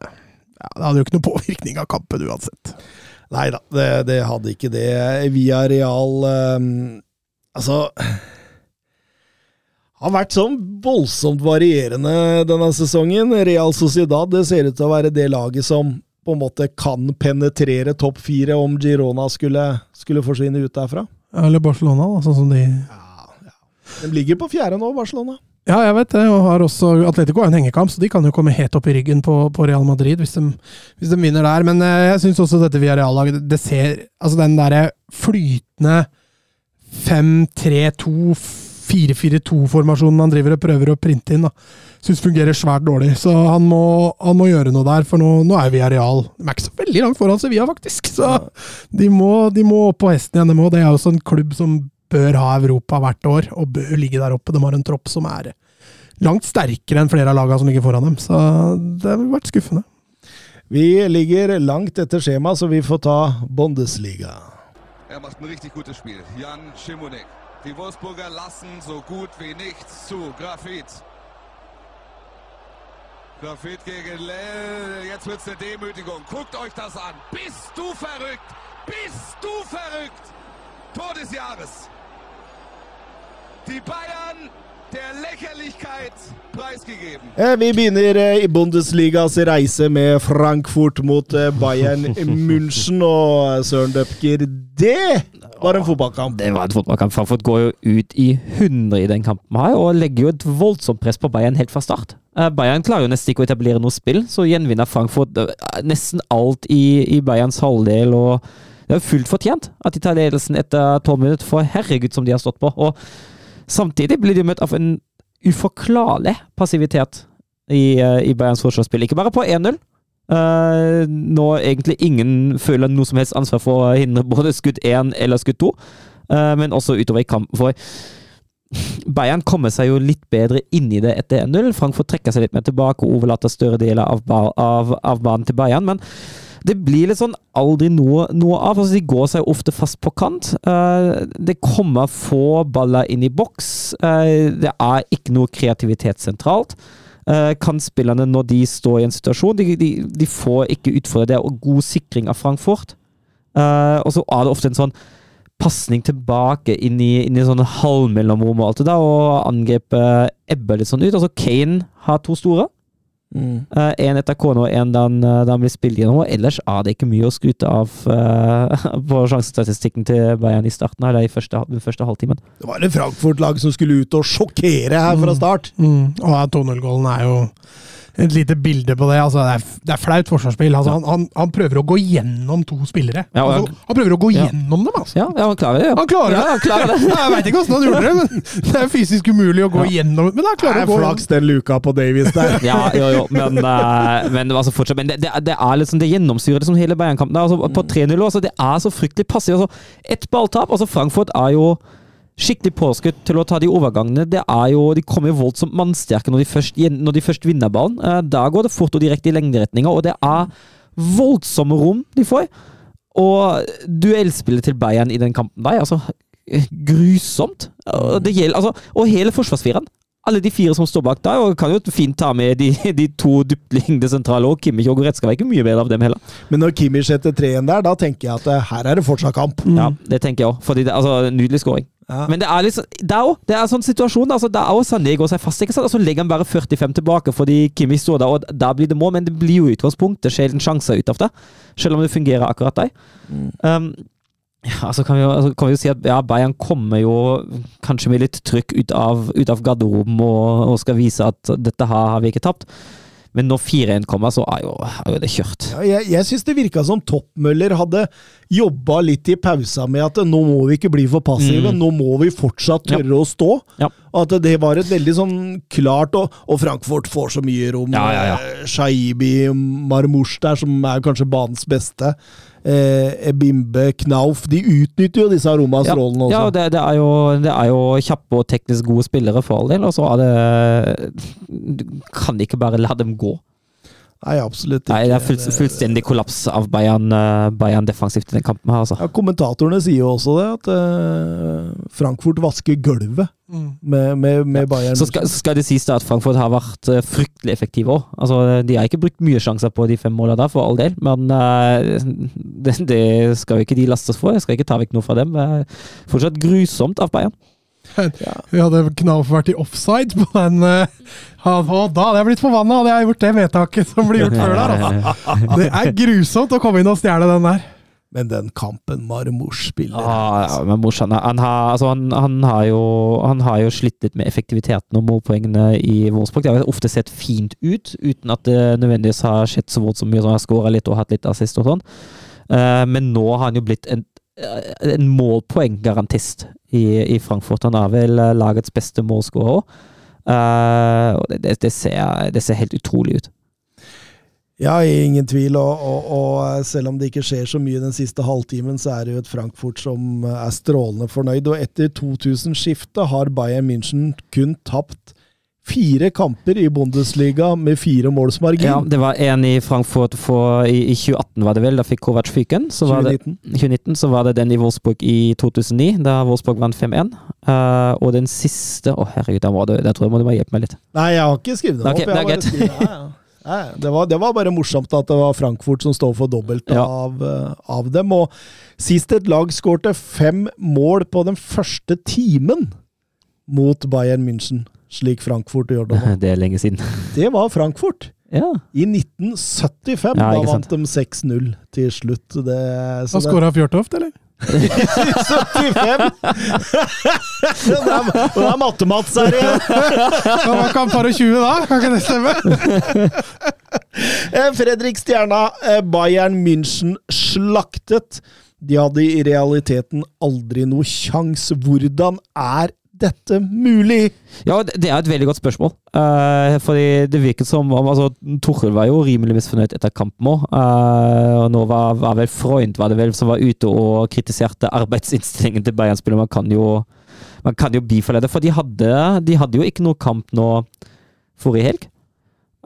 ja, det hadde jo ikke noen påvirkning av kampen uansett. Nei da, det, det hadde ikke det. Via Real um, Altså har vært sånn voldsomt varierende denne sesongen. Real Sociedad det ser ut til å være det laget som på en måte kan penetrere topp fire om Girona skulle, skulle forsvinne ut derfra. Eller Barcelona, da, sånn som de De ligger på fjerde nå, Barcelona. Ja, jeg vet det, og har også Atletico har en hengekamp, så de kan jo komme helt opp i ryggen på, på Real Madrid hvis de, hvis de vinner der. Men eh, jeg syns også dette Villarreal-laget det ser Altså den derre flytende 5-3-2-4-4-2-formasjonen han driver og prøver å printe inn, syns fungerer svært dårlig. Så han må, han må gjøre noe der, for nå, nå er areal. De er ikke så veldig langt foran Sevilla, faktisk. Så de må, de må opp på hesten igjen, de òg. Det er også en klubb som bør ha Europa hvert år, og bør ligge der oppe. De har en tropp som er langt sterkere enn flere av lagene som ligger foran dem. Så det har vært skuffende. Vi ligger langt etter skjema, så vi får ta Bundesliga. Er macht ein richtig gutes Spiel. Jan Schimonek. Die Wolfsburger lassen so gut wie nichts zu. Grafit. Grafit gegen Lell. Jetzt wird's eine Demütigung. Guckt euch das an. Bist du verrückt? Bist du verrückt? Tor des Jahres. Die Bayern der Lächerlichkeit preisgegeben. Eh, Vi begynner eh, i Bundesligas reise med Frankfurt mot eh, Bayern [LAUGHS] München. Og Søren Døpker, det var en fotballkamp! Det var en fotballkamp. Frankfurt går jo ut i 100 i den kampen her, og legger jo et voldsomt press på Bayern helt fra start. Eh, Bayern klarer jo nesten ikke å etablere noe spill, så gjenvinner Frankfurt nesten alt i, i Bayerns halvdel og det er jo fullt fortjent at de tar ledelsen etter tolv minutter, for herregud som de har stått på. Og samtidig blir de møtt av en uforklarlig passivitet i, eh, i Bayerns forsvarsspill. Ikke bare på 1-0. Uh, nå egentlig ingen føler noe som helst ansvar for å hindre både skudd 1 eller skudd 2, uh, men også utover i kampen. For Bayern kommer seg jo litt bedre inn i det etter 1-0. Frankfurt trekker seg litt mer tilbake og overlater større deler av, av, av banen til Bayern. men det blir litt sånn aldri noe, noe av. altså De går seg ofte fast på kant. Uh, det kommer få baller inn i boks. Uh, det er ikke noe kreativitet sentralt. Uh, Kantspillerne, når de står i en situasjon, de, de, de får ikke utfordre det. Og god sikring av Frankfurt. og så er det ofte en sånn pasning tilbake inn i, inn i sånn halvmellomrom og alt det der, og angrepet ebber litt sånn ut. Altså, Kane har to store. Mm. Uh, en etter kona og en da han, da han blir spilt gjennom. Og ellers er det ikke mye å skryte av uh, [LAUGHS] på sjansestatistikken til Bayern i starten, eller i første, den første halvtimen. Det var et Frankfurt-lag som skulle ut og sjokkere her fra start. Mm. Og 2-0-gålen er jo et lite bilde på det. Altså, det, er, det er flaut forsvarsspill. Altså, han, han, han, prøver å gå gjennom to spillere. Ja, altså, han prøver å gå ja. gjennom dem, altså. Ja, ja han klarer det. Ja. Han klarer det! Ja, han klarer det. [LAUGHS] jeg veit ikke åssen han gjorde det, men [LAUGHS] det er fysisk umulig å gå gjennom Men han klarer Det å gå er flaks den luka på Davies der. [LAUGHS] ja, jo, jo, men, uh, men altså fortsatt Men det, det, det er liksom det gjennomsyrer liksom hele Bayern-kampen. Altså, på 3-0 altså, det er så fryktelig passivt. Altså, ett balltap. altså Frankfurt er jo skikkelig påskudd til å ta de overgangene. Det er jo, De kommer jo voldsomt mannsterke når de først, når de først vinner ballen. Eh, da går det fort og direkte i lengderetninga, og det er voldsomme rom de får. Og duellspillet til Bayern i den kampen der, altså Grusomt. Det gjelder, altså, og hele forsvarsfireren. Alle de fire som står bak der, og kan jo fint ta med de, de to dyptliggende sentrale og Kimmich og Goretzka. Var ikke mye bedre av dem heller. Men når Kimmich setter treen der, da tenker jeg at eh, her er det fortsatt kamp. Ja, det tenker jeg òg. Altså, nydelig scoring. Ja. Men det er liksom, det er er en sånn situasjon. altså Det er også Sané går seg fast, ikke sant? og så legger han bare 45 tilbake fordi Kimmich står der, og da blir det mål. Men det blir jo i utgangspunktet sjelden sjanser ut av det, selv om det fungerer akkurat der. Um, ja, altså kan vi, jo, altså kan vi jo si at ja, Bayern kommer jo kanskje med litt trykk ut av, ut av garderoben og, og skal vise at dette her har vi ikke tapt. Men når 4-1 kommer, så er jo, er jo det kjørt. Ja, jeg jeg syns det virka som Toppmøller hadde jobba litt i pausa med at nå må vi ikke bli for passive, Mm. nå må vi fortsatt tørre å stå. Ja. At det var et veldig sånn klart Og, og Frankfurt får så mye rom. Ja, ja, ja. Eh, Shaibi, Marmouche der, som er kanskje banens beste. Eh, Ebimbe, Knauf. De utnytter jo disse aromastrålene ja, også. Ja, det, det, er jo, det er jo kjappe og teknisk gode spillere for all del, og så er det Du kan ikke bare la dem gå. Nei, absolutt ikke. Nei, det er full, fullstendig kollaps av Bayern, eh, Bayern defensivt i den kampen her, altså. Ja, kommentatorene sier jo også det, at uh, Frankfurt vasker gulvet med, med, med Bayern. Så skal, så skal det sies da at Frankfurt har vært eh, fryktelig effektive òg. Altså, de har ikke brukt mye sjanser på de fem målene der, for all del, men uh, [LAUGHS] det, det skal jo ikke de lastes for. Jeg skal ikke ta vekk noe fra dem. Det er Fortsatt grusomt av Bayern. [LAUGHS] Vi hadde Knauf vært i offside på den uh, Og da hadde jeg blitt forbanna, hadde jeg gjort det vedtaket som ble gjort før der. Altså. [LAUGHS] Det er grusomt å komme inn og stjele den der. Men den kampen Marmors spiller Ah, ja, men Mors, han, han, har, altså, han, han, har jo, han har jo slitt litt med effektiviteten og målpoengene i Wolfsburg. Det har ofte sett fint ut, uten at det nødvendigvis har skjedd så voldsomt mye. som han har skåra litt og hatt litt assist og sånn. Uh, men nå har han jo blitt en, en målpoenggarantist i, i Frankfurt. Han er vel eh, lagets beste målskårer Uh, det, det, ser, det ser helt utrolig ut. Ja, ingen tvil. Og, og, og selv om det ikke skjer så mye den siste halvtimen, så er det jo et Frankfurt som er strålende fornøyd. Og etter 2000-skiftet har Bayern München kun tapt fire kamper i Bundesliga med fire måls margin. Ja, det var en i Frankfurt for, i, i 2018, var det vel. Da fikk Kovac fyken. Så det 2019. 2019 så var det den i Wolfsburg i 2009, da Wolfsburg vant 5-1. Uh, og den siste Å, herregud, da, må du, da tror jeg må du må hjelpe meg litt. Nei, jeg har ikke skrevet den okay, opp. Jeg det er greit. Nei, det, var, det var bare morsomt at det var Frankfurt som står for dobbelt av, eh, av dem. Og sist et lag skårte fem mål på den første timen mot Bayern München, slik Frankfurt gjør det nå. [LAUGHS] Det er lenge siden. [LAUGHS] Det var Frankfurt. Ja. I 1975. Ja, da vant de 6-0 til slutt. Det, så da skåra Fjørtoft, eller? [LAUGHS] 75! det er, det er Matte-Mats her igjen! Var kamp par 20 da, kan ikke det stemme? Eh, Fredrik Stjerna, eh, Bayern München slaktet De hadde i realiteten aldri noe sjans. Hvordan er dette mulig? Ja, det er et veldig godt spørsmål. Uh, fordi det virket som om altså, Tuchel var jo rimelig misfornøyd etter kampen òg. og nå var, var vel Freund var det vel, som var ute og kritiserte arbeidsinnstillingen til Bayern-spillere. Man kan jo man jo bifalle det, for de hadde, de hadde jo ikke noe kamp nå forrige helg.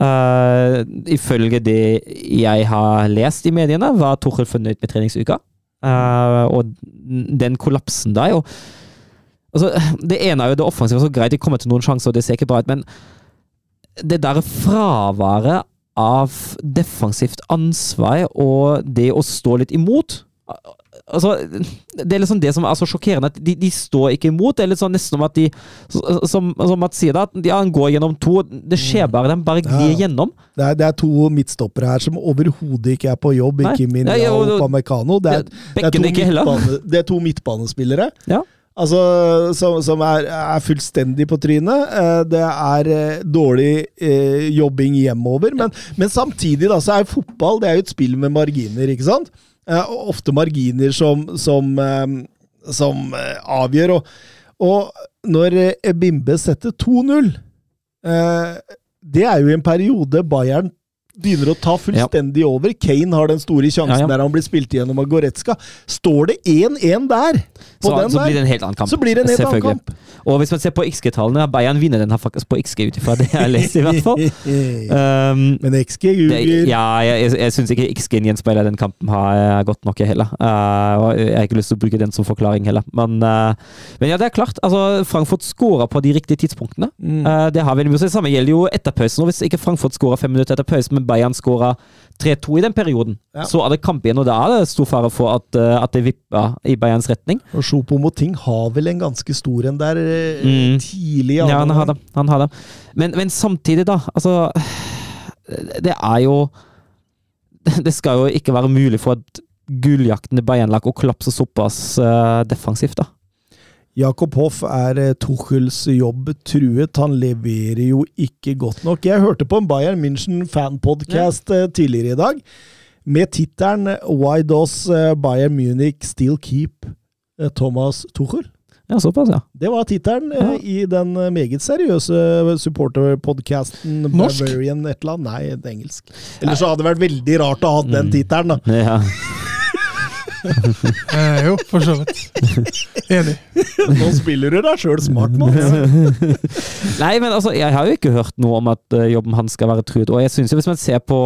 Uh, ifølge det jeg har lest i mediene, var Tuchel fornøyd med treningsuka. Uh, og den kollapsen der jo altså, Det ene er jo det offensive, så greit de kommer til noen sjanser, og det ser ikke bra ut, men det der fraværet av defensivt ansvar og det å stå litt imot Altså, det er liksom det som er så sjokkerende, at de, de står ikke imot. Det er litt sånn nesten om at de Som, som Mats sier, da, at ja, han går gjennom to. Det skjer bare, de bare glir Ja. gjennom. Det er, det er to midtstoppere her som overhodet ikke er på jobb. Nei. Ikke Minia ja og- Pamecano. Det det, det, er to ikke midtbane, det er to midtbanespillere. Ja. Altså, som, som er, er fullstendig på trynet. Eh, Det er eh, dårlig eh, jobbing hjemover. Men, men samtidig da, så er fotball det er jo et spill med marginer, ikke sant? Eh, og Ofte marginer som, som, som avgjør. Og, og når Bimbe setter 2-0 eh, Det er jo i en periode Bayern begynner å ta fullstendig over. Kane har den store sjansen Ja, ja. der han blir spilt igjennom av Goretzka. Står det 1-1 der, på Så, den så blir det en helt annen kamp. så blir det en helt annen kamp. Og hvis man ser på XG-tallene, Bayern vinner den her faktisk på XG ut ifra det jeg leser, i hvert fall. [LAUGHS] Um, Men XG ljuger. ja, jeg, jeg, jeg syns ikke XG-en gjenspeiler den kampen har godt nok heller. Uh, jeg har ikke lyst til å bruke den som forklaring heller. Men, uh, men ja, det er klart. Altså, Frankfurt skåra på de riktige tidspunktene. Mm. Uh, det har vi. Det samme gjelder jo etter pausen. Hvis ikke Frankfurt skåra fem minutter etter pausen, men Bayern skåra 3-2 i den perioden, Ja. så er det kamp igjen, og da er det stor fare for at, uh, at det vipper i Bayerns retning. Og Sjopo Moting har vel en ganske stor en der eh, Mm. tidlig Ja, han har det. Han har det. Men, men samtidig, da. Altså Det er jo Det skal jo ikke være mulig for et gulljaktende Bayern-lag å kollapse såpass eh, defensivt, da. Jakob Hoff er eh, Tuchels jobb truet. Han leverer jo ikke godt nok. Jeg hørte på en Bayern München fanpodcast ja. tidligere i dag med tittelen 'Why does eh, Bayern Munich still keep eh, Thomas Tuchel?' Ja, såpass, ja. Det var tittelen eh, Ja. i den eh, meget seriøse supporterpodcasten Norsk? Bavarian et eller annet. Nei, det engelsk. Ellers så hadde det vært veldig rart å ha den Mm. tittelen, da. ja. [LAUGHS] Eh, jo, for så vidt. Enig. Nå spiller du deg sjøl smart, nå. [LAUGHS] Nei, men altså, jeg har jo ikke hørt noe om at eh, jobben hans skal være truet. Og jeg synes jo, hvis man ser på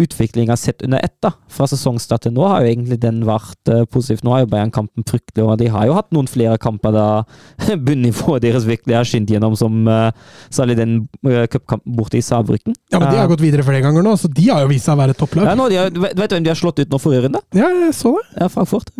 utviklinga sett under ett, da, fra sesongstart til nå, har jo egentlig den vært uh, positiv. Nå har jo Bayern-kampen fryktelig, og de har jo hatt noen flere kamper da [LAUGHS] bunnivået deres virkelig har skint gjennom, som uh, særlig den uh, cupkampen borte i Saarbrücken. Ja, men De har gått videre flere ganger nå, så de har jo vist seg å være topplag. Ja, nå, de har, vet vet du hvem de har slått ut nå forrige runde? Ja, jeg så det. Ja, Frankfurt.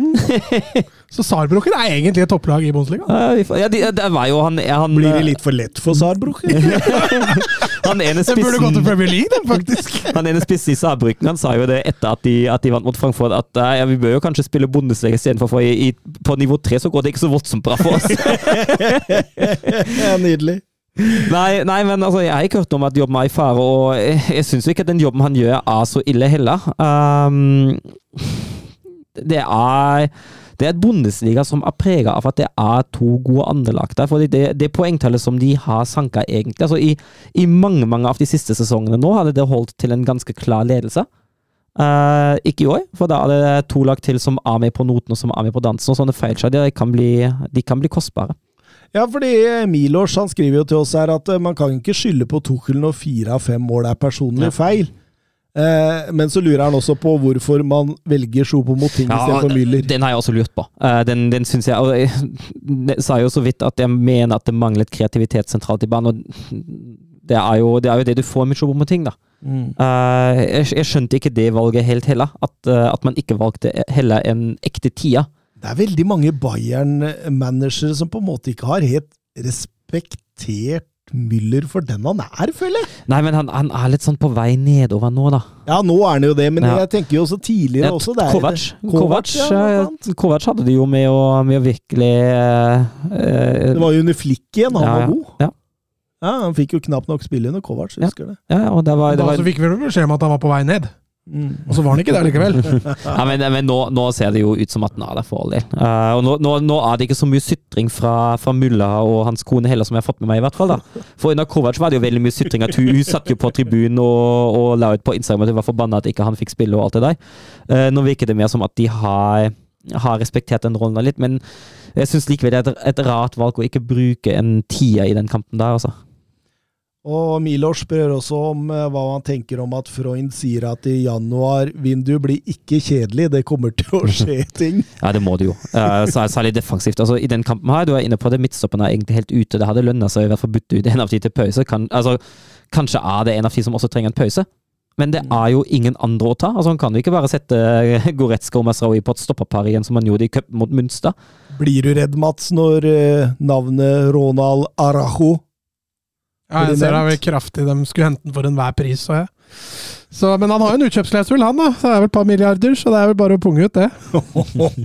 [LAUGHS] Så Saarbrücken er egentlig et topplag i Bundesliga. Ja, de, de, det var jo han, han Blir det litt for lett for Saarbruch? [LAUGHS] Han ene Det burde gått til Premier League, den, faktisk. [LAUGHS] Han ene spissen i Saarbrücken han sa jo det etter at de, at de vant mot Frankfurt, at eh, ja, vi bør jo kanskje spille Bundesliga istedenfor, for i, i, på nivå tre så går det ikke så voldsomt bra for oss. Ja, Nydelig. nei, nei, men altså, jeg har ikke hørt om at jobben er i fare, og jeg, jeg syns ikke at den jobben han gjør, er så ille heller. Um, det er det er et Bundesliga som er prega av at det er to gode andrelag der. for det, det poengtallet som de har sanka, egentlig altså i, I mange mange av de siste sesongene nå hadde det holdt til en ganske klar ledelse. Uh, ikke i år, for da er det to lag til som er med på noten og som er med på dansen. og Sånne feilskjær de kan bli, de kan bli kostbare. Ja, fordi Milos han skriver jo til oss her at eh, man kan ikke skylde på Tuchel når fire av fem mål er personlig Ja. Eh, men så lurer han også på hvorfor man velger Choupo-Moting istedenfor Müller. den har jeg også lurt på. Eh, den den syns jeg og [LAUGHS] Jeg jeg sa jo så vidt at jeg mener at det manglet kreativitet sentralt i banen. og det er, jo, det er jo det du får med Choupo-Moting, da. Mm. Eh, jeg, jeg skjønte ikke det valget helt heller. At, eh, at man ikke valgte heller en ekte tia. Det er veldig mange Bayern-managere som på en måte ikke har helt respektert Müller for den han er, føler jeg. Nei, men han, han er litt sånn på vei nedover nå, da. Ja, nå er han jo det, men Ja. jeg tenker jo også tidligere Ja, også. Det er, Kovac. Kovac, Kovac. Kovac hadde det jo med å, med å virkelig eh, Det var jo under Flikk igjen, han ja, var god. Ja, Ja, Han fikk jo knapt nok spille under Kovac, Ja. husker det. ja, og det var, det Da så fikk vi beskjed om at han var på vei ned. Og så var han ikke der likevel. [LAUGHS] Ja, men, men nå, nå ser det jo ut som at den er der for all del. Uh, og nå, nå, nå er det ikke så mye sytring fra, fra Mulla og hans kone heller, som jeg har fått med meg, i hvert fall. da. For under Kovac var det jo veldig mye sytring. at hun satt jo på tribunen og, og la ut på Instagram at hun var forbanna at ikke han fikk spille og alt det der. Uh, nå virker det mer som at de har, har respektert den rollen litt, men jeg syns likevel det er et, et rart valg å ikke bruke en tier i den kampen der, altså. Og Milors spør også om eh, hva han tenker om at Freund sier at i januar-vinduet blir ikke kjedelig, det kommer til å skje [LAUGHS] ting. Ja, det må det jo. Uh, særlig defensivt. Altså, I den kampen her, du er inne på det, midtstoppen er egentlig helt ute. Det hadde lønna seg i hvert fall bytte ut en av de til pause. Kan, altså, kanskje er det en av de som også trenger en pause. Men det er jo ingen andre å ta. Altså, Han kan jo ikke bare sette Goretzka og Masraoui på et stopperpar igjen, som han gjorde i cupen mot Munstad. Blir du redd, Mats, når eh, navnet Ronald Arajo Ja, jeg ser det er vel kraftig. De skulle hente den for enhver pris, så jeg. Så, men han har jo en utkjøpsklausul, han da. Så det er vel et par milliarder, så det er vel bare å punge ut det.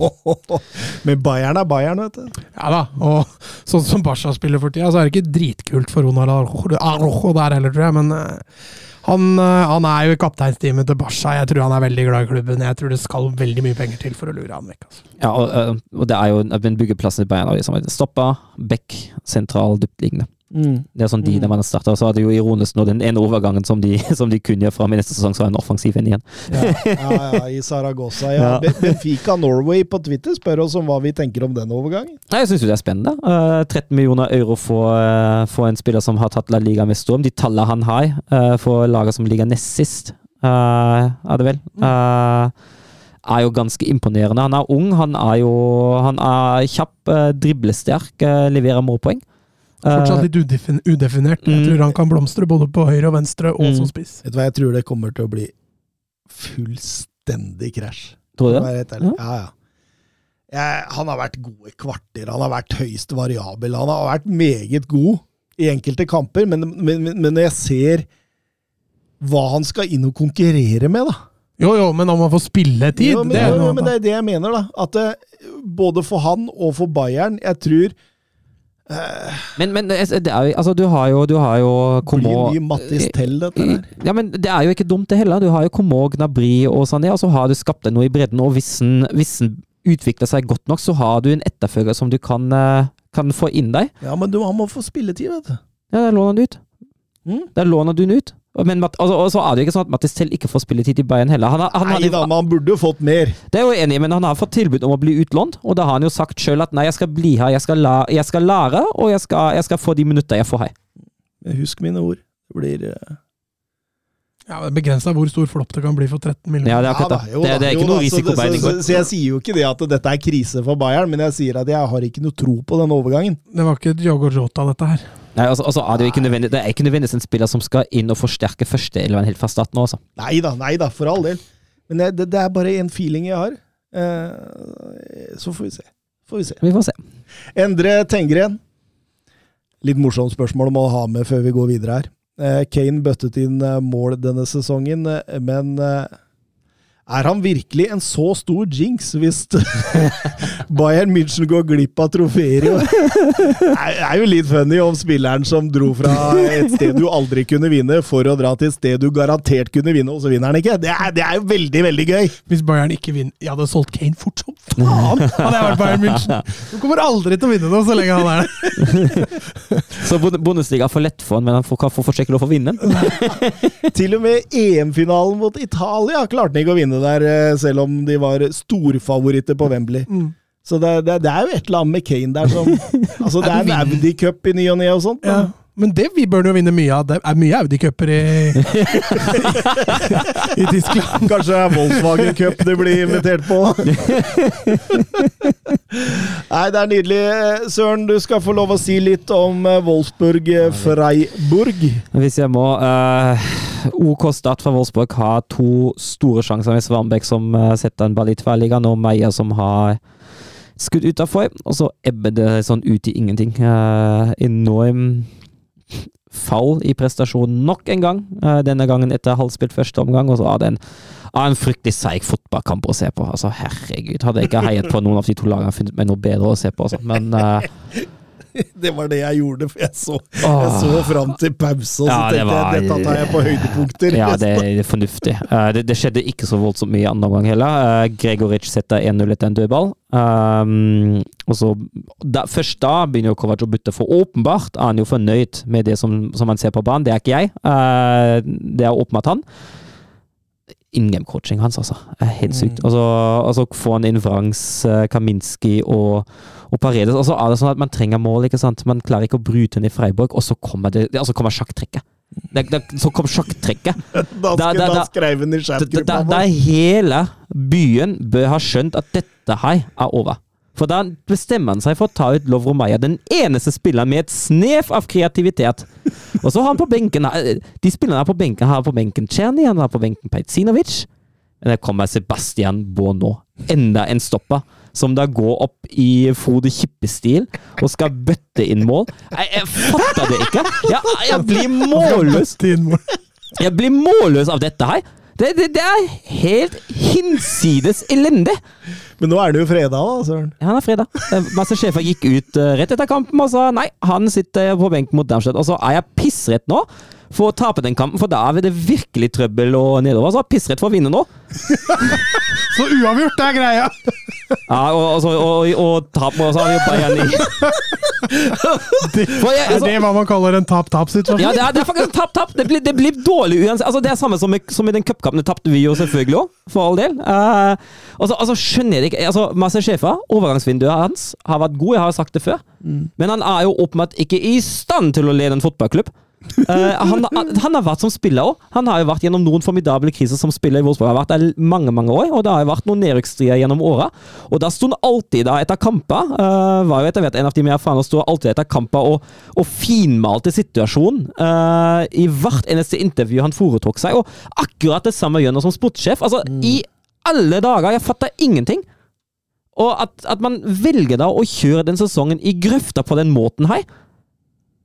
[LAUGHS] Men Bayern er Bayern, vet du. Ja da, og sånn som Barca spiller for tida, så er det ikke dritkult for Ronald Arrojo der heller, tror jeg. Men eh, han, eh, han er jo i kapteinsteamet til Barca. Jeg tror han er veldig glad i klubben. Jeg tror det skal veldig mye penger til for å lure han vekk. Altså. Ja, og, øh, og det er jo en byggeplassen i Bayern. Liksom. Stoppa, back, sentral, dyptliggende. Det er sånn de når man starter. Så er det jo ironisk nå den ene overgangen som de, [LAUGHS] som de kunne gjøre fram i neste sesong, så er en offensiv en igjen. Ja, ja, ja, i [LAUGHS] Saragossa. Ja. Ja. Benfica Norway på Twitter spør oss om hva vi tenker om den overgangen. Nei, Jeg syns det er spennende. Uh, 13 millioner euro for, uh, for en spiller som har tatt La Liga med storm. De tallene han har uh, for laget som ligger nest sist, eh, er det vel, eh, er jo ganske imponerende. Han er ung, han er jo han er kjapp, driblesterk, eh, leverer målpoeng. Fortsatt Eh, litt udefin udefinert. Jeg mm. tror han kan blomstre både på høyre og venstre, og Mm. som spiss. Vet du hva, jeg tror det kommer til å bli fullstendig krasj. tror du det? Ja, ja. Jeg, han har vært god i kvarter, han har vært høyst variabel. Han har vært meget god i enkelte kamper, men, men, men når jeg ser hva han skal inn og konkurrere med, da Jo, jo, men om han får spilletid, Jo, men, det er jo, noe men det er det jeg mener, da. At det, både for han og for Bayern Jeg tror Men, men det er jo, altså, du har jo, du har jo Komo mye Mattis Tell, dette her. Ja, men det er jo ikke dumt det heller. Du har jo Komo, Gnabry og sånn, og så har du skapt deg noe i bredden. Og hvis den, hvis den utvikler seg godt nok, så har du en etterfølger som du kan, eh, kan få inn deg. Ja, men du, han må få spilletid, vet du. Ja, da låner du ut. Mm. Da låner du den ut. Men, Matt- altså, og så er det jo ikke sånn at Mattis selv ikke får spilletid i Bayern heller. Han han Nei da, men han burde jo fått mer. det er jo enig, men han har fått tilbud om å bli utlånt, og da har han jo sagt sjøl at nei, jeg skal bli her, jeg skal, la, jeg skal lære, og jeg skal, jeg skal få de minutter jeg får her. Men Husk mine ord. Det blir eh, Ja, det er Begrensa hvor stor flopp det kan bli for 13 millioner. Ja, det er Ja da, det. jo Det, det er ikke noe så- Så, så, så jeg sier jo ikke det at dette er krise for Bayern, men jeg sier at jeg har ikke noe tro på den overgangen. Det var ikke Diogo Jota, dette her. Nei, altså, altså er det, ikke det er ikke nødvendigvis en spiller som skal inn og forsterke førsteelveren helt fra starten av. Altså. Nei da, nei da, for all del. Men det, det er bare en feeling jeg har. Eh, så får vi se. Får vi se. Vi får se. Endre Tengren. Litt morsomt spørsmål om å ha med før vi går videre her. Eh, Kane bøttet inn eh, mål denne sesongen, eh, men eh, er han virkelig en så stor jinx hvis [LAUGHS] Bayern München går glipp av trofeer i år? Det er- jo litt funny om spilleren som dro fra et sted du aldri kunne vinne, for å dra til et sted du garantert kunne vinne, og så vinner han ikke. Det er, det er jo veldig, veldig gøy! Hvis Bayern ikke vinner Jeg hadde solgt Kane fort som faen! Hadde jeg vært Bayern München. Du kommer aldri til å vinne noe så lenge han er der. [LAUGHS] Så Bund- Bundesliga er for lett for han, men han får, får få forsøke lov å vinne den. [LAUGHS] Til og med EM-finalen mot Italia klarte han ikke å vinne der, eh, selv om de var storfavoritter på Wembley. Så det, det, det er jo et eller annet med Kane der som [LAUGHS] Altså, det er en Audi Cup i ny og ne og sånt. Ja. Men det vi bør jo vinne mye av. Det er mye Audi-cuper i, [LAUGHS] i Tyskland. Kanskje Volkswagen Cup de blir invitert på? [LAUGHS] Nei, det er nydelig. Eh, Søren, du skal få lov å si litt om eh, Wolfsburg-Freiburg. Hvis jeg må Uh, OK Start fra Wolfsburg har to store sjanser med Svanbekk som eh, setter en ball i tverrliggeren, og Meyer som har skudd utafor, og så ebber det sånn ut i ingenting. Uh, enorm fall i prestasjonen nok en gang. eh, denne gangen etter halvspilt første omgang, og så av den en, er en fryktelig seig fotballkamp å se på. Altså, herregud. Hadde jeg ikke heiet på noen av de to lagene, funnet meg noe bedre å se på. Altså. Men eh, [LAUGHS] Det var det jeg gjorde, for jeg så, jeg så fram til pause, og så Ja, det tenkte var- jeg dette tar jeg på høydepunkter. Ja, det er fornuftig. Uh, det, det skjedde ikke så voldsomt mye andre omgang heller. Uh, Gregoric setter 1-0 etter en dødball. Um, og så, da, Først da begynner jo Kovac å bytte, for åpenbart er han jo fornøyd med det som, som han ser på banen. Det er ikke jeg. Uh, det er åpenbart han. In game-coaching hans, altså. er helt sykt. Mm. Og så og så får han inn Vrangs, eh, Kaminski og, og Paredes. Og så er det sånn at man trenger mål, ikke sant. Man klarer ikke å bryte ned Freiburg, og så kommer, det, altså kommer sjakktrekket. Det, det, så kom sjakktrekket. [LAUGHS] Da, Da- da- da skrev han i chatgruppa hele byen bør ha skjønt at dette her er over. For da bestemmer han seg for å ta ut Lovro Maja, den eneste spilleren med et snev av kreativitet. Og så har han på benken De spillerne på benken har på benken Czerny, han har på benken Pejtsinovic. der kommer Sebastian Bono. Enda en stopper. Som da går opp i Frode Kippe-stil og skal bøtte inn mål. Jeg, jeg fatter det ikke! Jeg, jeg blir målløs jeg blir målløs av dette her. Det, det, det er helt hinsides elendig. Men nå er det jo fredag, da, Søren. Ja, Han er fredag. Masse sjefer gikk ut eh, rett etter kampen og sa nei, han sitter på benken mot Darmstadt. Og så er jeg pissrett nå for å tape den kampen, for da er det virkelig trøbbel og nedover. Så er jeg pissrett for å vinne nå. [LAUGHS] Så uavgjort er greia! Ja, og, og, så- og, og, tap, har vi jo Bayern i [LAUGHS] Det, For jeg- er altså- det hva man kaller en tap-tap-situasjon? Ja, det er, det er faktisk tap-tap. Det, det blir dårlig uansett. Altså, det er samme som, som i den cupkampen. Det tapte vi jo selvfølgelig òg, for all del. Uh, og så altså, skjønner jeg det ikke altså, Masse sjefer, overgangsvinduet hans har vært god, jeg har sagt det før. Men han er jo åpenbart ikke i stand til å lede en fotballklubb. Eh, han, han har vært som spiller òg. Han har jo vært gjennom noen formidable kriser som spiller i Wolfsburg. Han har vært der mange mange år, og det har jo vært noen nedrykksstrider gjennom åra. Og da sto han alltid da etter kamper, Uh, var jo etter hvert en av de mer erfarne, sto alltid etter kamper og, og finmalte situasjonen uh, i hvert eneste intervju han foretok seg. Og akkurat det samme gjør han som sportssjef. Altså, i alle dager! Jeg fatter ingenting. Og at, at man velger da å kjøre den sesongen i grøfta på den måten her,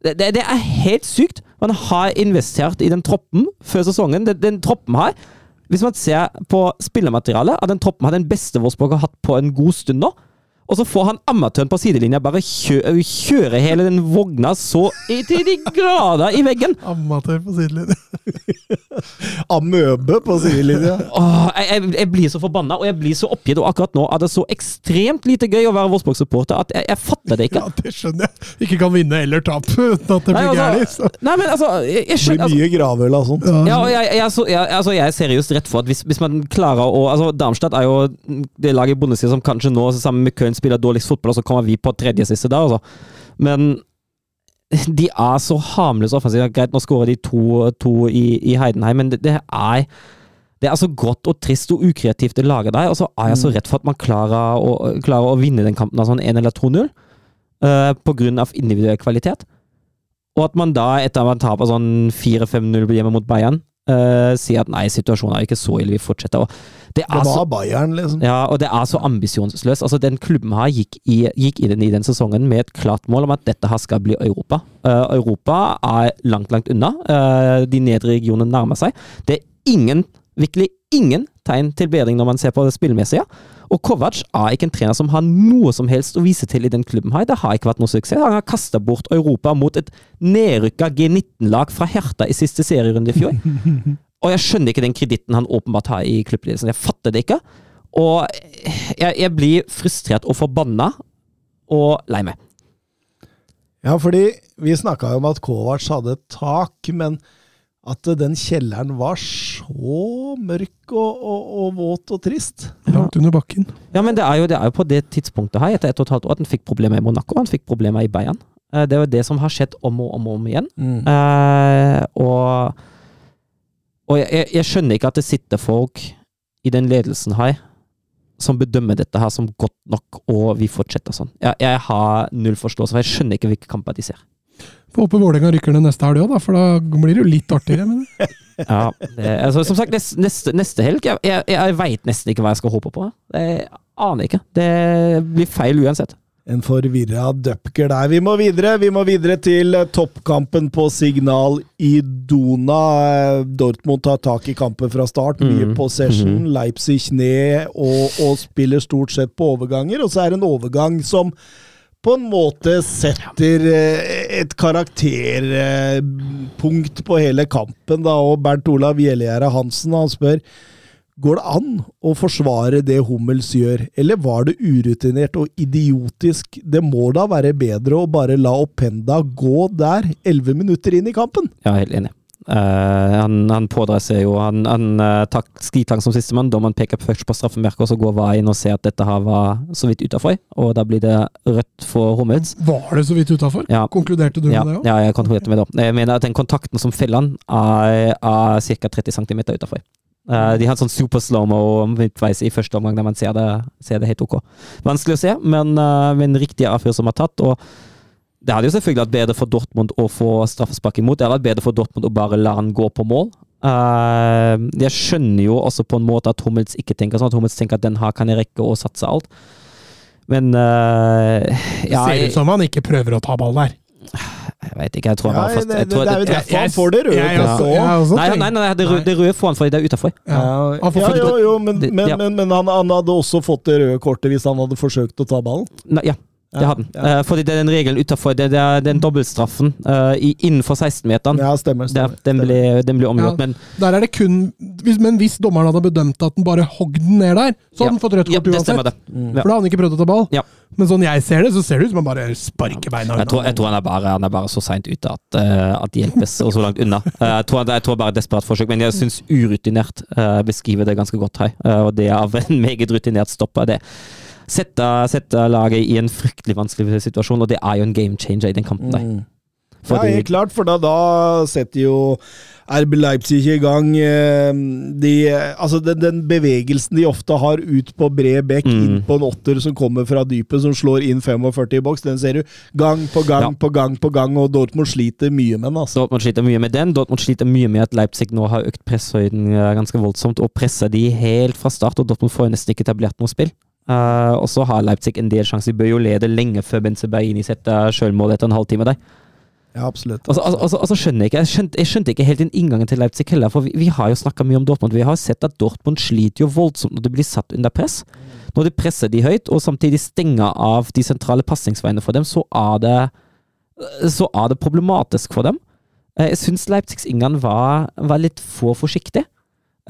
det, det, er helt sykt. Man har investert i den troppen før sesongen. Den, den troppen her Hvis man ser på spillermaterialet, at den troppen har den beste Wolfsburg har hatt på en god stund nå. Og så får han amatøren på sidelinja bare kjø, kjøre hele den vogna så i- til de grader i veggen. Amatør på sidelinja. [LAUGHS] Amøbe på sidelinja. Åh, jeg, jeg, jeg blir så forbanna, og jeg blir så oppgitt. Og akkurat nå er det så ekstremt lite gøy å være Vårsborg-supporter at jeg, jeg fatter det ikke. Ja, det skjønner jeg. Ikke kan vinne eller tape uten at det blir gærent. altså, nei, men altså Jeg, Det blir altså, mye gravøl av sånt. ja, og jeg, jeg, så, jeg, altså, jeg er seriøst rett for at hvis, hvis man klarer å altså Darmstadt er jo det laget i Bundesliga som kanskje nå sammen med Köln spiller dårligst fotball, og så kommer vi på tredje siste der, altså. Men de er så harmløse offensivt. Greit, nå skårer de to, to i, i Heidenheim, men det, det er det er så grått og trist og ukreativt det laget der, og så er jeg så redd for at man klarer å, klarer å vinne den kampen av sånn 1 eller 2-0, uh, på grunn av individuell kvalitet. Og at man da, etter at man taper sånn 4-5-0 hjemme mot Bayern, eh, si at nei, situasjonen er ikke så ille, vi fortsetter. Og det Det er så Bayern, liksom. ja, og det er så ambisjonsløst. Altså, den klubben her gikk, i, gikk inn i den sesongen med et klart mål om at dette her skal bli Europa. Uh, Europa er langt, langt unna. Uh, de nedre regionene nærmer seg. Det er ingen, virkelig ingen tegn til bedring når man ser på det spillmessige. Og Kovac er ikke en trener som har noe som helst å vise til i den klubben her. Det har ikke vært noe suksess. Han har kasta bort Europa mot et nedrykka G19-lag fra Herta i siste serierunde i fjor. [LAUGHS] Og jeg skjønner ikke den kreditten han åpenbart har i klubbledelsen. Jeg fatter det ikke. Og jeg, jeg blir frustrert og forbanna og lei meg. Ja, fordi vi snakka jo om at Kovac hadde et tak, men at den kjelleren var så mørk og, og, og våt og trist. Langt under bakken. Ja, men det er, jo, det er jo på det tidspunktet her, etter ett og et halvt år, at han fikk problemer i Monaco, han fikk problemer i Bayern. Eh, Det er jo det som har skjedd om og om, og om igjen. Eh, og og jeg, jeg- jeg skjønner ikke at det sitter folk i den ledelsen her som bedømmer dette her som godt nok, og vi fortsetter sånn. Jeg, jeg har null forståelse, for jeg skjønner ikke hvilke kamper de ser. Får håpe Vålerenga rykker ned neste helg òg, for da blir det jo litt artigere. Men [LAUGHS] Ja, det, altså, som sagt, neste, neste, helg Jeg, jeg, jeg veit nesten ikke hva jeg skal håpe på. Jeg aner ikke. Det blir feil uansett. En forvirra dupker der. Vi må videre Vi må videre til eh, toppkampen på Signal i Dona. Dortmund tar tak i kampen fra start. Mye Mhm. possession. Leipzig ned og, og spiller stort sett på overganger. Og så er det en overgang som på en måte setter eh, et karakterpunkt på hele kampen. da, og Bernt Olav Gjellegjerde Hansen han spør Går det an å forsvare det Hummels gjør, eller var det urutinert og idiotisk? Det må da være bedre å bare la Openda gå der, elleve minutter inn i kampen? Ja, helt enig. Eh, han, han pådrar seg jo Han, han uh, tar skritang som sistemann. Dommeren peker først på straffemerket, og så går VAR inn og ser at dette her var så vidt utafor. Og da blir det rødt for Hummels. Var det så vidt utafor? Ja. Konkluderte du Ja, med det òg? ja, jeg konkluderte med det. Jeg mener at den kontakten som feller han, er, er ca. 30 cm utafor. de har en sånn super slow-mo midtveis i første omgang der man ser det, ser det helt ok. Vanskelig å se, men, uh, men riktig avfyr som er tatt. og det hadde jo selvfølgelig vært bedre for Dortmund å få straffespark imot. Det hadde vært bedre for Dortmund å bare la han gå på mål. Uh, jeg skjønner jo også på en måte at Hummels ikke tenker sånn. At Hummels tenker at den her kan jeg rekke og satse alt. Men uh, Det ja, ser ut som han ikke prøver å ta ball der. jeg vet ikke. Jeg tror han bare fast, det, jeg det, tror, det er jo derfor han får det røde Jeg kortet jeg Nei, nei, nei, det, røde, det røde får han fordi det er utafor. Ja. Han Ja, jo, jo, men, men, men, men han, han hadde også fått det røde kortet hvis han hadde forsøkt å ta ballen. Nei, ja, det Ja, hadde han. ja. Uh, fordi det er den regelen utafor. Det, det er den dobbeltstraffen uh, i, innenfor 16-meteren. Ja, stemmer. Der, stemmer, den, stemmer. ble, den ble omgjort, Ja. men Der er det kun hvis, Men hvis dommeren hadde bedømt at den bare hogg den ned der, så hadde Ja. den fått rødt ja, kort det uansett. det. Mm. For da hadde han ikke prøvd å ta ball. Ja. Men sånn jeg ser det, så ser det ut som han bare sparker beina Jeg tror, jeg tror han, er bare, han er bare så seint ute at, uh, at det hjelpes, og så langt unna. Jeg, tror, jeg tror bare desperat forsøk, men jeg syns urutinert uh, beskriver det ganske godt her. Og det av en meget rutinert stopper. det Sette, sette laget i en fryktelig vanskelig situasjon, og det er jo en game changer i den kampen der. Mm. Ja, helt klart, for da, da setter jo RB Leipzig i gang eh, de, altså den, den bevegelsen de ofte har ut på bred bekk, Mm. inn på en åtter som kommer fra dypet, som slår inn 45 i boks, den ser du gang på gang Ja. på gang på gang, og Dortmund sliter mye med den. altså. Dortmund sliter mye med den. Dortmund sliter mye med at Leipzig nå har økt presshøyden eh, ganske voldsomt, og presser de helt fra start, og Dortmund får nesten ikke etablert noe spill. Eh, og så har Leipzig en del sjanser. De bør jo lede lenge før Benzebaini setter sjølmål etter en halvtime der. Ja, absolutt. Og så altså, altså, altså skjønner jeg ikke jeg skjønte, jeg skjønte ikke helt den inngangen til Leipzig heller, for vi, vi har jo snakka mye om Dortmund. Vi har sett at Dortmund sliter jo voldsomt når de blir satt under press. Når de presser de høyt, og samtidig stenger av de sentrale passingsveiene for dem, så er det så er det problematisk for dem. Eh, Jeg syns Leipzigs inngang var, var litt for forsiktig.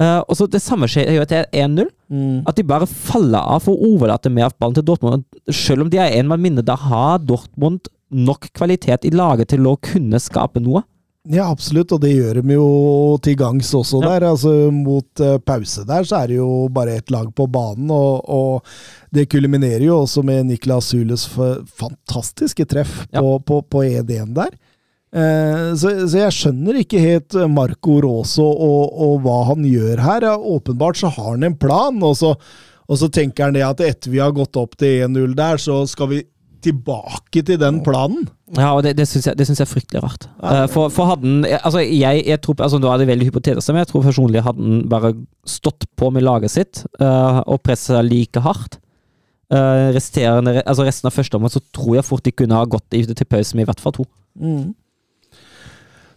Eh, og så Det samme skjer jo etter 1-0. Mm. At de bare faller av for å overlate mer av ballen til Dortmund. Selv om de er en mann mindre, da har Dortmund nok kvalitet i laget til å kunne skape noe. Ja, absolutt, og det gjør de jo til gangs også Ja. der. Altså Mot uh, pause der så er det jo bare ett lag på banen, og, og det kulminerer jo også med Niklas Sules fantastiske treff Ja. på, på, på 1-1 der. Eh, så, så jeg skjønner ikke helt Marco Rosso og, og hva han gjør her. Ja, åpenbart så har han en plan, og så, og så tenker han det at etter vi har gått opp til 1-0 der, så skal vi tilbake til den planen. Ja, og det, det syns jeg, jeg er fryktelig rart. Ja. Eh, For, for hadde han Altså, jeg, jeg tror altså Nå er det veldig hypotetisk, men jeg tror personlig hadde han bare stått på med laget sitt uh, og pressa like hardt Uh, altså resten av første omgang, så tror jeg fort de kunne ha gått til pause med i hvert fall to.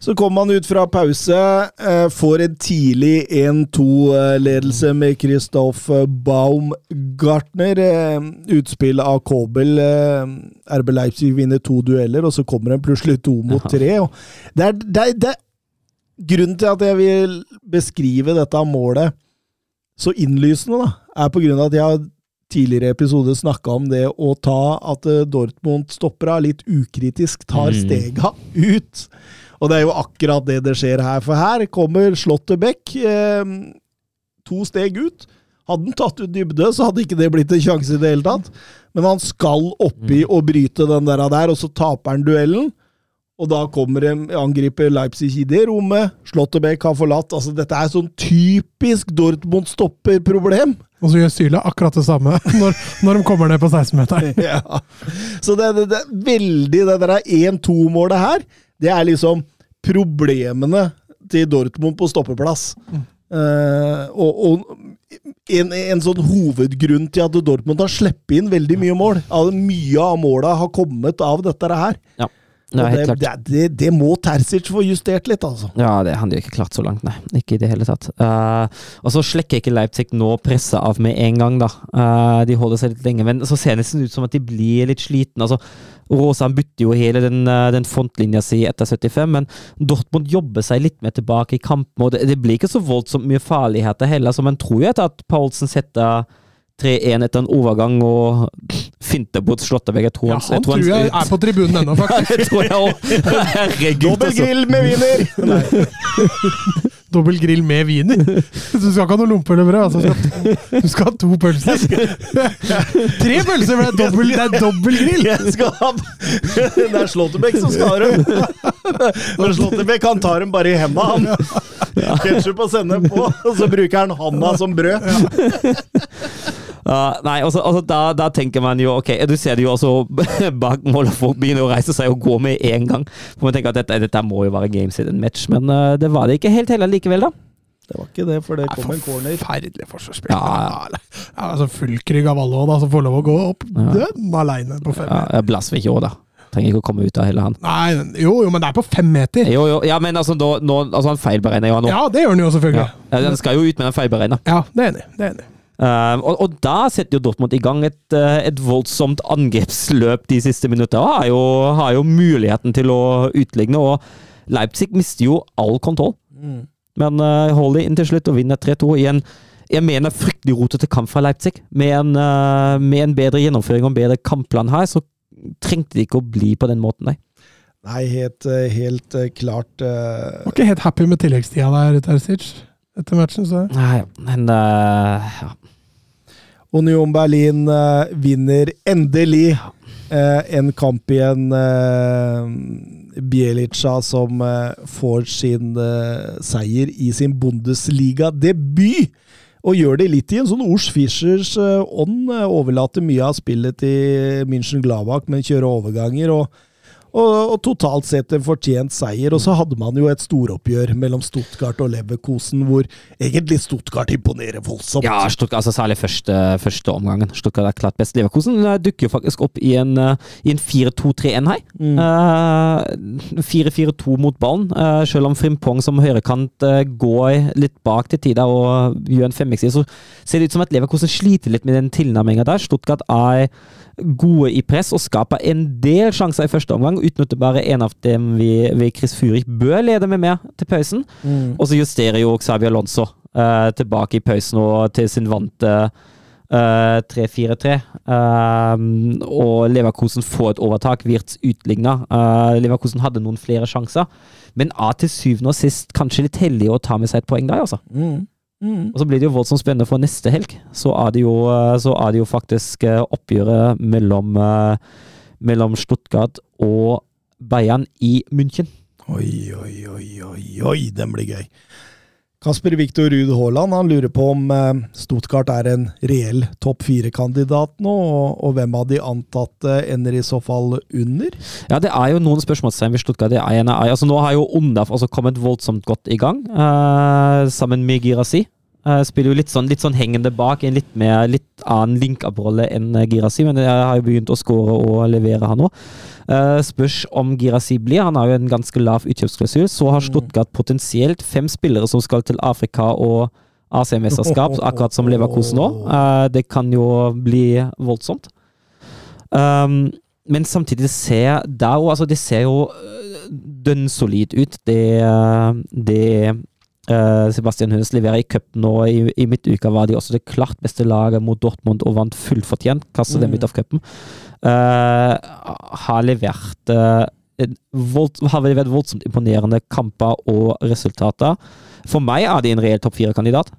Så kommer man ut fra pause, eh, får en tidlig 1-2-ledelse med Christoph Baumgartner. Eh, utspill av Kobel. Eh, RB Leipzig vinner to dueller, og så kommer en plutselig to mot tre. Det er, det er, det er Grunnen til at jeg vil beskrive dette målet så innlysende, da, er på grunn av at jeg har tidligere episode snakka om det å ta at Dortmund-stoppera litt ukritisk tar Mm. stega ut. Og det er jo akkurat det det skjer her, for her kommer Slåttebekk eh, to steg ut. Hadde han tatt ut dybde, så hadde ikke det blitt en sjanse i det hele tatt. Men han skal oppi og bryte den der, der og så taper han duellen. Og da kommer en angriper Leipzig i det rommet. Slåttebekk har forlatt. Altså, dette er sånn typisk Dortmund-stopperproblem. Og så gjør Syle akkurat det samme [LAUGHS] når, når de kommer ned på 16-meteren. [LAUGHS] ja. Så det, det, det er veldig Det der 1-2-målet her, det er liksom problemene til Dortmund på stoppeplass. Eh, og og en, en sånn hovedgrunn til at Dortmund har sluppet inn veldig mye mål. Mye av måla har kommet av dette her. Ja. det det, det, det må Terzic få justert litt, altså. Ja, det hadde jo ikke klart så langt, nei. Ikke i det hele tatt. Uh, og så slekker ikke Leipzig nå presset av med en gang, da. Uh, de holder seg litt lenge, men så ser det nesten ut som at de blir litt slitne. Altså, Rosan bytter jo hele den, eh, den frontlinja si etter 75, men Dortmund jobber seg litt mer tilbake i kampen, og det, det blir ikke så voldsomt mye farligheter heller, så man tror jo etter at Paulsen setter 3-1 etter en overgang og finter bort Slåttevegg. Jeg tror Ja, han, jeg tror jeg er på tribunen ennå, Ja, [LAUGHS] faktisk. det tror jeg òg. [LAUGHS] Herregud, Dobbel altså. grill med wiener! [LAUGHS] Dobbel grill med wiener. [LAUGHS] Du skal ikke ha noe lompe eller brød. Altså, du skal ha to pølser. Tre pølser, for det er dobbel, det er dobbel grill! Jeg skal ha Det er Slåttebekk som skal ha dem. Men Slåttebekk han tar dem bare i henda, han. Ketsjup og sennep på, og så bruker han handa som brød. Ja, nei, altså, altså da, da tenker man jo Ok, du ser det jo også [LAUGHS] bak mål, og folk begynner å reise seg og gå med en gang. For man tenker at dette, dette må jo være games in a match, men uh, det var det ikke helt heller likevel, da. Det var ikke det, for det kom en corner. Forferdelig forsvarsspill. Ja. Ja, ja, altså Fullkrygg av alle òg, som får lov å gå opp Ja. døden aleine på fem Ja, meter. Blasvik òg, da. Trenger ikke å komme ut av hele han. Nei, jo, jo, men det er på fem meter. Jo, jo, ja, men altså, nå, nå, altså han feilberegner jo han nå. Ja, det gjør han jo selvfølgelig. Ja, Den skal jo ut, men han feilberegner. Ja, det er enig. Det er enig. Uh, og, og da setter jo Dortmund i gang et, uh, et voldsomt angrepsløp de siste minuttene. Har jo, har jo muligheten til å utligne, og Leipzig mister jo all kontroll. Men uh, holder inn til slutt og vinner 3-2 i en jeg mener fryktelig rotete kamp fra Leipzig. Med en, uh, med en bedre gjennomføring og en bedre kampplan her, så trengte de ikke å bli på den måten, nei. Nei, helt, eh, helt eh, klart uh... Var ikke helt happy med tilleggstida der, Terzic, etter matchen. så Nei, men uh, ja. Union Berlin eh, vinner endelig eh, en kamp igjen. Uh, Bielica som eh, får sin eh, seier i sin Bundesliga-debut. Og gjør det litt i en sånn Ors Fischers eh, ånd. eh, overlater mye av spillet til München Gladbach, men kjører overganger. og og, og totalt sett en fortjent seier. Og så hadde man jo et storoppgjør mellom Stuttgart og Leverkosen, hvor egentlig Stuttgart imponerer voldsomt. Ja, Stuttgart, altså særlig første, første omgangen. Stuttgart er klart best. Leverkosen eh, dukker jo faktisk opp i en, eh, en 4-2-3-1 her. Mm. Uh, 4-4-2 mot ballen, uh, selv om Frimpong som høyrekant uh, går litt bak til tider og gjør en femmikser, så ser det ut som at Leverkosen sliter litt med den tilnærminga der. Stuttgart er gode i press og skaper en del sjanser i første omgang, uten at bare en av dem vi, vi Chris Furik bør lede med mer til pausen. Mm. Og så justerer jo Xavi Alonso uh, tilbake i pausen og til sin vante uh, 3-4-3. Uh, og Leverkosen får et overtak. Wirtz utligna. Eh, Leverkosen hadde noen flere sjanser, men A til syvende og sist kanskje litt heldig å ta med seg et poeng der, altså. Mm. Mm. Og så blir det jo voldsomt spennende for neste helg. Så er det jo, eh, så er det jo faktisk oppgjøret mellom, eh, mellom Stuttgart og Bayern i München. Oi, oi, oi, oi, oi, den blir gøy. Kasper Viktor Ruud Haaland han lurer på om eh, Stuttgart er en reell topp fire-kandidat nå, og, hvem av de antatte ender i så fall under? Ja, det er jo noen spørsmålstegn ved Stuttgart. Det er, altså, nå har jo Ondaf altså kommet voldsomt godt i gang, eh, sammen med Girasi. Eh, spiller jo litt sånn, litt sånn hengende bak, en litt, mer, litt annen link-up-rolle enn eh, Girasi, men jeg har jo begynt å skåre og levere, han òg. spørs om Girasi blir. Han har jo en ganske lav utkjøpsklausul. Så har Stuttgart potensielt fem spillere som skal til Afrika og AC-mesterskap, [LAUGHS] akkurat som Leverkosen nå. Uh, det kan jo bli voldsomt. Um, men samtidig ser der òg altså Det ser jo dønn solid ut, det, det Sebastian Hønes leverer i cupen nå. I, I midtuka var de også det klart beste laget mot Dortmund og vant fullt fortjent. Kastet dem Mm. ut av cupen. Uh, har levert uh, en har levert voldsomt imponerende kamper og resultater. For meg er de en reell topp fire-kandidat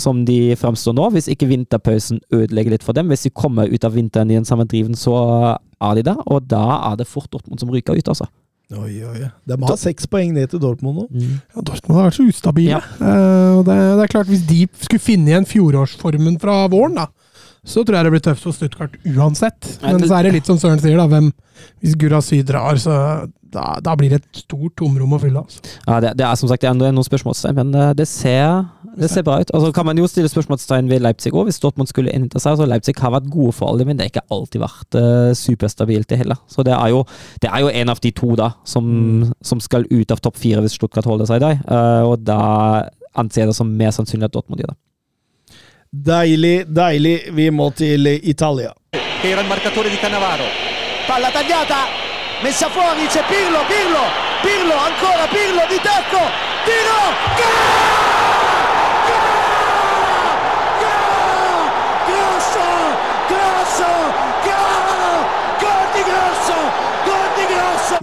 som de fremstår nå. Hvis ikke vinterpausen ødelegger litt for dem, hvis de kommer ut av vinteren i en samme driven, så er de der. Og da er det fort Dortmund som ryker ut, altså. Oi, oi. De har seks poeng ned til Dortmund nå. Ja, Dortmund har vært så ustabile. Ja. Uh, det, det er klart, hvis de skulle finne igjen fjorårsformen fra våren, da, så tror jeg det blir tøft for Stuttgart uansett. Men så er det litt som Søren sier, da. Hvem, hvis Gurasy drar, så da, da blir det et stort tomrom å fylle. Altså. Ja, det, det er som sagt det er noen spørsmålstegn, men eh, det ser, det ser bra ut. Og så kan man jo stille spørsmålstegn ved Leipzig òg, hvis Dortmund skulle innta seg. Altså, Leipzig har vært gode for alle, men det har ikke alltid vært uh, superstabilt, det heller. Så det er, jo, det er jo en av de to da, som, som skal ut av topp fire hvis Stuttgart holder seg der. Uh, og da anser jeg det som mer sannsynlig at Dortmund gjør det. Deilig, deilig. Vi må til Italia. che era il marcatore di Cannavaro. Palla tagliata, messa fuori, c'è Pirlo, Pirlo, Pirlo, ancora Pirlo di tacco, tiro, Grosso, grosso, gol, gol di Grosso, gol di Grosso.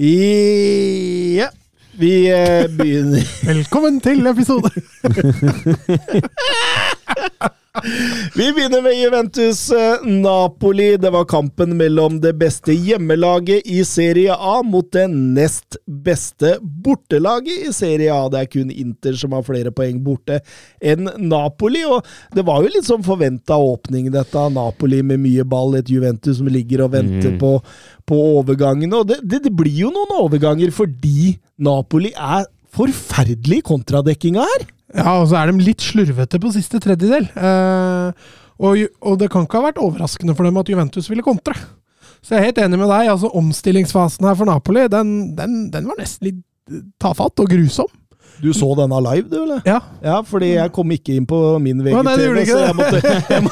Ja, vi [LAUGHS] begynner Velkommen til episode! [LAUGHS] Vi begynner med Juventus eh, Napoli. Det var kampen mellom det beste hjemmelaget i Serie A mot det nest beste bortelaget i Serie A. Det er kun Inter som har flere poeng borte enn Napoli. Og det var jo litt sånn forventa åpning, dette Napoli med mye ball. Et Juventus som ligger og venter Mm. på, på overgangene. Og det, det, det blir jo noen overganger fordi Napoli er forferdelig i kontradekkinga her. Ja, og så er de litt slurvete på siste tredjedel. Eh, og, og det kan ikke ha vært overraskende for dem at Juventus ville kontre. Så jeg er helt enig med deg. altså Omstillingsfasen her for Napoli, den, den, den var nesten litt eh, tafatt og grusom. Du så denne live, du, eller? Ja. Ja, fordi jeg kom ikke inn på min VGTV. nei, det gjorde ikke så jeg måtte [LAUGHS] jeg, må-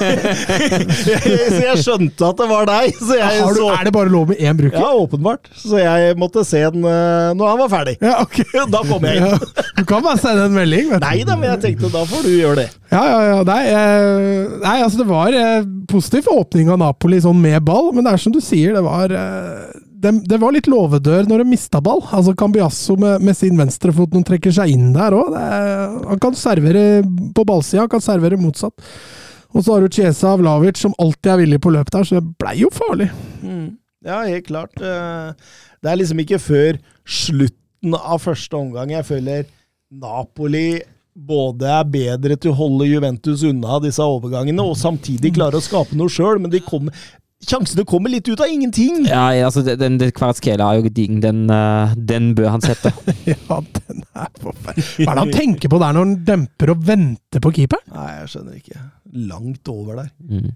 [LAUGHS] så jeg skjønte at det var deg. Så jeg Har du, så, er det bare lov med én bruker? ja, åpenbart. Så jeg måtte se den eh, når han var ferdig. Ja, ok. [LAUGHS] Da kom jeg inn. Ja, du kan bare sende en melding. vet du. Nei da, men jeg tenkte da får du gjøre det. Ja, ja, ja. Nei, eh, nei altså det var eh, positiv åpning av Napoli sånn med ball, men det er som du sier, det var det, det var litt låvedør når de mista ball. Altså Cambiasso med, med sin venstrefot når han trekker seg inn der òg. Han kan servere på ballsida, han kan servere motsatt. Og så har du Chiesa Vlavic som alltid er villig på løp der, så det blei jo farlig. Ja, helt klart. Eh, Det er liksom ikke før slutten av første omgang jeg føler Napoli både er bedre til å holde Juventus unna disse overgangene, og samtidig klarer å skape noe sjøl, men de kommer, sjansene kommer litt ut av ingenting. Ja, altså, den, den Kvaratskhelia er jo gedigen. Den, eh, den bør han sette. [LAUGHS] Ja, den er forferdelig. Hva er det han tenker på der når han demper og venter på keeperen? Nei, jeg skjønner ikke. Langt over der. Mm.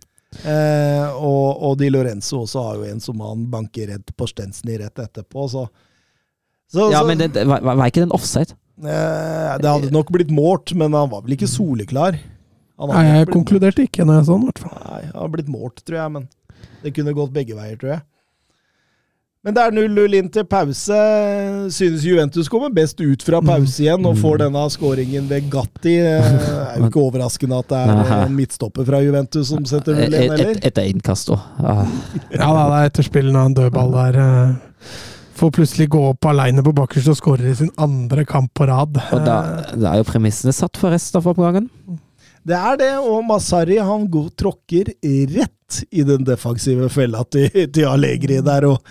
Eh, og, og Di Lorenzo også har jo en som han banker redd på Stensny rett etterpå, så, så, Ja, så men det, var, var ikke den offside? eh, Det hadde nok blitt målt, men han var vel ikke soleklar. Han hadde Nei, jeg blitt konkluderte ikke når jeg så den, i hvert fall. Nei, han har blitt målt, tror jeg, men det kunne gått begge veier, tror jeg. Men det er 0-0 inn til pause. Synes Juventus kommer best ut fra pause igjen og får denne skåringen ved Gatti. Eh, Det er jo [LAUGHS] ikke overraskende at det er en midtstopper fra Juventus som setter 0-1, eller? et, etter innkast òg. Ah. [LAUGHS] Ja da, det er etterspillene av en dødball der. eh, Får plutselig gå opp aleine på bakerst og skårer i sin andre kamp på rad. Og da, da er jo premissene satt for resten av oppgangen. Det er det, og Masari han tråkker rett i den defensive fella til, til Allegri der. Og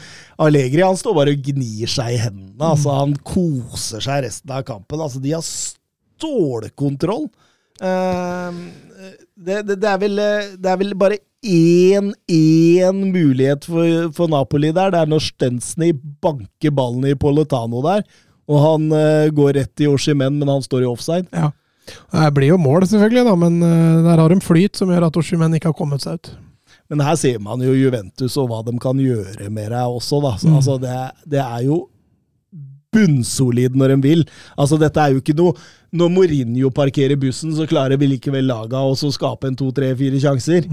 Allegri han står bare og gnir seg i hendene. altså Han koser seg resten av kampen. altså De har stålkontroll. Eh, det, det, det, er vel, det er vel bare én, én mulighet for, for Napoli der. Det er når Stensny banker ballen i Poletano der. Og han eh, går rett i Oshimen, men han står i offside. Ja. Det blir jo mål, selvfølgelig, da, men eh, der har de flyt som gjør at Oshimen ikke har kommet seg ut. Men her ser man jo Juventus og hva de kan gjøre med deg også, da. Så, Mm. altså, det, det er jo bunnsolid når de vil. Altså, dette er jo ikke noe Når Mourinho parkerer bussen, så klarer vi likevel laga å så skape en to, tre, fire sjanser.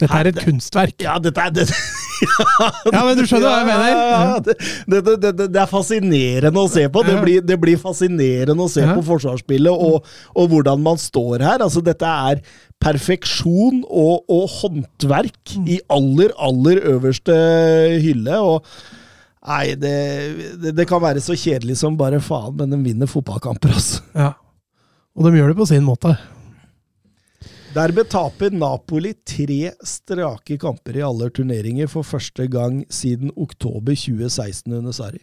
Dette er et kunstverk. Ja, dette er det, [LAUGHS] Ja, men du skjønner hva jeg mener? Ja, det, det, det, det, er fascinerende å se på. Det blir, det blir fascinerende å se på forsvarsspillet og, og hvordan man står her. Altså, dette er perfeksjon og, og håndverk Mm. i aller, aller øverste hylle. og Nei, det, det, det kan være så kjedelig som bare faen, men de vinner fotballkamper, altså. Ja. Og de gjør det på sin måte. Dermed taper Napoli tre strake kamper i alle turneringer for første gang siden oktober 2016 under Sarri.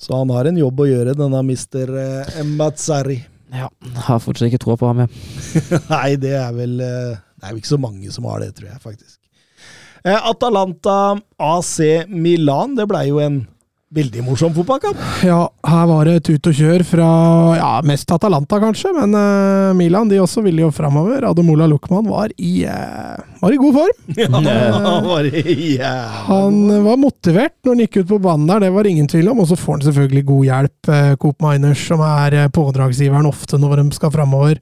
Så han har en jobb å gjøre, denne mister eh, Mazzarri. Ja, har fortsatt ikke troa på ham. jeg. [LAUGHS] Nei, det er vel eh, Det er jo ikke så mange som har det, tror jeg faktisk. Eh, Atalanta AC Milan, det blei jo en veldig morsom fotballkamp. Ja, her var det tut og kjør fra ja, mest Atalanta, kanskje, men uh, Milan de også ville jo framover. Ademola Luckman var i, eh, var i god form. [LAUGHS] Ja, han var jævlig Han var motivert når han gikk ut på banen der, det var ingen tvil om. Og så får han selvfølgelig god hjelp, eh, Coop Miners, som er eh, pådragsgiveren ofte når de skal framover.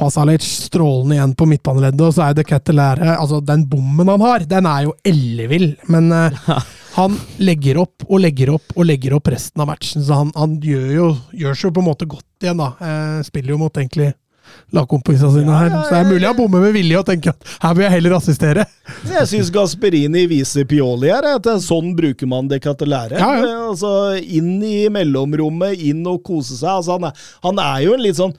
Pasalic strålende igjen på midtbaneleddet, og så er det Kettelære Altså, den bommen han har, den er jo ellevill, men eh, han legger opp og legger opp og legger opp resten av matchen, så han, han gjør jo gjør seg jo på en måte godt igjen, da. Eh, spiller jo mot egentlig lagkompisene sine her. Så det er mulig jeg bommer med vilje og tenker at her vil jeg heller assistere. [LAUGHS] Jeg syns Gasperini viser Pioli her. At sånn bruker man det katalære. Ja, ja. Eh, Altså, inn i mellomrommet, inn og kose seg. Altså, han, er, han er jo en litt sånn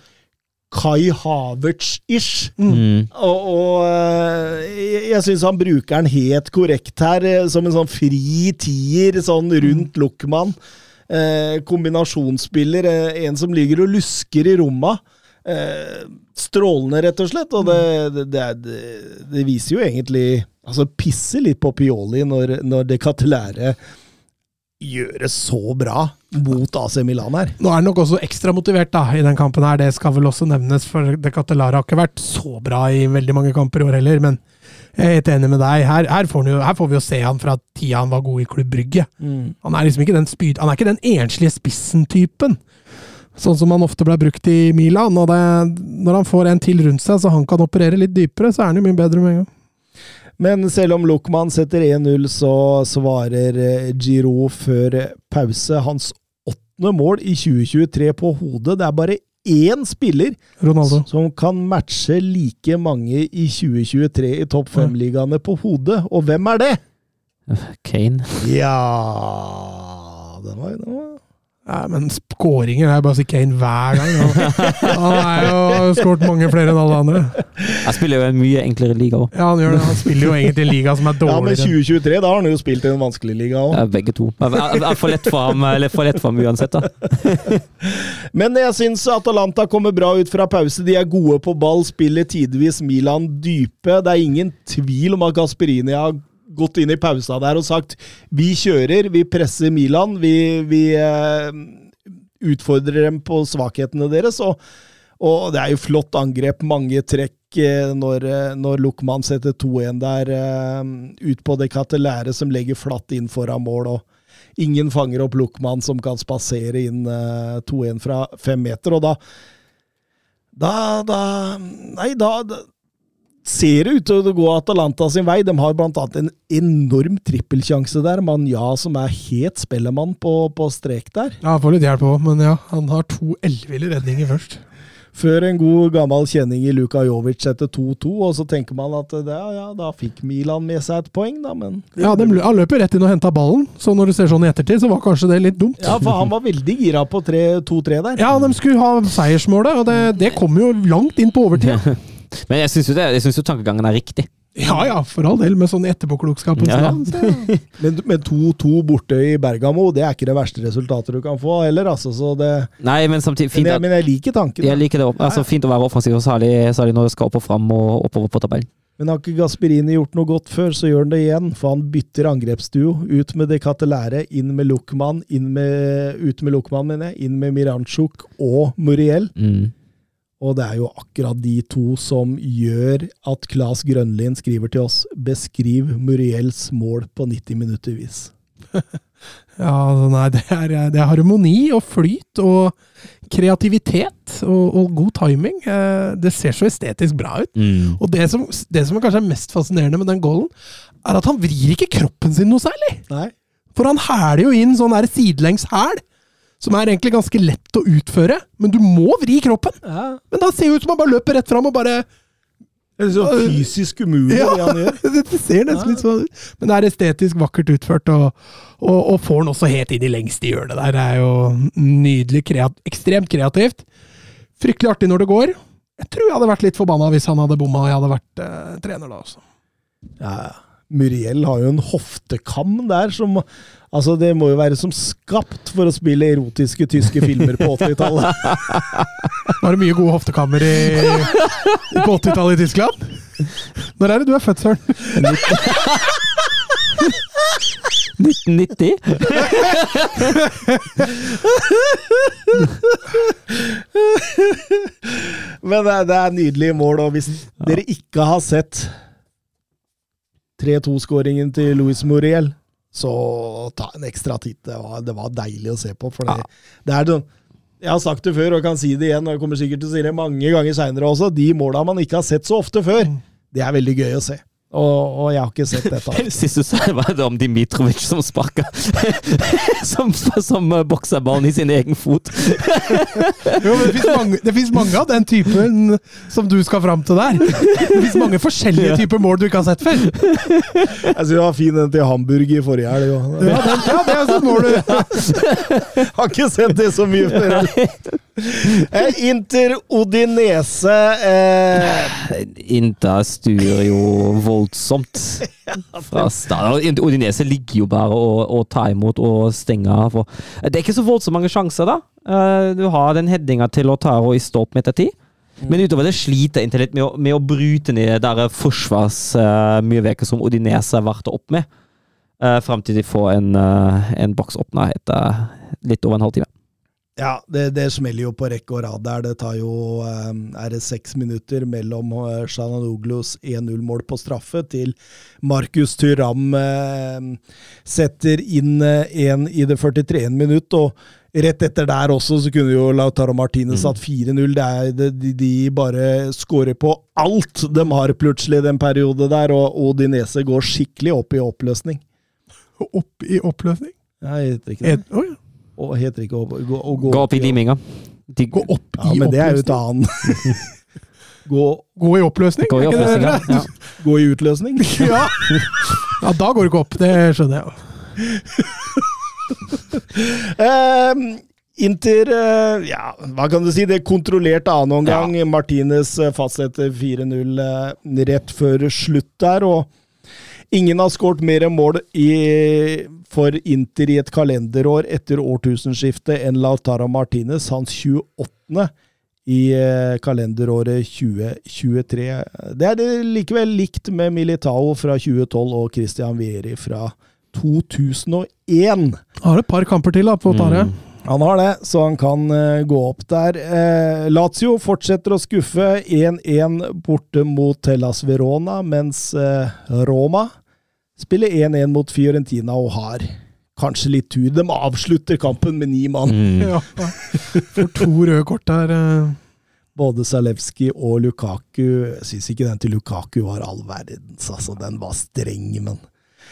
Kai Havertz-ish. Mm. Og, og eh, jeg, syns han bruker den helt korrekt her, eh, som en sånn fri tier sånn rundt Luckman. Eh, kombinasjonsspiller, eh, en som ligger og lusker i romma. Eh, strålende, rett og slett. Og det, det, det, det, viser jo egentlig Altså pisser litt på Pioli når, når det katelære gjør det så bra mot AC Milan her. Nå er han nok også ekstra motivert da, i den kampen her, det skal vel også nevnes, for De Catelara har ikke vært så bra i veldig mange kamper i år heller, men jeg er helt enig med deg. Her, her, får, jo, her får vi jo se han fra tida han var god i Klubb Brygge. Han er liksom ikke den, spyd, han er ikke den enslige spissen-typen. Sånn som han ofte ble brukt i Milan. og det, Når han får en til rundt seg, så han kan operere litt dypere, så er han jo mye bedre med en gang. Men selv om Luckman setter 1-0, så svarer eh, Giro før pause. Hans åttende mål i 2023 på hodet. Det er bare én spiller Ronaldo. som kan matche like mange i 2023 i topp fem-ligaene på hodet. Og hvem er det? Kane. Ja Den var, den var. Nei, men skåringer er bare å si Kane hver gang. Han, [LAUGHS] han er jo skåret mange flere enn alle andre. Han spiller jo en mye enklere liga òg. Ja, han gjør det. Han spiller jo egentlig en liga som er dårligere. Ja, men 2023, da har han jo spilt i en vanskelig liga òg. Begge to. Jeg er for lett for ham, eller for lett for ham uansett, da. [LAUGHS] Men jeg syns Atalanta kommer bra ut fra pause. De er gode på ball, spiller tidvis Milan dype. Det er ingen tvil om at Gasperini har gått inn i pausa der og sagt vi kjører, vi presser Milan, vi, vi eh, utfordrer dem på svakhetene deres. Og, og det er jo flott angrep, mange trekk eh, når, eh, når Luckman setter 2-1 der, eh, ut på det katelære som legger flatt inn foran mål. og Ingen fanger opp Luckman som kan spasere inn eh, 2-1 fra fem meter, og da Da, da Nei, da ser det ut til å gå Atalanta sin vei. De har annet en enorm trippelsjanse der. Manja som er het spellemann på, på strek der. Ja, får litt hjelp òg, men ja, han har to elleville redninger først. Før en god gammel kjenning i Luka Jovic setter 2-2, og så tenker man at det, ja, ja, da fikk Milan med seg et poeng, da, men Ja, de, lø- Han løper rett inn og henta ballen, så når du ser sånn i ettertid, så var kanskje det litt dumt. Ja, for han var veldig gira på 2-3 der. Ja, de skulle ha seiersmålet, og det, det kom jo langt inn på overtid. [LAUGHS] Men jeg syns jo, synes jo tankegangen er riktig. Ja ja, for all del, med sånn etterpåklokskapens Ja, ja. navn. [LAUGHS] Men, men 2-2 borte i Bergamo, det er ikke det verste resultatet du kan få heller, altså. Så det, Nei, men samtidig men, jeg, men jeg liker tanken. jeg liker det. opp- Altså, fint å være offensiv, og særlig, særlig når du skal opp og fram og oppover på tabellen. Men har ikke Gasperini gjort noe godt før, så gjør han det igjen. For han bytter angrepsduo. Ut med De Catelære, inn med Luckman, inn med, ut med Luckman, mener jeg. Inn med Miranchuk og Muriel. Mm. Og det er jo akkurat de to som gjør at Claes Grønlin skriver til oss 'beskriv Muriels mål på 90 minutter vis'. [LAUGHS] Ja, altså, nei, det er, det er harmoni og flyt og kreativitet og, og god timing. Eh, Det ser så estetisk bra ut. Mm. Og det som, det som kanskje er mest fascinerende med den goalen, er at han vrir ikke kroppen sin noe særlig. Nei? For han hæler jo inn sånn sidelengs hæl, som er egentlig ganske lett å utføre. Men du må vri kroppen! Ja. Men da ser det ut som han bare løper rett fram og bare Det er så fysisk umulig, Ja. det han gjør. [LAUGHS] Det ser nesten litt sånn ut. Men det er estetisk vakkert utført, og, og, og får den også helt inn i lengste hjørnet der. Det er jo nydelig, kreat, ekstremt kreativt. Fryktelig artig når det går. Jeg tror jeg hadde vært litt forbanna hvis han hadde bomma og jeg hadde vært eh, trener da også. Ja, ja. Muriel har jo en hoftekam der som Altså, det må jo være som skapt for å spille erotiske tyske filmer på 80-tallet. Var [LAUGHS] det mye gode hoftekammer i, på 80-tallet i Tyskland? Når er det du er født, Søren? 1990? Men det er, det er nydelige mål, og hvis dere ikke har sett 3-2-skåringen til Luis Muriel, så ta en ekstra titt. Det var, det var deilig å se på. For det, det er sånn Jeg har sagt det før og kan si det igjen, og jeg kommer sikkert til å si det mange ganger seinere også. De måla man ikke har sett så ofte før, det er veldig gøy å se. Og, og jeg har ikke sett dette. [LAUGHS] Sist du sa, det, var det om Dimitrovic som sparka [LAUGHS] Som, som boksa ballen i sin egen fot. [LAUGHS] Jo, men det finnes mange, mange av den typen som du skal fram til der. Det finnes mange forskjellige typer mål du ikke har sett før. Jeg synes det var fin den til Hamburg i forrige helg. òg. Ja, den, ja det er sånn mål du Har ikke sett det så mye før. Eh, Inter Odinese eh, Inter styrer jo voldsomt [LAUGHS] fra start. Odinese ligger jo bare og, og tar imot og stenger. For. Det er ikke så voldsomt mange sjanser, da. Eh, Du har den headinga til Otaro i stolpen etter tid. Men utover det sliter Inter litt med å, med å bryte ned det der forsvarsmyrverket som Odinese vært opp med. Fram til de får en, eh, en boks åpna etter litt over en halvtime. Ja, det, det smeller jo på rekke og rad der. Det tar jo eh, Er det seks minutter mellom Shananoglos Shananoglus 1-0-mål på straffe til Markus Tyram eh, setter inn eh, i det 43. minutt. og Rett etter der også så kunne jo Lautaro Martinez satt 4-0. Er- det- De, de bare scorer på alt de har plutselig i den periode der, og Odinese går skikkelig opp i oppløsning. Opp i oppløsning. Jeg vet ikke det. Et, oh, ja. Og heter ikke å, gå, å Gå opp i liminga. De, Gå opp Ja, i men det er jo et oppløsning. annet. [LAUGHS] gå, Gå i oppløsning? Gå i oppløsning, ja. det? ja. gå i utløsning. [LAUGHS] Ja. ja, da går det ikke opp. Det skjønner jeg jo. um, [LAUGHS] Inter eh, Ja, hva kan du si? Det kontrollerte annen omgang. Martinez eh, fastsetter 4-0 eh, rett før slutt der. og Ingen har skåret mer mål i, for Inter i et kalenderår etter årtusenskiftet enn Lautaro Martinez, hans 28. i eh, kalenderåret 2023. Det er det likevel likt med Militao fra 2012 og Christian Vieri fra 2001. Har et par kamper til da, på Tare. Mm. Han har det, så han kan uh, gå opp der. Uh, Lazio fortsetter å skuffe 1-1 borte mot Hellas Verona, mens uh, Roma spiller 1-1 mot Fiorentina og har kanskje litt tur. De avslutter kampen med ni mann. Mm. Ja. For to røde kort der. eh. Både Zalewski og Lukaku. Jeg syns ikke den til Lukaku var all verdens, altså. Den var streng, men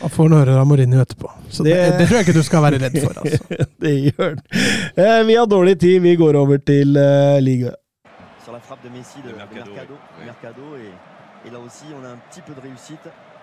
Han får høre av Mourinho etterpå. Så det, Det- det tror jeg ikke du skal være redd for. altså. [LAUGHS] det gjør han. Eh, vi har dårlig tid, vi går over til eh, liga. sur la frappe de Messi de, de Mercado, Mercado, oui. Mercado, et, et là aussi on a un petit peu de réussite.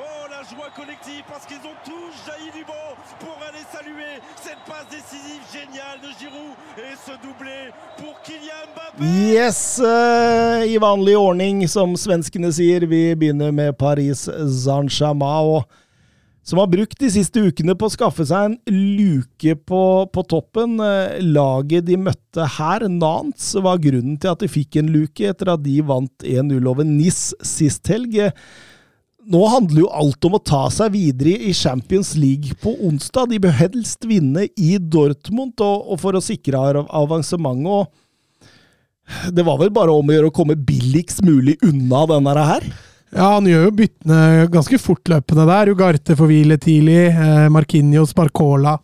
Oh, la joie collective parce qu'ils ont tous jailli du banc pour aller saluer cette passe décisive géniale de Giroud et ce doublé pour Kylian Mbappé Yes, eh, i vanlig ordning, som svenskene sier. Vi begynner med Paris Saint-Germain, som har brukt de siste ukene på å skaffe seg en luke på, på toppen. Eh, Laget de møtte her, Nantes, var grunnen til at de fikk en luke, etter at de vant 1-0 over NIS sist helg. Nå handler jo alt om å ta seg videre i Champions League på onsdag. De bør helst vinne i Dortmund, og, og for å sikre av- avansementet. det var vel bare om å gjøre å komme billigst mulig unna denne her. Ja, han gjør jo byttene ganske fortløpende der. Ugarte får hvile tidlig. Eh, Marquinhos, Barcola.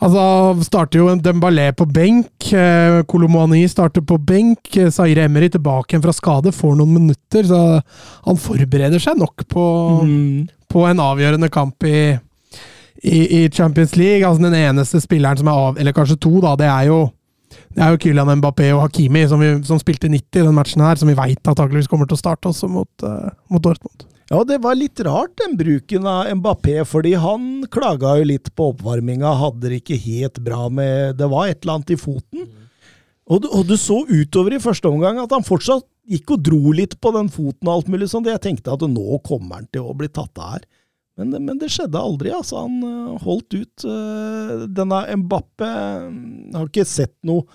Altså, starter jo en Dembélé på benk. Eh, Kolomani starter på benk. Eh, Zaire Emery tilbake igjen fra skade, får noen minutter. Så han forbereder seg nok på, på en avgjørende kamp i, i, i Champions League. Altså, den eneste spilleren som er av, eller kanskje to, da, det er jo det er jo Kylian Mbappé og Hakimi som, vi, som spilte 90 i den matchen her, som vi veit antakeligvis kommer til å starte også mot, uh, mot Dortmund. Ja, det var litt rart, den bruken av Mbappé, fordi han klaga jo litt på oppvarminga. Hadde det ikke helt bra med Det var et eller annet i foten. Og du, og du så utover i første omgang at han fortsatt gikk og dro litt på den foten og alt mulig sånn. Jeg tenkte at nå kommer han til å bli tatt av her. Men, men det skjedde aldri. altså Han øh, holdt ut. øh, Denne Mbappe øh, har ikke sett noe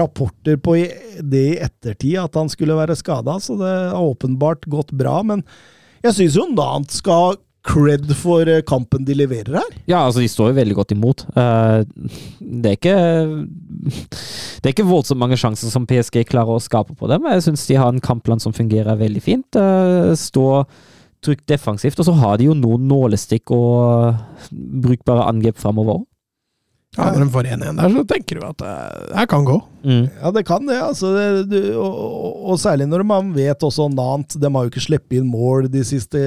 rapporter på det i ettertid, at han skulle være skada, så det har åpenbart gått bra. Men jeg syns jo Nant skal ha cred for øh, kampen de leverer her. Ja, altså de står jo veldig godt imot. Eh, det er ikke Det er ikke voldsomt mange sjanser som PSG klarer å skape på dem. Jeg syns de har en kampplan som fungerer veldig fint. Stå Står trygt defensivt, og så har de jo noen nålestikk og brukbare angrep framover òg. Ja, når de får 1-1 der, så tenker du at det her kan gå. Mm. Ja, det kan det. altså. Det, du, og, og, og særlig når man vet også Nant. De har jo ikke sluppet inn mål de siste,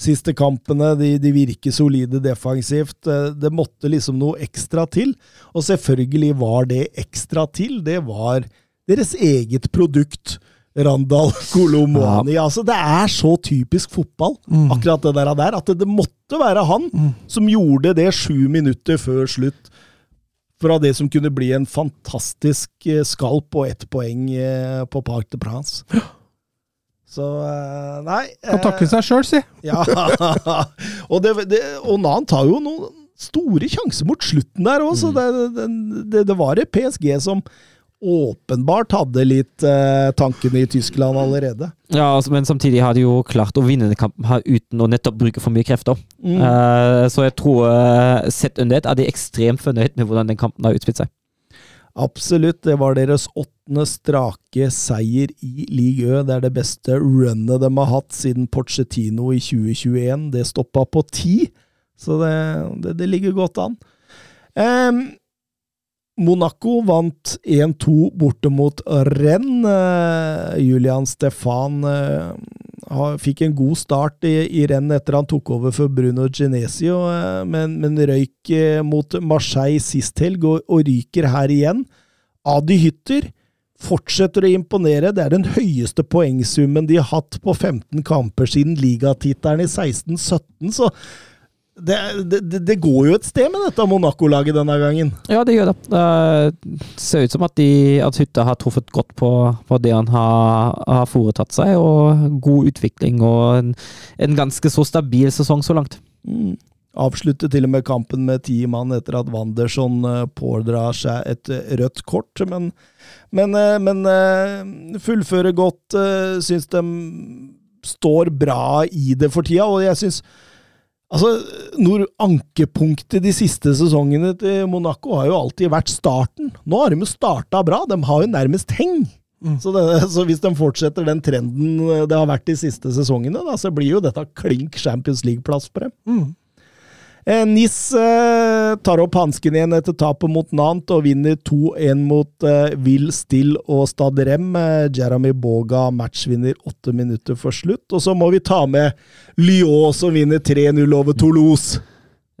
siste kampene. De, de virker solide defensivt. Eh, Det måtte liksom noe ekstra til. Og selvfølgelig var det ekstra til. Det var deres eget produkt. Randal [LAUGHS] Kolomani. Altså, det er så typisk fotball, Mm. akkurat det der, at det, det måtte være han som gjorde det sju minutter før slutt fra det som kunne bli en fantastisk eh, skalp og ett poeng eh, på Parc de Prince. Så eh, Nei. Kan takke seg sjøl, si. [LAUGHS] Ja. og, det, det, og Nan tar jo noen store sjanser mot slutten der òg, så det, det, det, det var et PSG som åpenbart hadde litt eh, tankene i Tyskland allerede. Ja, altså, men samtidig har de jo klart å vinne den kampen her uten å nettopp bruke for mye krefter. Mm. Uh, så jeg tror uh, sett under ett er de ekstremt fornøyd med hvordan den kampen har utspilt seg. Absolutt. Det var deres åttende strake seier i Ligue Ø. Det er det beste runnet de har hatt siden Porcetino i 2021. Det stoppa på ti, så det, det, det ligger godt an. Em, Monaco vant 1-2 borte mot Rennes. Eh, Julian Stefan eh, fikk en god start i, i Rennes etter han tok over for Bruno Genesio, eh, men, men røyk mot Marseille sist helg, og, og ryker her igjen. Adi Hytter fortsetter å imponere. Det er den høyeste poengsummen de har hatt på 15 kamper siden ligatittelen i 16-17, så det, det, det- går jo et sted med dette Monaco-laget denne gangen. Ja, det gjør det. Det ser ut som at, de, at Hytta har truffet godt på, på det han har, har foretatt seg, og god utvikling og en, en ganske så stabil sesong så langt. Mm. Avslutter til og med kampen med ti mann etter at Wanderson uh, pådrar seg et eh, rødt kort, men, men, eh, men eh, fullfører godt. Syns de står bra i det for tida, og jeg syns Altså, når Ankepunktet de siste sesongene til Monaco har jo alltid vært starten. Nå har de jo starta bra, de har jo nærmest heng. Så, det, så hvis de fortsetter den trenden det har vært de siste sesongene, da, så blir jo dette klink Champions League-plass for dem. Mm. Eh, Nis eh, tar opp hansken igjen etter tapet mot Nant og vinner 2-1 mot eh, Will Still og Stadrem. Jeremy Boga matchvinner åtte minutter før slutt. Og så må vi ta med Lyon, som vinner 3-0 over Toulouse.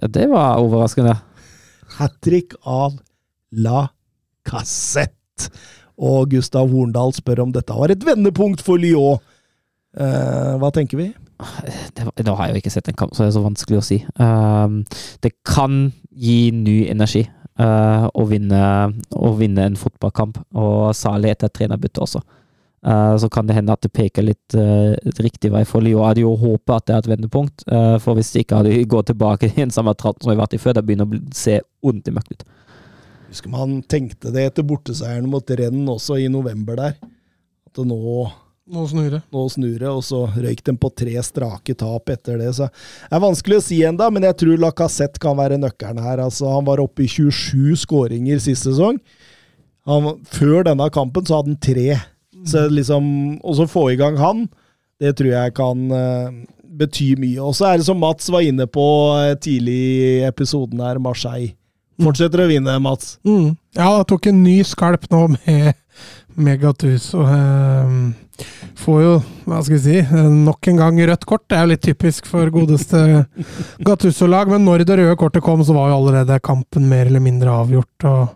Ja, det var overraskende. Hat trick av La Cassette. Og Gustav Horndal spør om dette var et vendepunkt for Lyon. Eh, hva tenker vi? det, Nå har jeg jo ikke sett en kamp, så det er så vanskelig å si. Um, det kan gi ny energi uh, å, vinne, å vinne en fotballkamp, og særlig etter et trenerbytte også. Uh, så kan det hende at det peker litt uh, riktig vei for Lio Jeg hadde jo håpet at det er et vendepunkt, uh, for hvis det ikke hadde gått tilbake i en samme tratt som vi har vært i før, det begynner å se ondt i mørkt ut. Husker man tenkte det etter borteseieren mot Renn også i november der. At det nå, Nå snur det. nå snur det, og så røyk de på tre strake tap etter det. Så det er vanskelig å si enda, men jeg tror Lacassette kan være nøkkelen her. Altså, han var oppe i 27 skåringer sist sesong. Han, før denne kampen så hadde han tre. Så liksom, og så få i gang han, det tror jeg kan uh, bety mye. Og så er det som Mats var inne på eh, tidlig i episoden her, Marseille. Fortsetter å vinne, Mats. Mm. Ja, det tok en ny skalp nå med, med Gattuso. Um, får jo, hva skal vi si, eh, nok en gang rødt kort. Det er jo litt typisk for godeste Gattuso-lag, men når det røde kortet kom, så var jo allerede kampen mer eller mindre avgjort. og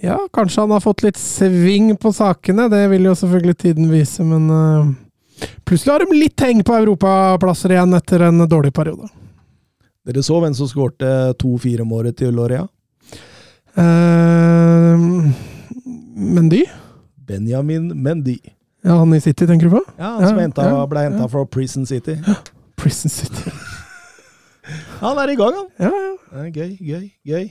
ja, kanskje han har fått litt sving på sakene, det vil jo selvfølgelig tiden vise, men eh, plutselig har de litt heng på europaplasser igjen etter en dårlig periode. Dere så hvem som skårte 2-4-målet til Loria? Men Mendy? Benjamin Mendy. Ja, han i City, tenker du på? Ja, han som Ja, ble henta fra Prison City. [GASPS] Prison City. [LAUGHS] Han er i gang, han. Ja, ja. Gøy, gøy, gøy.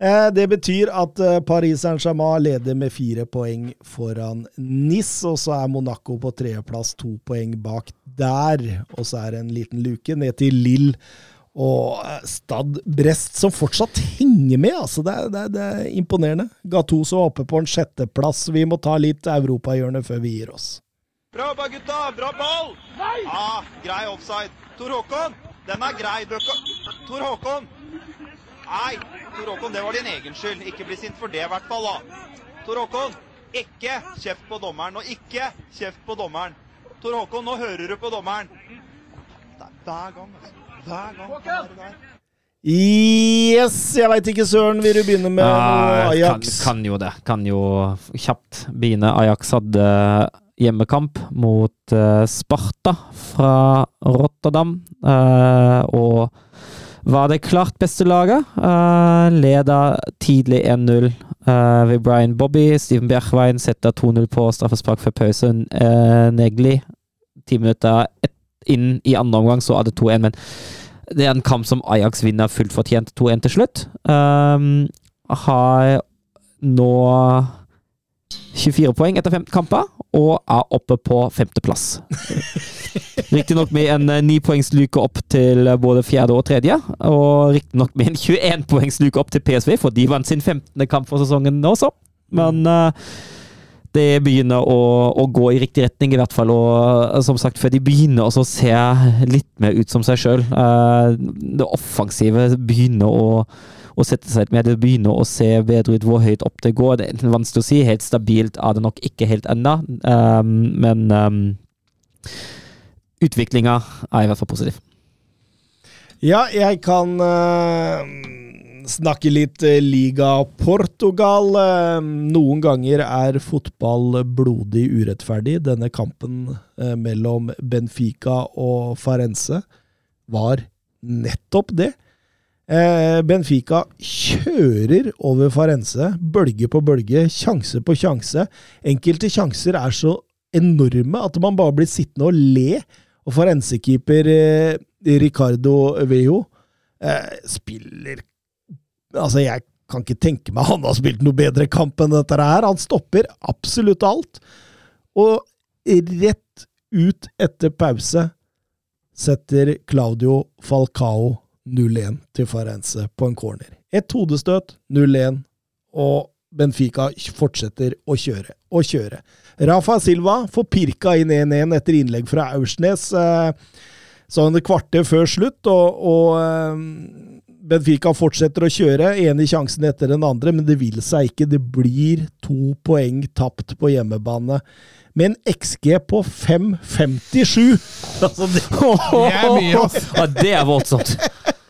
Eh, Det betyr at eh, Paris Saint-Germain leder med fire poeng foran NIS, og så er Monaco på tredjeplass, to poeng bak der. Og så er det en liten luke ned til Lill og eh, Stad Brest, som fortsatt henger med. altså Det er, det er, det er imponerende. Gattuso oppe på en sjetteplass. Vi må ta litt europahjørne før vi gir oss. Bra jobba, gutta! Bra ball! Nei! Ja, grei offside. Tor Håkon, den er grei. Du. Tor Håkon! Nei, Tor Håkon, det var din egen skyld. Ikke bli sint for det, i hvert fall. da. Tor Håkon, ikke kjeft på dommeren, og ikke kjeft på dommeren. Tor Håkon, nå hører du på dommeren. Det er hver gang, altså. Hver gang. Yes! Jeg veit ikke, Søren. Vil du begynne med noe Ajax? Kan, kan jo det. Kan jo kjapt begynne. Ajax hadde hjemmekamp mot eh, Sparta fra Rotterdam. eh, og var det klart beste laget. Uh, leda tidlig 1-0 eh, ved Brian Bobby. Steven Bjerkveien setter 2-0 på straffespark før pause. Uh, Negli ti minutter et, inn i andre omgang, så er det 2-1. Men det er en kamp som Ajax vinner fullt fortjent 2-1 til slutt. Um, har nå 24 poeng etter 15 kamper, og er oppe på femteplass. [LAUGHS] Riktignok med en eh, nipoengsluke opp til både fjerde og tredje, og riktignok med en 21-poengsluke opp til PSV, for de vant sin 15. kamp for sesongen også. Men eh, det begynner å, å, gå i riktig retning, i hvert fall. Og eh, som sagt, før de begynner å se litt mer ut som seg sjøl. det offensive begynner å, å sette seg litt mer. Det begynner å se bedre ut hvor høyt opp det går. Det er vanskelig å si. Helt stabilt er det nok ikke helt ennå, um, men utviklinga er i hvert fall positiv. Ja, jeg kan eh, snakke litt eh, Liga Portugal. Eh, noen ganger er fotball blodig urettferdig. Denne kampen eh, mellom Benfica og Farense var nettopp det. Benfica kjører over Farense, bølge på bølge, sjanse på sjanse. Enkelte sjanser er så enorme at man bare blir sittende og le. Og Farense-keeper Ricardo Vejo spiller Altså, jeg kan ikke tenke meg han har spilt noe bedre kamp enn dette her. Han stopper absolutt alt. Og rett ut etter pause setter Claudio Falcao 0-1 til Farense på en corner. Et hodestøt, 0-1, og Benfica fortsetter å kjøre og kjøre. Rafa Silva får pirka inn 1-1 etter innlegg fra Aursnes. Eh, sånn et kvarter før slutt, og, og eh, Benfica fortsetter å kjøre. Ene sjansen etter den andre, men det vil seg ikke. Det blir to poeng tapt på hjemmebane. Med en XG på 5,57! [LAUGHS] Altså, det, Det er mye, ass. Ja, det er voldsomt!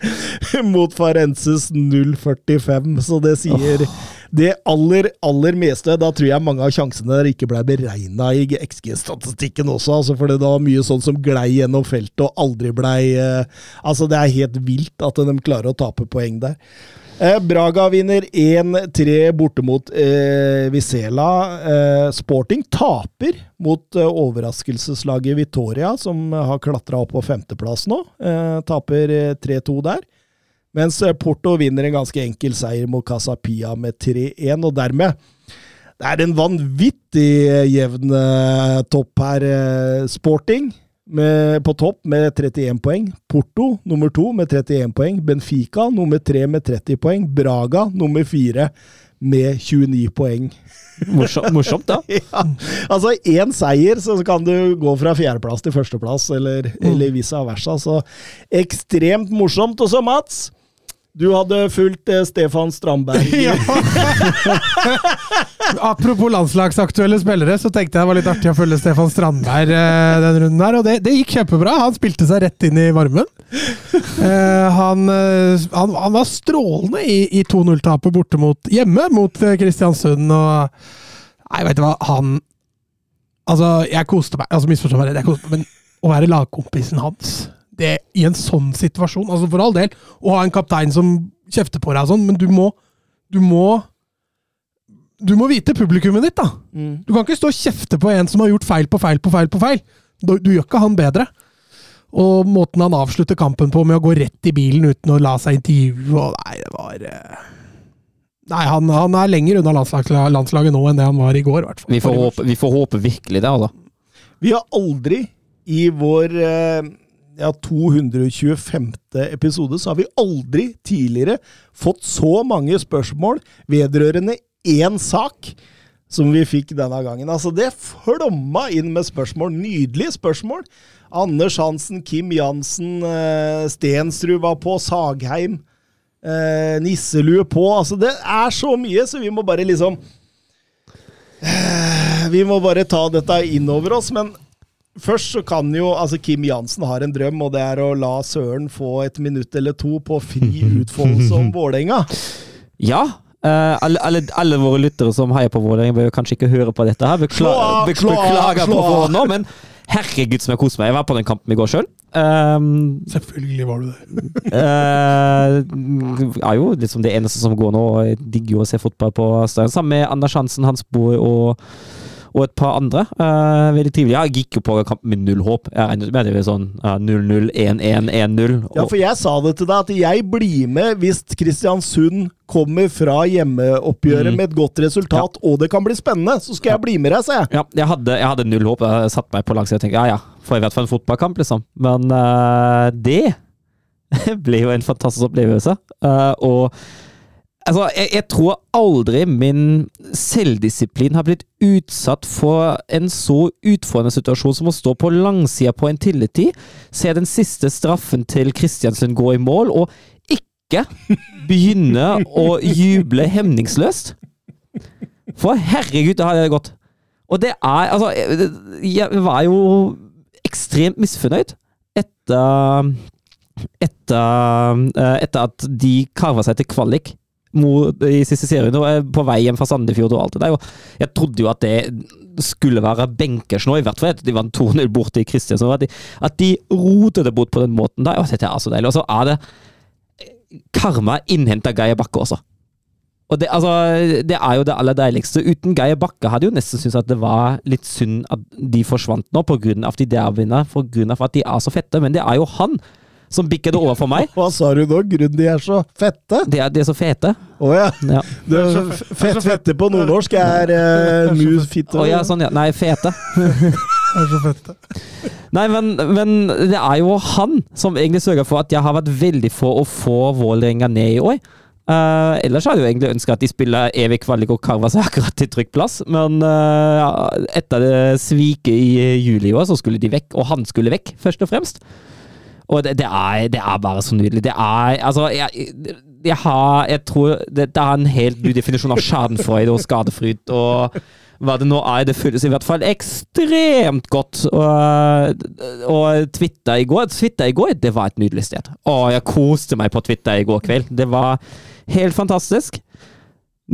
[LAUGHS] mot Farenses 0,45, så det sier det aller, aller meste. Da tror jeg mange av sjansene der ikke ble beregna i XG-statistikken også, altså for det var mye sånn som glei gjennom feltet og aldri blei eh, Altså, det er helt vilt at de klarer å tape poeng der. Eh, Braga vinner 1-3 borte mot eh, Vizela. Eh, Sporting taper mot eh, overraskelseslaget Vitoria, som har klatra opp på femteplass nå. Eh, taper eh, 3-2 der. Mens eh, Porto vinner en ganske enkel seier mot Casa Pia med 3-1, og dermed Det er en vanvittig eh, jevn eh, topp her. eh, Sporting med, på topp med 31 poeng. Porto nummer to med 31 poeng. Benfica nummer tre med 30 poeng. Braga nummer fire med 29 poeng. Morsomt, morsomt da. [LAUGHS] Ja, altså én seier, så kan du gå fra fjerdeplass til førsteplass, eller, eller vice versa. Så ekstremt morsomt. Og så, Mats. Du hadde fulgt eh, Stefan Strandberg. [LAUGHS] Ja. Apropos landslagsaktuelle spillere, så tenkte jeg det var litt artig å følge Stefan Strandberg eh, den runden her, og det, det gikk kjempebra. Han spilte seg rett inn i varmen. Eh, han, eh, han, han var strålende i, i 2-0-tapet borte mot hjemme mot eh, Kristiansund, og Nei, vet du hva, han Altså, jeg koste meg. altså Misforstå meg, men å være lagkompisen hans det, i en sånn situasjon altså For all del, å ha en kaptein som kjefter på deg og sånn, men du må, du må Du må vite publikummet ditt, da. Mm. Du kan ikke stå og kjefte på en som har gjort feil på feil på feil. på feil. Du, du gjør ikke han bedre. Og måten han avslutter kampen på med å gå rett i bilen uten å la seg intervjue og Nei, det var eh, Nei, han, han er lenger unna landslaget, landslaget nå enn det han var i går, i hvert fall. Vi får, håpe, vi får håpe virkelig det, altså. Vi har aldri i vår eh, ja, 225. episode så har vi aldri tidligere fått så mange spørsmål vedrørende én sak som vi fikk denne gangen. Altså, det flomma inn med spørsmål. Nydelige spørsmål. Anders Hansen, Kim Jansen, eh, Stensrud var på, Sagheim, eh, Nisselue på. Altså, det er så mye, så vi må bare liksom eh, Vi må bare ta dette inn over oss, men Først så kan jo altså Kim Jansen har en drøm, og det er å la Søren få et minutt eller to på fri utfoldelse om [LAUGHS] Vålerenga. Ja. Uh, alle, alle, alle våre lyttere som heier på Vålerenga, bør kanskje ikke høre på dette. her. Bekla Slå av, bek- slå av, beklager på forhånd nå, men herregud som jeg koser meg. Jeg var på den kampen i går sjøl. Um, Selvfølgelig var du det. [LAUGHS] uh, er jo liksom det eneste som går nå. og Jeg digger jo å se fotball på stadion. Sammen med Anders Hansen, Hans Boe og, og et par andre. Uh, veldig trivelig. Jeg gikk jo på kampen med null håp. Jeg regnet med det var sånn ja, 0-0, 1-1, 1-0. Ja, for jeg sa det til deg, at jeg blir med hvis Kristiansund kommer fra hjemmeoppgjøret Mm. med et godt resultat, og det kan bli spennende. Så skal jeg bli med deg, sa jeg. Ja, jeg hadde, jeg hadde null håp. Jeg satte meg på langsida og tenkte ja ja, får i hvert fall en fotballkamp, liksom. Men uh, det [LAUGHS] ble jo en fantastisk opplevelse. Uh, og altså, jeg, jeg tror aldri min selvdisiplin har blitt utsatt for en så utfordrende situasjon som å stå på langsida på en tilletid, se den siste straffen til Kristiansen gå i mål, og ikke begynne å juble hemningsløst. For herregud, det hadde gått. Og det er Altså, jeg var jo ekstremt misfornøyd etter Etter, eh, etter at de karva seg til kvalik mot, i siste serien, og er på vei hjem fra Sandefjord og alt det der. Og jeg trodde jo at det skulle være benkers nå, i hvert fall. at De vant 2-0 borte i Kristiansand. At de, at de rotet det bort på den måten der. Og dette er så deilig. Og så er det Karma innhenta Geir Bakke også. Og det, altså, det er jo det aller deiligste. Uten Geir Bakke hadde jo nesten syntes at det var litt synd at de forsvant nå, av de derbyene, av at de er så fette. Men det er jo han som bikker det over for meg. Hva sa du nå? Grunnen de er så fette? De er, de er så fete. Å ja. Ja. Det er fett, fette på nordnorsk er uh, mus fitte. oh, ja, sånn, ja. Nei, fete. [LAUGHS] Er så. Nei, men, men det er jo han som egentlig sørger for at jeg har vært veldig for å få Vålerenga ned i år. Uh, ellers hadde jeg jo egentlig ønska at de spiller evig kvalik og karva seg [LAUGHS] akkurat til trygg plass, men uh, ja, etter det sviket i juli i år, så skulle de vekk, og han skulle vekk, først og fremst. Og det, det, er, det er bare så nydelig. Det er Altså, jeg, jeg har Jeg tror det, det er en helt ny definisjon av schadenfreude og skadefryd og hva det nå er. Det føles i hvert fall ekstremt godt. Og, og Twitter i går Twitter i går, det var et nydelig sted. Å, jeg koste meg på Twitter i går kveld. Det var helt fantastisk.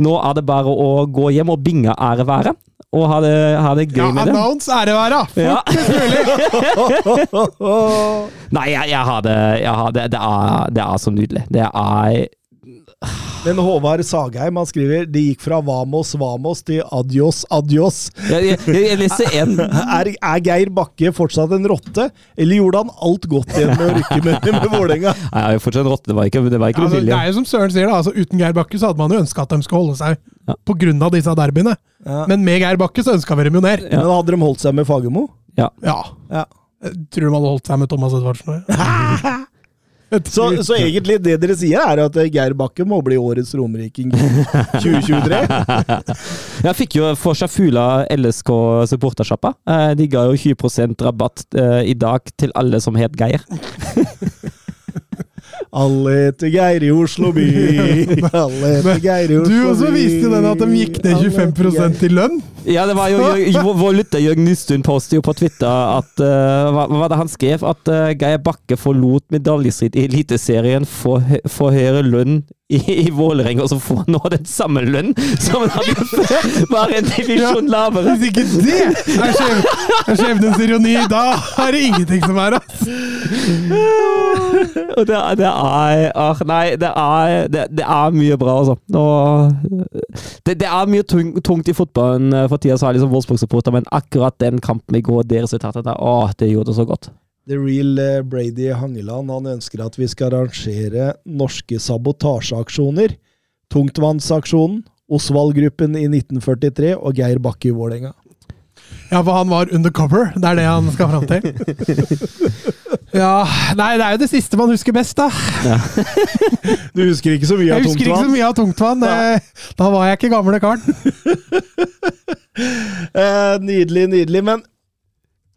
Nå er det bare å gå hjem og binge ære være, og ha det, ha det gøy Ja, med det. announce ære være! Ja. Fortest mulig! [LAUGHS] Nei, jeg, jeg har det, jeg har det, det, er, det er så nydelig. Det er Men Håvard Sagheim han skriver det gikk fra Vamos Vamos til Adios Adios. Jeg, jeg, jeg leser en [LAUGHS] Er, er Geir Bakke fortsatt en rotte, eller gjorde han alt godt igjen med å rykke med, [LAUGHS] med Vålerenga? Nei, Jeg er fortsatt en rotte, det var ikke, det var ikke Altså, det er jo som Søren sier, da. Altså, uten Geir Bakke så hadde man jo ønska at de skulle holde seg Ja. av disse derbyene. Ja. Men med Geir Bakke så ønska vi dem jo ned. Men hadde de holdt seg med Fagermo? Ja. Ja. Tror de hadde holdt seg med Thomas Edvardsen òg. [LAUGHS] Så, så egentlig det dere sier, er at Geir Bakke må bli årets romeriking [LAUGHS] 2023? Jeg fikk jo for seg Fula LSK supportersjappa. Eh, De ga jo 20% rabatt eh, i dag til alle som het Geir. [LAUGHS] Alle heter Geir i Oslo by. [LAUGHS] Alle heter Geir i Oslo by. Du også viste den at de gikk ned 25 Geir. i lønn. Ja, det var jo jo Vår lytter Jørgen Nystuen postet jo på Twitter at uh, hva, hva var det han skrev? At uh, Geir Bakke forlot medaljestrid i Eliteserien for, for høyere lønn i, i Vålerenga, og så får han nå den samme lønn som han hadde før, bare en divisjon lavere. Hvis ikke det er skjev- er skjebnens ironi, da er det ingenting som er, altså! Og det, det er ah, Nei, det er, det, det er mye bra, altså. Og, det, det er mye tung, tungt i fotballen eh, for tida, så er jeg liksom Wolfsburg-supporter, men akkurat den kampen i går, det resultatet der, å, det gjorde det så godt. The Real eh, Brady Hangeland han ønsker at vi skal arrangere norske sabotasjeaksjoner. Tungtvannsaksjonen, Osvald-gruppen i 1943 og Geir Bakke i Vålerenga. Ja, for han var undercover. Det er det han skal fram til. [LAUGHS] Ja, Nei, det er jo det siste man husker best, da. [LAUGHS] Du husker ikke så mye av tungtvann? Jeg husker ikke så mye av tungtvann. Eh, Da var jeg ikke gamle karen. [LAUGHS] Eh, nydelig, nydelig. Men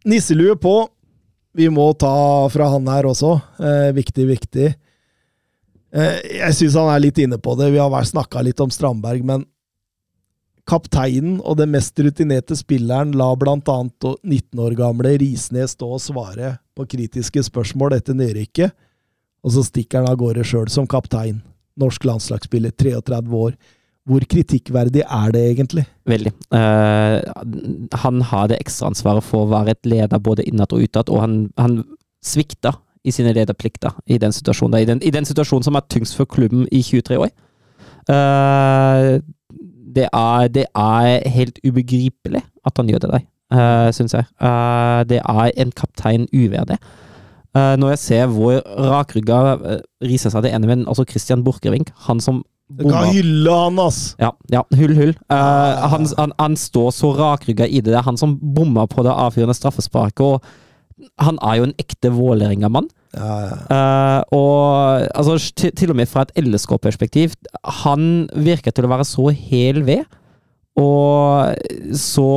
nisselue på. Vi må ta fra han her også. Eh, viktig, viktig. Eh, jeg syns han er litt inne på det. Vi har snakka litt om Strandberg, men kapteinen og den mest rutinerte spilleren la bl.a. 19 år gamle Risnes stå og svare på kritiske spørsmål etter nedrykket, og så stikker han av gårde sjøl som kaptein. Norsk landslagsspiller, 33 år. Hvor kritikkverdig er det egentlig? Veldig. Uh, han har det ekstraansvaret for å være et leder både innad og utad, og han, han svikta i sine lederplikter i den situasjonen. I den, I den situasjonen som er tyngst for klubben i 23 år. Uh, det, er, det er helt ubegripelig at han gjør det der, uh, syns jeg. Uh, det er en kaptein uverdig. Uh, når jeg ser hvor rakrygga uh, Riise seg det ene, men altså Christian Borchgrevink, han som Du kan hylle han, ass! ja, ja, hull, hull. Uh, han, han, han står så rakrygga i det. Det er han som bomma på det avfyrende straffesparket. og Han er jo en ekte Vålerenga-mann. Ja, ja. uh, og altså, til, til og med fra et LSK-perspektiv, han virker til å være så hel ved, og så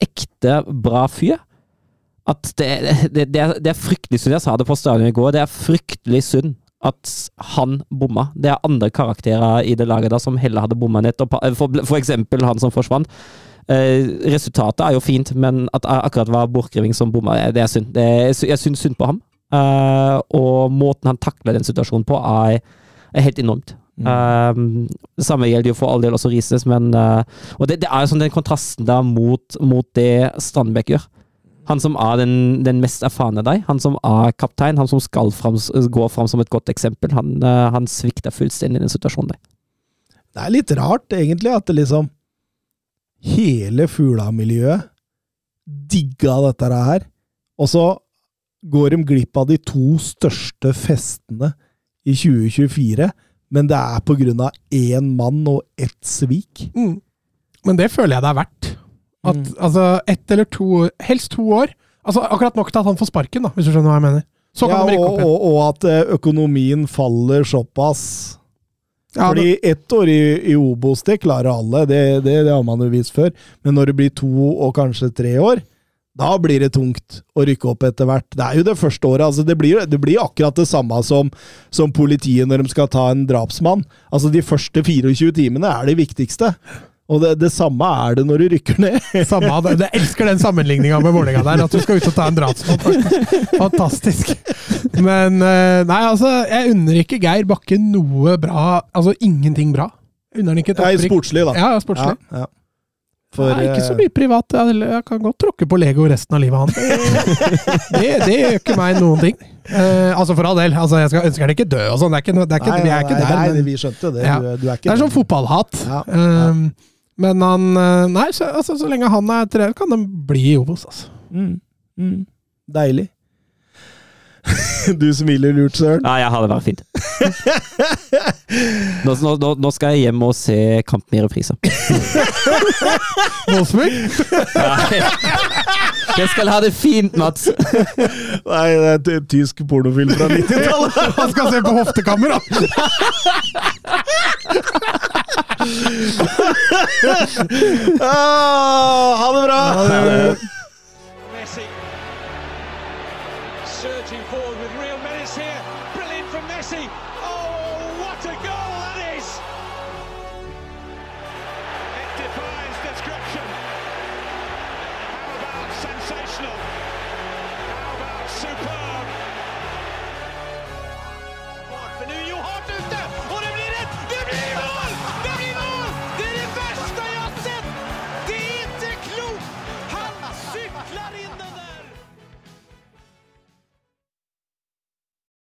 ekte bra fyr, at det, det, det, er, det er fryktelig synd. Jeg sa det på stadion i går, det er fryktelig synd at han bomma. Det er andre karakterer i det laget da som heller hadde bomma nettopp. For, for eksempel han som forsvant. Eh, resultatet er jo fint, men at akkurat var Borchgrevink som bomma, det er synd. Det jeg syns synd på ham. Eh, og måten han takler den situasjonen på, er, er helt enormt. Eh, det samme gjelder jo for all del også Rises, men uh, Og det, det er jo sånn den kontrasten da mot, mot det Strandbekk gjør. Han som er den, den mest erfarne deg, han som er kaptein, han som skal fram, gå fram som et godt eksempel, han, uh, han svikter fullstendig i den situasjonen der. Det er litt rart, egentlig, at det liksom Hele Fugla-miljøet digga dette her, og så går de glipp av de to største festene i 2024, men det er på grunn av én mann og ett svik. Mm. Men det føler jeg det er verdt. At Mm. altså, ett eller to år, helst to år Altså Akkurat nok til at han får sparken, da, hvis du skjønner hva jeg mener. Så kan Ja, de opp igjen. og, og at eh, økonomien faller såpass. Ja, Fordi ett år i, i Obos, det klarer alle, det, det, det har man jo vist før. Men når det blir to og kanskje tre år, da blir det tungt å rykke opp etter hvert. Det er jo det første året. altså Det blir, det blir akkurat det samme som, som politiet når de skal ta en drapsmann. Altså De første 24 timene er det viktigste. Og det, det samme er det når du rykker ned. [LAUGHS] Samme, jeg elsker den sammenligninga med Vålerenga der. At du skal ut og ta en drapsmann. Fantastisk. Men eh, nei, altså, jeg unner ikke Geir Bakke noe bra. Altså ingenting bra. Unner han ikke et opprykk. sportslig, da. Ja, ja, sportslig. Ja, ja. For, Nei, ikke så eh, mye privat. Jeg, kan godt tråkke på Lego resten av livet hans. [LAUGHS] Det, det gjør ikke meg noen ting. Eh, altså For all del. Altså, jeg skal, ønsker han ikke dø og sånn. Det er ikke, det er ikke, Nei, vi er ikke nei, der. nei, men- vi skjønte det. Ja. Du, du er ikke det er sånn fotballhat. Ja, ja. Um, men han eh, Nei, så, altså, så lenge han er trener, kan han bli i Obos, altså. Mm, mm. Deilig. [LAUGHS] du smiler lurt, Søren. Nei, jeg har det bare fint. Nå, nå, nå, skal jeg hjem og se kampen i reprise. Wolfsburg? Jeg skal ha det fint, Mats! Nei, det er et tysk pornofilm fra 90-tallet. [LAUGHS] Han skal se på hoftekammer, da! Ah, ha det bra! Messi.